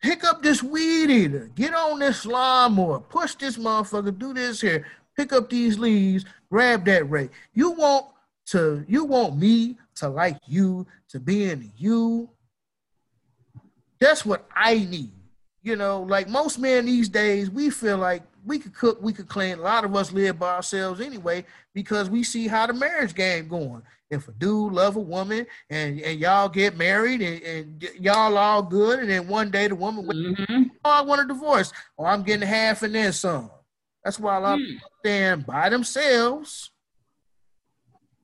Pick up this weed eater. Get on this lawnmower. Push this motherfucker. Do this here pick up these leaves, grab that rake. You want to, you want me to like you, to be in you. That's what I need. You know, like most men these days, we feel like we could cook, we could clean. A lot of us live by ourselves anyway because we see how the marriage game going. If a dude love a woman and, and y'all get married and, and y'all all good, and then one day the woman, mm-hmm. oh, I want a divorce, or I'm getting half and then some. That's why a lot mm. of hmm. people stand by themselves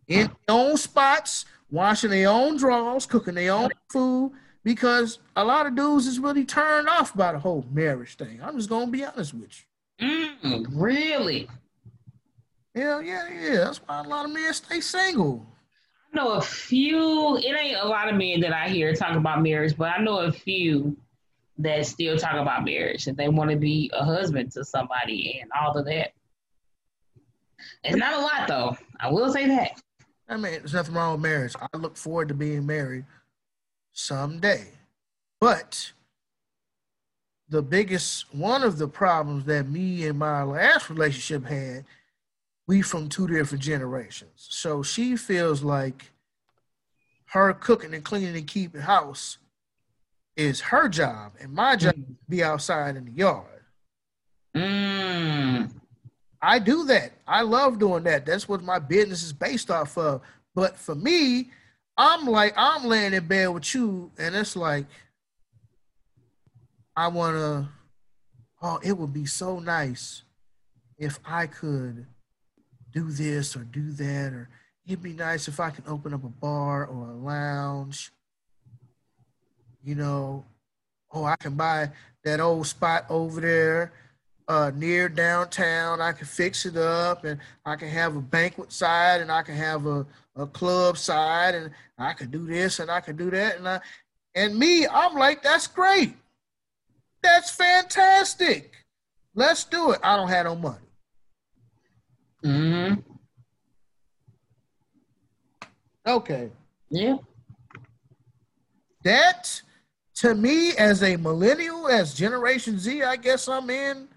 in their own spots, washing their own drawers, cooking their own food, because a lot of dudes is really turned off by the whole marriage thing. I'm just gonna be honest with you. Mm, really? Yeah, yeah, yeah. That's why a lot of men stay single. I know a few. It ain't a lot of men that I hear talk about marriage, but I know a few that still talk about marriage and they want to be a husband to somebody and all of that. It's not a lot though. I will say that. I mean, there's nothing wrong with marriage. I look forward to being married someday. But the biggest one of the problems that me and my last relationship had, we from two different generations. So she feels like her cooking and cleaning and keeping house is her job, and my job mm. be outside in the yard. Mm. I do that. I love doing that. That's what my business is based off of. But for me, I'm like I'm laying in bed with you, and it's like I want to. Oh, it would be so nice if I could do this or do that, or it'd be nice if I could open up a bar or a lounge you know, oh, I can buy that old spot over there uh, near downtown. I can fix it up and I can have a banquet side and I can have a, a club side and I can do this and I can do that. And I, and me, I'm like, that's great. That's fantastic. Let's do it. I don't have no money. Mm-hmm. Okay. Yeah. That to me as a millennial, as Generation Z, I guess I'm in.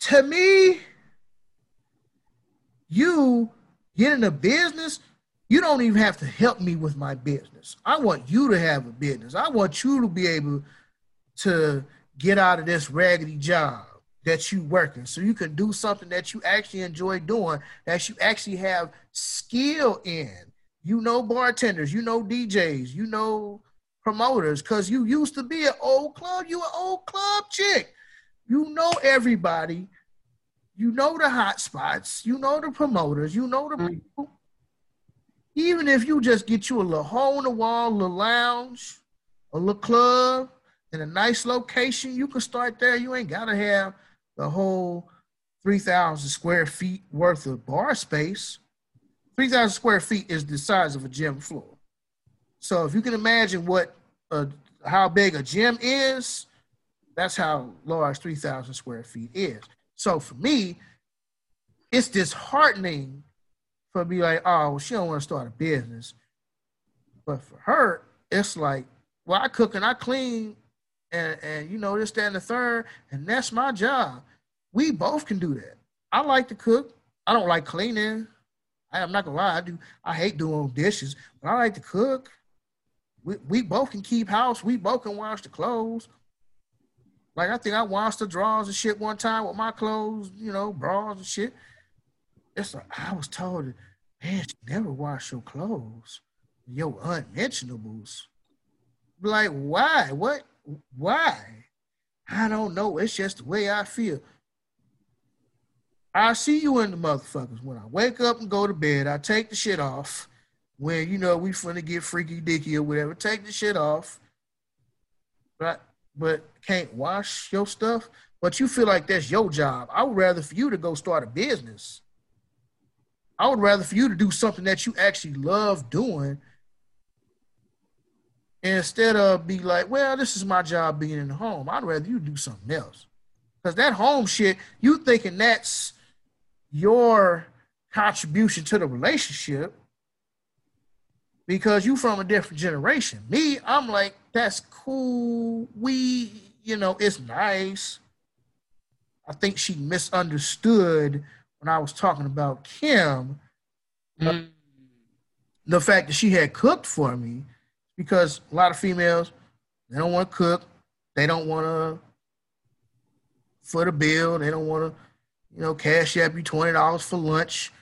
To me, you getting a business, you don't even have to help me with my business. I want you to have a business. I want you to be able to get out of this raggedy job that you working so you can do something that you actually enjoy doing that you actually have skill in you know bartenders you know djs you know promoters because you used to be an old club. You an old club chick. You know everybody. You know the hot spots. You know the promoters. You know the mm. people. Even if you just get you a little hole in the wall, a little lounge, a little club in a nice location, you can start there. You ain't gotta have the whole 3,000 square feet worth of bar space. 3,000 square feet is the size of a gym floor. So if you can imagine what a, how big a gym is, that's how large 3,000 square feet is. So for me, it's disheartening for me like, oh, well, she don't want to start a business. But for her, it's like, well, I cook and I clean and and you know this, that, and the third, and that's my job. We both can do that. I like to cook. I don't like cleaning. I am not gonna lie. I do. I hate doing dishes, but I like to cook. We we both can keep house. We both can wash the clothes. Like I think I washed the drawers and shit one time with my clothes, you know, bras and shit. It's like I was told, man, you never wash your clothes, your unmentionables. Like why? What? Why? I don't know. It's just the way I feel. I see you in the motherfuckers. When I wake up and go to bed, I take the shit off. When you know we finna get freaky dicky or whatever, take the shit off. But but can't wash your stuff. But you feel like that's your job. I would rather for you to go start a business. I would rather for you to do something that you actually love doing instead of be like, well, this is my job being in the home. I'd rather you do something else. Because that home shit, you thinking that's your contribution to the relationship because you from a different generation. Me, I'm like, that's cool. We, you know, it's nice. I think she misunderstood when I was talking about Kim. Mm. The fact that she had cooked for me, because a lot of females, they don't want to cook. They don't want to foot a bill. They don't want to you know, cash app you twenty dollars for lunch.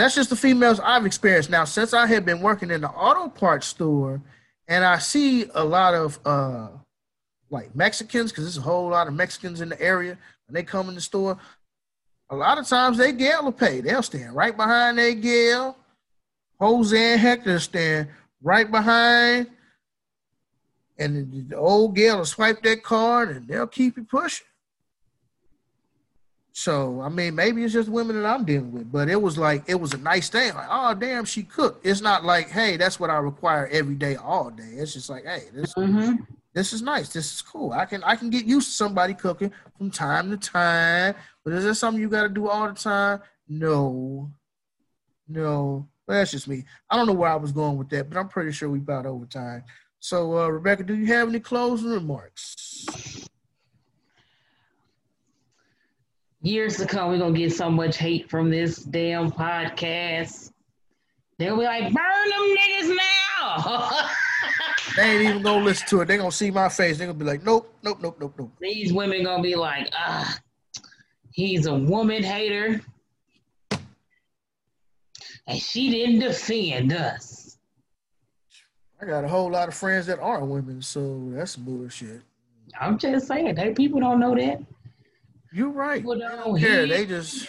That's just the females I've experienced. Now, since I have been working in the auto parts store, and I see a lot of uh, like Mexicans, because there's a whole lot of Mexicans in the area, and they come in the store. A lot of times they gal will pay. They'll stand right behind their gal. Jose and Hector stand right behind, and the old gal will swipe that card, and they'll keep you pushing. So I mean, maybe it's just women that I'm dealing with, but it was like it was a nice thing. Like, oh damn, she cooked. It's not like, hey, that's what I require every day, all day. It's just like, hey, this mm-hmm. this is nice. This is cool. I can I can get used to somebody cooking from time to time. But is this something you got to do all the time? No, no. That's just me. I don't know where I was going with that, but I'm pretty sure we about over time. So, uh, Rebecca, do you have any closing remarks? Years to come, we're gonna get so much hate from this damn podcast. They'll be like, burn them niggas now. [laughs] they ain't even gonna listen to it. They're gonna see my face. They're gonna be like, nope, nope, nope, nope, nope. These women gonna be like, ah, he's a woman hater. And she didn't defend us. I got a whole lot of friends that aren't women, so that's bullshit. I'm just saying, they people don't know that. You're right. People don't hear. They just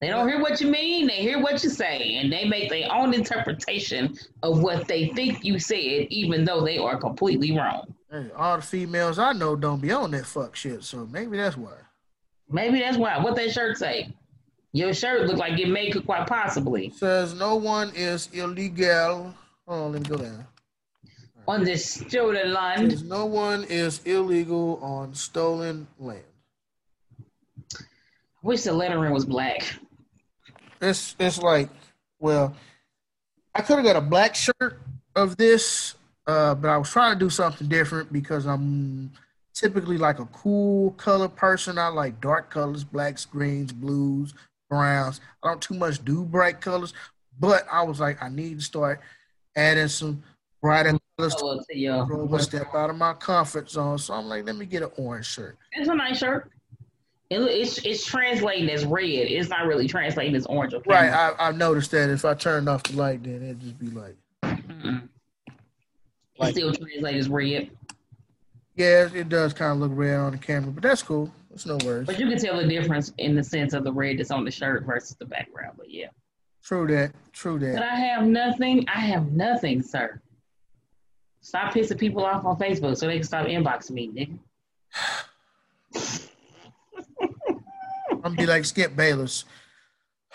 they don't hear what you mean. They hear what you say, and they make their own interpretation of what they think you said, even though they are completely wrong. Hey, all the females I know don't be on that fuck shit, so maybe that's why. Maybe that's why. What that shirt say? Your shirt look like it may quite possibly. Says no one is illegal. Oh, let me go down. On the stolen land. Says no one is illegal on stolen land wish the lettering was black. It's it's like, well, I could have got a black shirt of this, uh, but I was trying to do something different because I'm typically like a cool color person. I like dark colors, blacks, greens, blues, browns. I don't too much do bright colors, but I was like, I need to start adding some brighter colors to, to step out of my comfort zone. So I'm like, let me get an orange shirt. It's a nice shirt. It, it's it's translating as red. It's not really translating as orange. Or right. I, I noticed that if I turned off the light, then it'd just be like. Mm-mm. Like, it still translates as red. Yeah, it does kind of look red on the camera, but that's cool. It's no worries. But you can tell the difference in the sense of the red that's on the shirt versus the background. But yeah. True that. True that. But I have nothing. I have nothing, sir. Stop pissing people off on Facebook so they can stop inboxing me, nigga. [sighs] [sighs] [sighs] I'm gonna be like Skip Bayless. [sighs]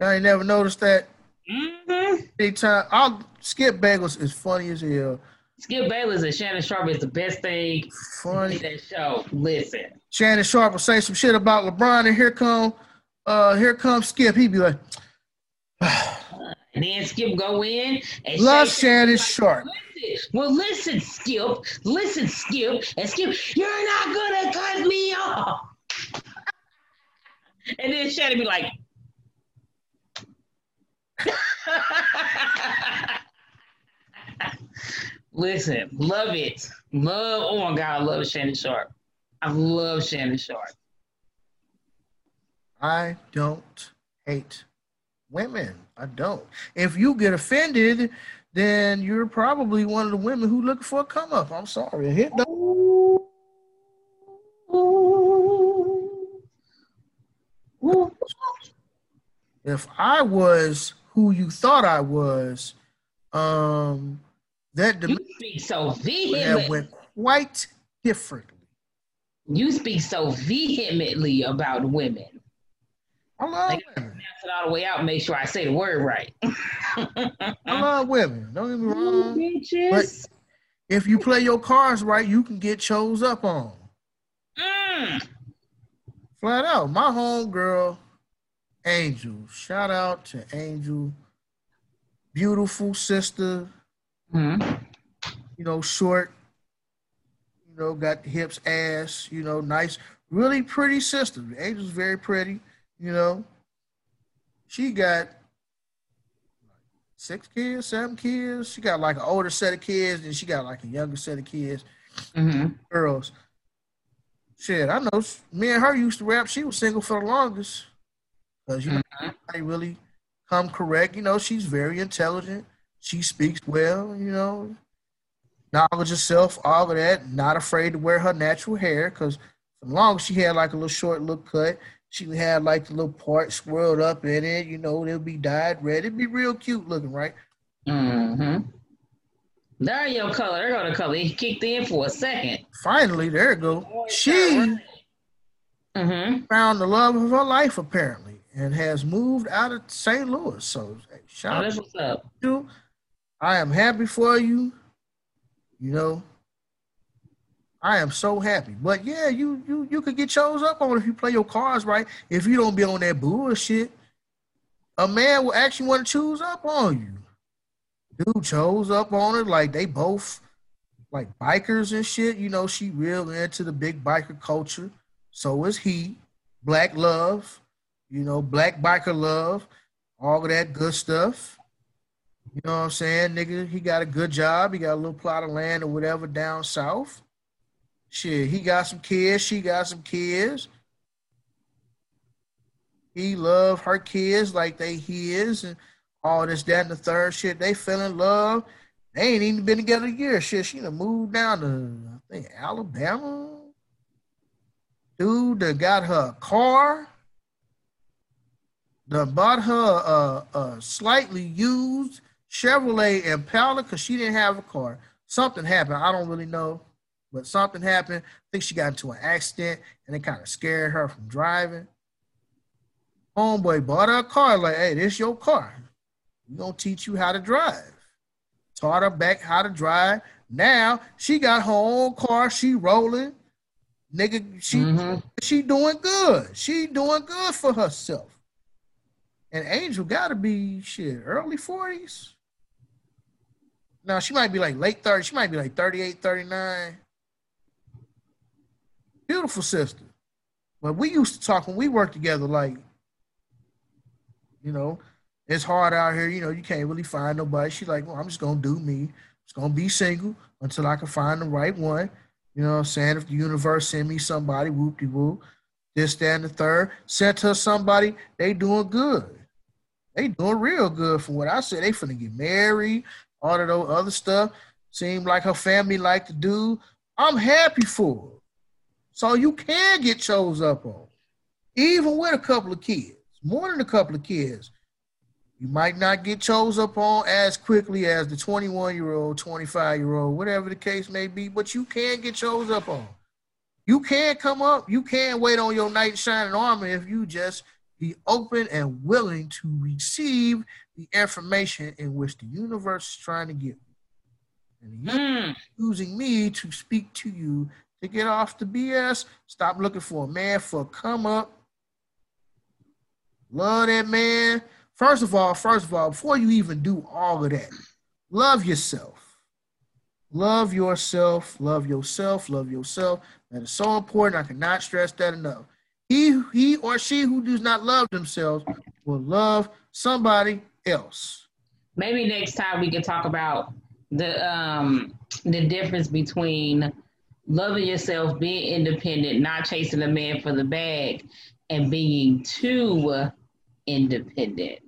I ain't never noticed that. Mm-hmm. Anytime I'll Skip Bayless is funny as hell. Skip Bayless and Shannon Sharpe is the best thing funny that show. Listen. Shannon Sharpe will say some shit about LeBron, and here come uh here comes Skip. He'd be like, [sighs] and then Skip go in and Love Shannon Sharpe. Listen, well, listen, Skip. Listen, Skip. And Skip, you're not gonna cut me off. [laughs] and then Shannon be like, [laughs] Listen, love it. Love, oh my God, I love Shannon Sharpe. I love Shannon Sharpe. I don't hate women. I don't. If you get offended, then you're probably one of the women who looking for a come up. I'm sorry. Hit the if I was who you thought I was, um, that you speak so vehemently. went quite differently. You speak so vehemently about women. I love like, women. it all the way out. Make sure I say the word right. I love women. Don't get me [laughs] wrong. But if you play your cards right, you can get chose up on. Mm. Flat out. My home girl, Angel. Shout out to Angel. Beautiful sister. Mm-hmm. You know, short. You know, got the hips, ass. You know, nice, really pretty sister. Angel's very pretty. You know, she got six kids, seven kids. She got like an older set of kids, and she got like a younger set of kids. Mm-hmm. Girls. Shit, I know. Me and her used to rap. She was single for the longest. Cause you know, mm-hmm. I really come correct. You know, she's very intelligent. She speaks well. You know, knowledge of self, all of that. Not afraid to wear her natural hair. Cause for long she had like a little short look cut. She had like the little part swirled up in it. You know, it'll be dyed red. It'd be real cute looking, right? Mm-hmm. There your color. There go the color. He kicked in for a second. Finally, there it go. She mm-hmm. found the love of her life apparently, and has moved out of St. Louis. So, shout oh, what's up. You. I am happy for you. You know, I am so happy. But yeah, you you you could get chose up on if you play your cards right. If you don't be on that bullshit, a man will actually want to choose up on you. Dude chose up on her like they both like bikers and shit. You know, she real into the big biker culture. So is he. Black love, you know, black biker love, all of that good stuff. You know what I'm saying? Nigga, he got a good job. He got a little plot of land or whatever down south. Shit, he got some kids. She got some kids. He love her kids like they his and all this, that, and the third shit. They fell in love. They ain't even been together a year. Shit, she done moved down to, I think, Alabama. Dude that got her car. Done bought her a, a slightly used Chevrolet Impala because she didn't have a car. Something happened. I don't really know. But something happened. I think she got into an accident and it kind of scared her from driving. Homeboy bought her a car, like, hey, this your car. We're gonna teach you how to drive. Taught her back how to drive. Now she got her own car, she rolling. Nigga, she mm-hmm. she doing good. She doing good for herself. And Angel gotta be shit, early 40s. Now she might be like late 30s, she might be like 38, 39 beautiful sister. But we used to talk when we worked together, like, you know, it's hard out here. You know, you can't really find nobody. She's like, well, I'm just gonna do me. It's gonna be single until I can find the right one. You know what I'm saying? If the universe send me somebody, whoop de whoop, this, that, and the third, sent her somebody, they doing good. They doing real good from what I said. They finna get married, all of those other stuff. Seemed like her family like to do. I'm happy for her. So you can get chose up on, even with a couple of kids, more than a couple of kids. You might not get chose up on as quickly as the 21 year old, 25 year old, whatever the case may be, but you can get chose up on. You can come up, you can wait on your knight shining armor if you just be open and willing to receive the information in which the universe is trying to give you. And mm. using me to speak to you to get off the BS. Stop looking for a man for a come up. Love that man first of all, first of all, before you even do all of that, love yourself. Love yourself, love yourself, love yourself. That is so important. I cannot stress that enough. He, he or she who does not love themselves will love somebody else. Maybe next time we can talk about the um the difference between loving yourself, being independent, not chasing a man for the bag, and being too independent.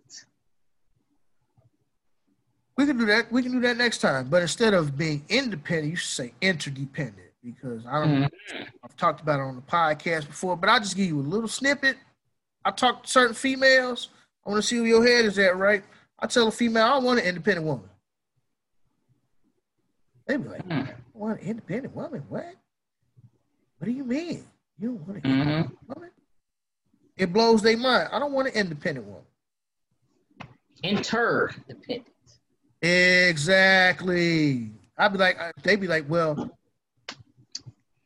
We can do that. We can do that next time. But instead of being independent, you should say interdependent because I don't. Mm-hmm. I've talked about it on the podcast before, but I'll just give you a little snippet. I talk to certain females. I want to see where your head is at, right? I tell a female I want an independent woman. They be like, mm. I want an independent woman. What? What do you mean? You don't want an mm-hmm. independent woman? It blows their mind. I don't want an independent woman. Interdependent. Exactly. I'd be like, uh, they'd be like, well,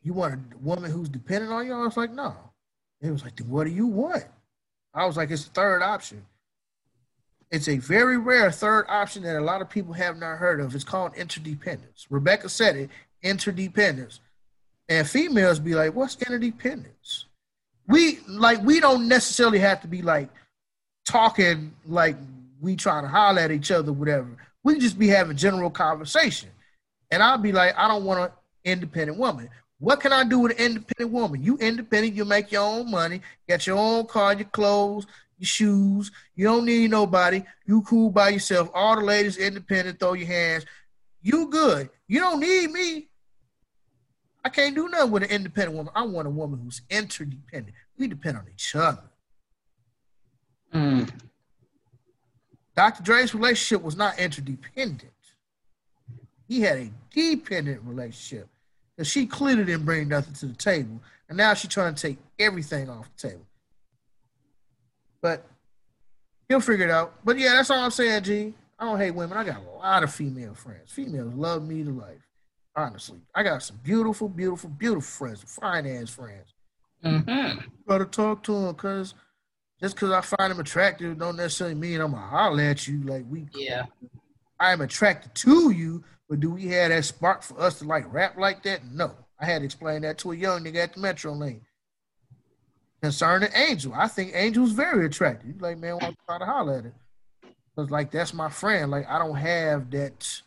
you want a woman who's dependent on you? I was like, no. It was like, then what do you want? I was like, it's a third option. It's a very rare third option that a lot of people have not heard of. It's called interdependence. Rebecca said it, interdependence. And females be like, what's interdependence? We like we don't necessarily have to be like talking like we trying to holler at each other, whatever. We just be having general conversation. And I'll be like, I don't want an independent woman. What can I do with an independent woman? You independent, you make your own money, get your own car, your clothes, your shoes. You don't need nobody. You cool by yourself. All the ladies independent, throw your hands. You good. You don't need me. I can't do nothing with an independent woman. I want a woman who's interdependent. We depend on each other. Mm. Dr. Dre's relationship was not interdependent. He had a dependent relationship. Because she clearly didn't bring nothing to the table. And now she's trying to take everything off the table. But he'll figure it out. But yeah, that's all I'm saying, G. I don't hate women. I got a lot of female friends. Females love me to life. Honestly, I got some beautiful, beautiful, beautiful friends, fine ass friends. Mm-hmm. Gotta talk to them because just because I find them attractive don't necessarily mean I'm gonna holler at you. Like we, yeah, I am attracted to you, but do we have that spark for us to like rap like that? No, I had to explain that to a young nigga at the Metro Lane concerning Angel. I think Angel's very attractive. He's like, man, want to try to holler at her. Cause like that's my friend. Like I don't have that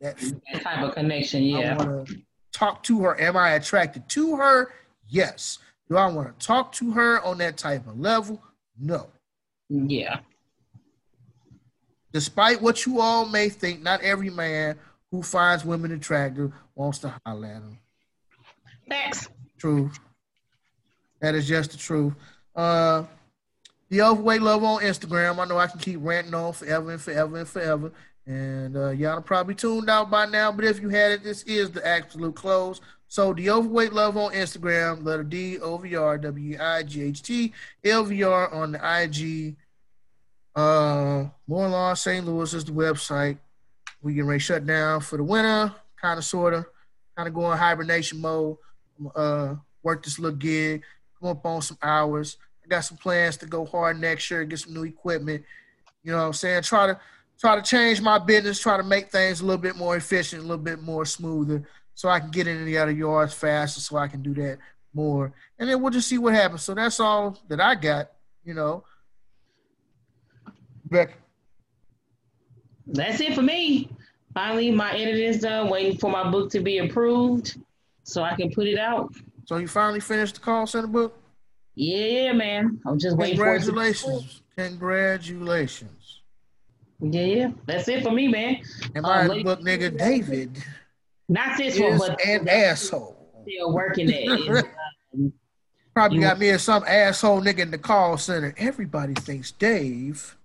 that, that type of connection. Yeah. I want to talk to her. Am I attracted to her? Yes. Do I want to talk to her on that type of level? No. Yeah. Despite what you all may think, not every man who finds women attractive wants to holler at them. Thanks. True. That is just the truth. Uh, the overweight love on Instagram. I know I can keep ranting on forever and forever and forever. And uh, y'all are probably tuned out by now, but if you had it, this is the absolute close. So the overweight love on Instagram, letter D O V R W I G H T L V R on the IG. Uh, More Law St. Louis is the website. We get ready shut down for the winter, kind of, sort of, kind of going hibernation mode. Uh, work this little gig come up on some hours. I got some plans to go hard next year, get some new equipment. You know what I'm saying? Try to try to change my business, try to make things a little bit more efficient, a little bit more smoother, so I can get into the other yards faster, so I can do that more. And then we'll just see what happens. So that's all that I got, you know. Beck. That's it for me. Finally, my editing's done, waiting for my book to be approved so I can put it out. So you finally finished the call center book? Yeah, man. I'm just waiting Congratulations. Congratulations. Yeah, yeah. That's it for me, man. And my um, book nigga David. Not this one, but an asshole. Still working it. [laughs] Um, Probably got me as some asshole nigga in the call center. Everybody thinks Dave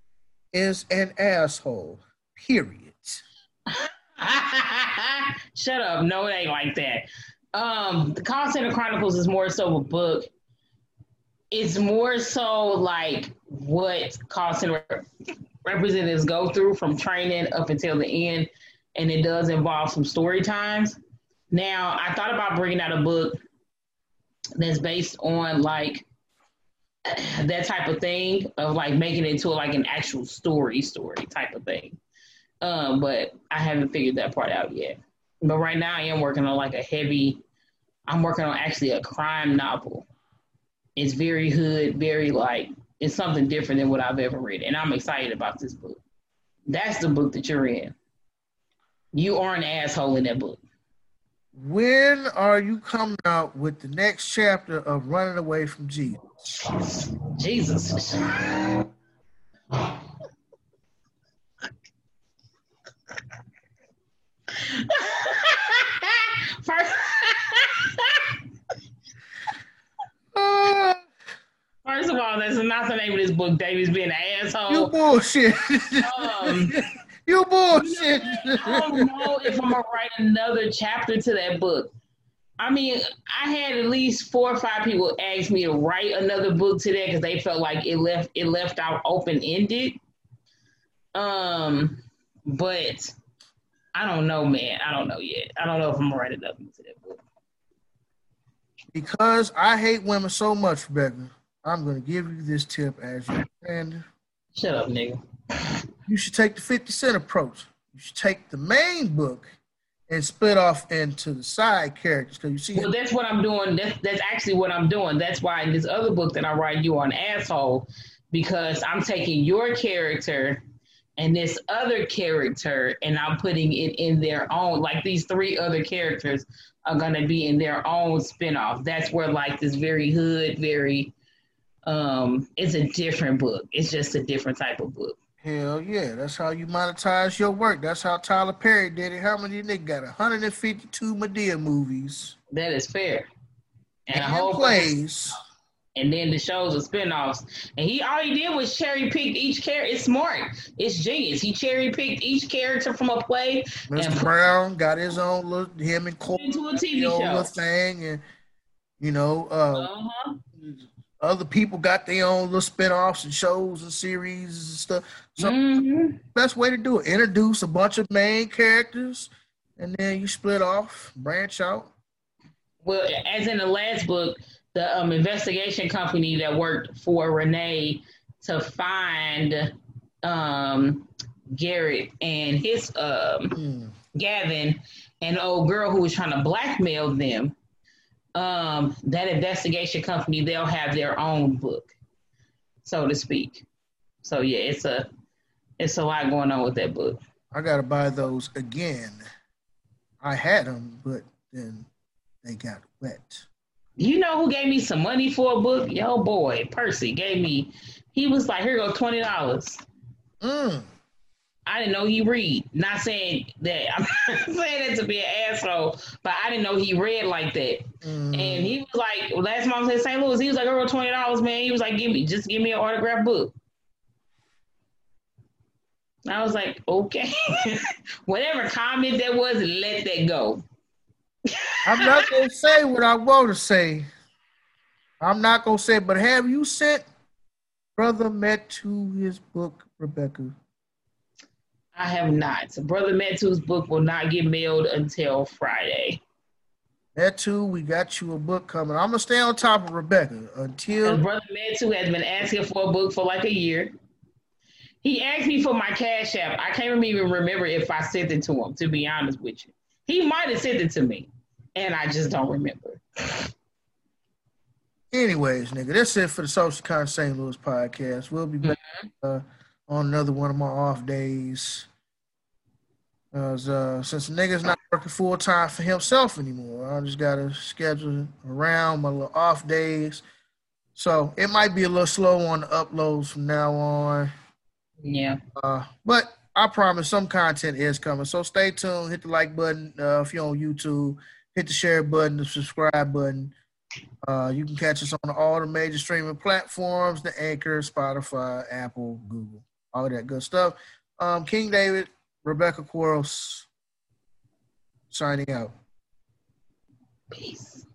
is an asshole. Period. [laughs] Shut up. No, it ain't like that. Um, the Call Center Chronicles is more so a book. It's more so like what call center representatives go through from training up until the end, and it does involve some story times. Now, I thought about bringing out a book that's based on like [sighs] that type of thing of like making it into like an actual story story type of thing. Um, but I haven't figured that part out yet. But right now I am working on like a heavy I'm working on actually a crime novel. It's very hood, very like it's something different than what I've ever read. And I'm excited about this book. That's the book that you're in. You are an asshole in that book. When are you coming out with the next chapter of Running Away from Jesus? Jesus. First, First of all, that's not the name of this book. David's being an asshole. You bullshit. Um, you bullshit. I don't know if I'm gonna write another chapter to that book. I mean, I had at least four or five people ask me to write another book to that because they felt like it left it left out open ended. Um, but I don't know, man. I don't know yet. I don't know if I'm gonna write another book to that book. Because I hate women so much, Rebecca, I'm gonna give you this tip as your friend. Shut up, nigga. You should take the 50 cent approach. You should take the main book and split off into the side characters because you see. Well, that's what I'm doing. That's that's actually what I'm doing. That's why in this other book that I write, you are an asshole, because I'm taking your character and this other character and I'm putting it in their own. Like these three other characters are gonna be in their own spinoff. That's where like this very hood, very um, it's a different book. It's just a different type of book. Hell yeah, that's how you monetize your work. That's how Tyler Perry did it. How many niggas got 152 Madea movies? That is fair. And, and a whole plays. And then the shows are spinoffs. And he all he did was cherry pick each character. It's smart. It's genius. He cherry picked each character from a play. Mr. Brown got his own little him and Cora into a TV show thing, and you know, uh, uh-huh other people got their own little spin-offs and shows and series and stuff. So mm-hmm. best way to do it, introduce a bunch of main characters and then you split off, branch out. Well, as in the last book, the um, investigation company that worked for Renee to find um, Garrett and his um, mm. Gavin, an old girl who was trying to blackmail them um, that investigation company, they'll have their own book, so to speak. So yeah, it's a it's a lot going on with that book. I gotta buy those again. I had them, but then they got wet. You know who gave me some money for a book? Yo, boy, Percy gave me. He was like, "Here go twenty dollars." Mm. I didn't know he read. Not saying that [laughs] I'm not saying that to be an asshole, but I didn't know he read like that. Mm. And he was like, last month in St. Louis, he was like, "Oh, twenty dollars, man." He was like, "Give me, just give me an autograph book." I was like, "Okay, [laughs] whatever comment that was, let that go." I'm not gonna [laughs] say what I want to say. I'm not gonna say, but have you sent brother Metu his book, Rebecca? I have not. So Brother Metu's book will not get mailed until Friday. Metu, we got you a book coming. I'm gonna stay on top of Rebecca until Brother Metu has been asking for a book for like a year. He asked me for my cash app. I can't even remember if I sent it to him, to be honest with you. He might have sent it to me, and I just don't remember. Anyways, nigga, that's it for the Social Con St. Louis podcast. We'll be back. Mm-hmm. Uh, on another one of my off days. Cause uh, since the nigga's not working full time for himself anymore, I just gotta schedule around my little off days. So it might be a little slow on the uploads from now on. Yeah. Uh, but I promise some content is coming. So stay tuned. Hit the like button uh, if you're on YouTube. Hit the share button, the subscribe button. Uh, you can catch us on all the major streaming platforms: the Anchor, Spotify, Apple, Google all that good stuff. Um, King David, Rebecca Quarles, signing out. Peace.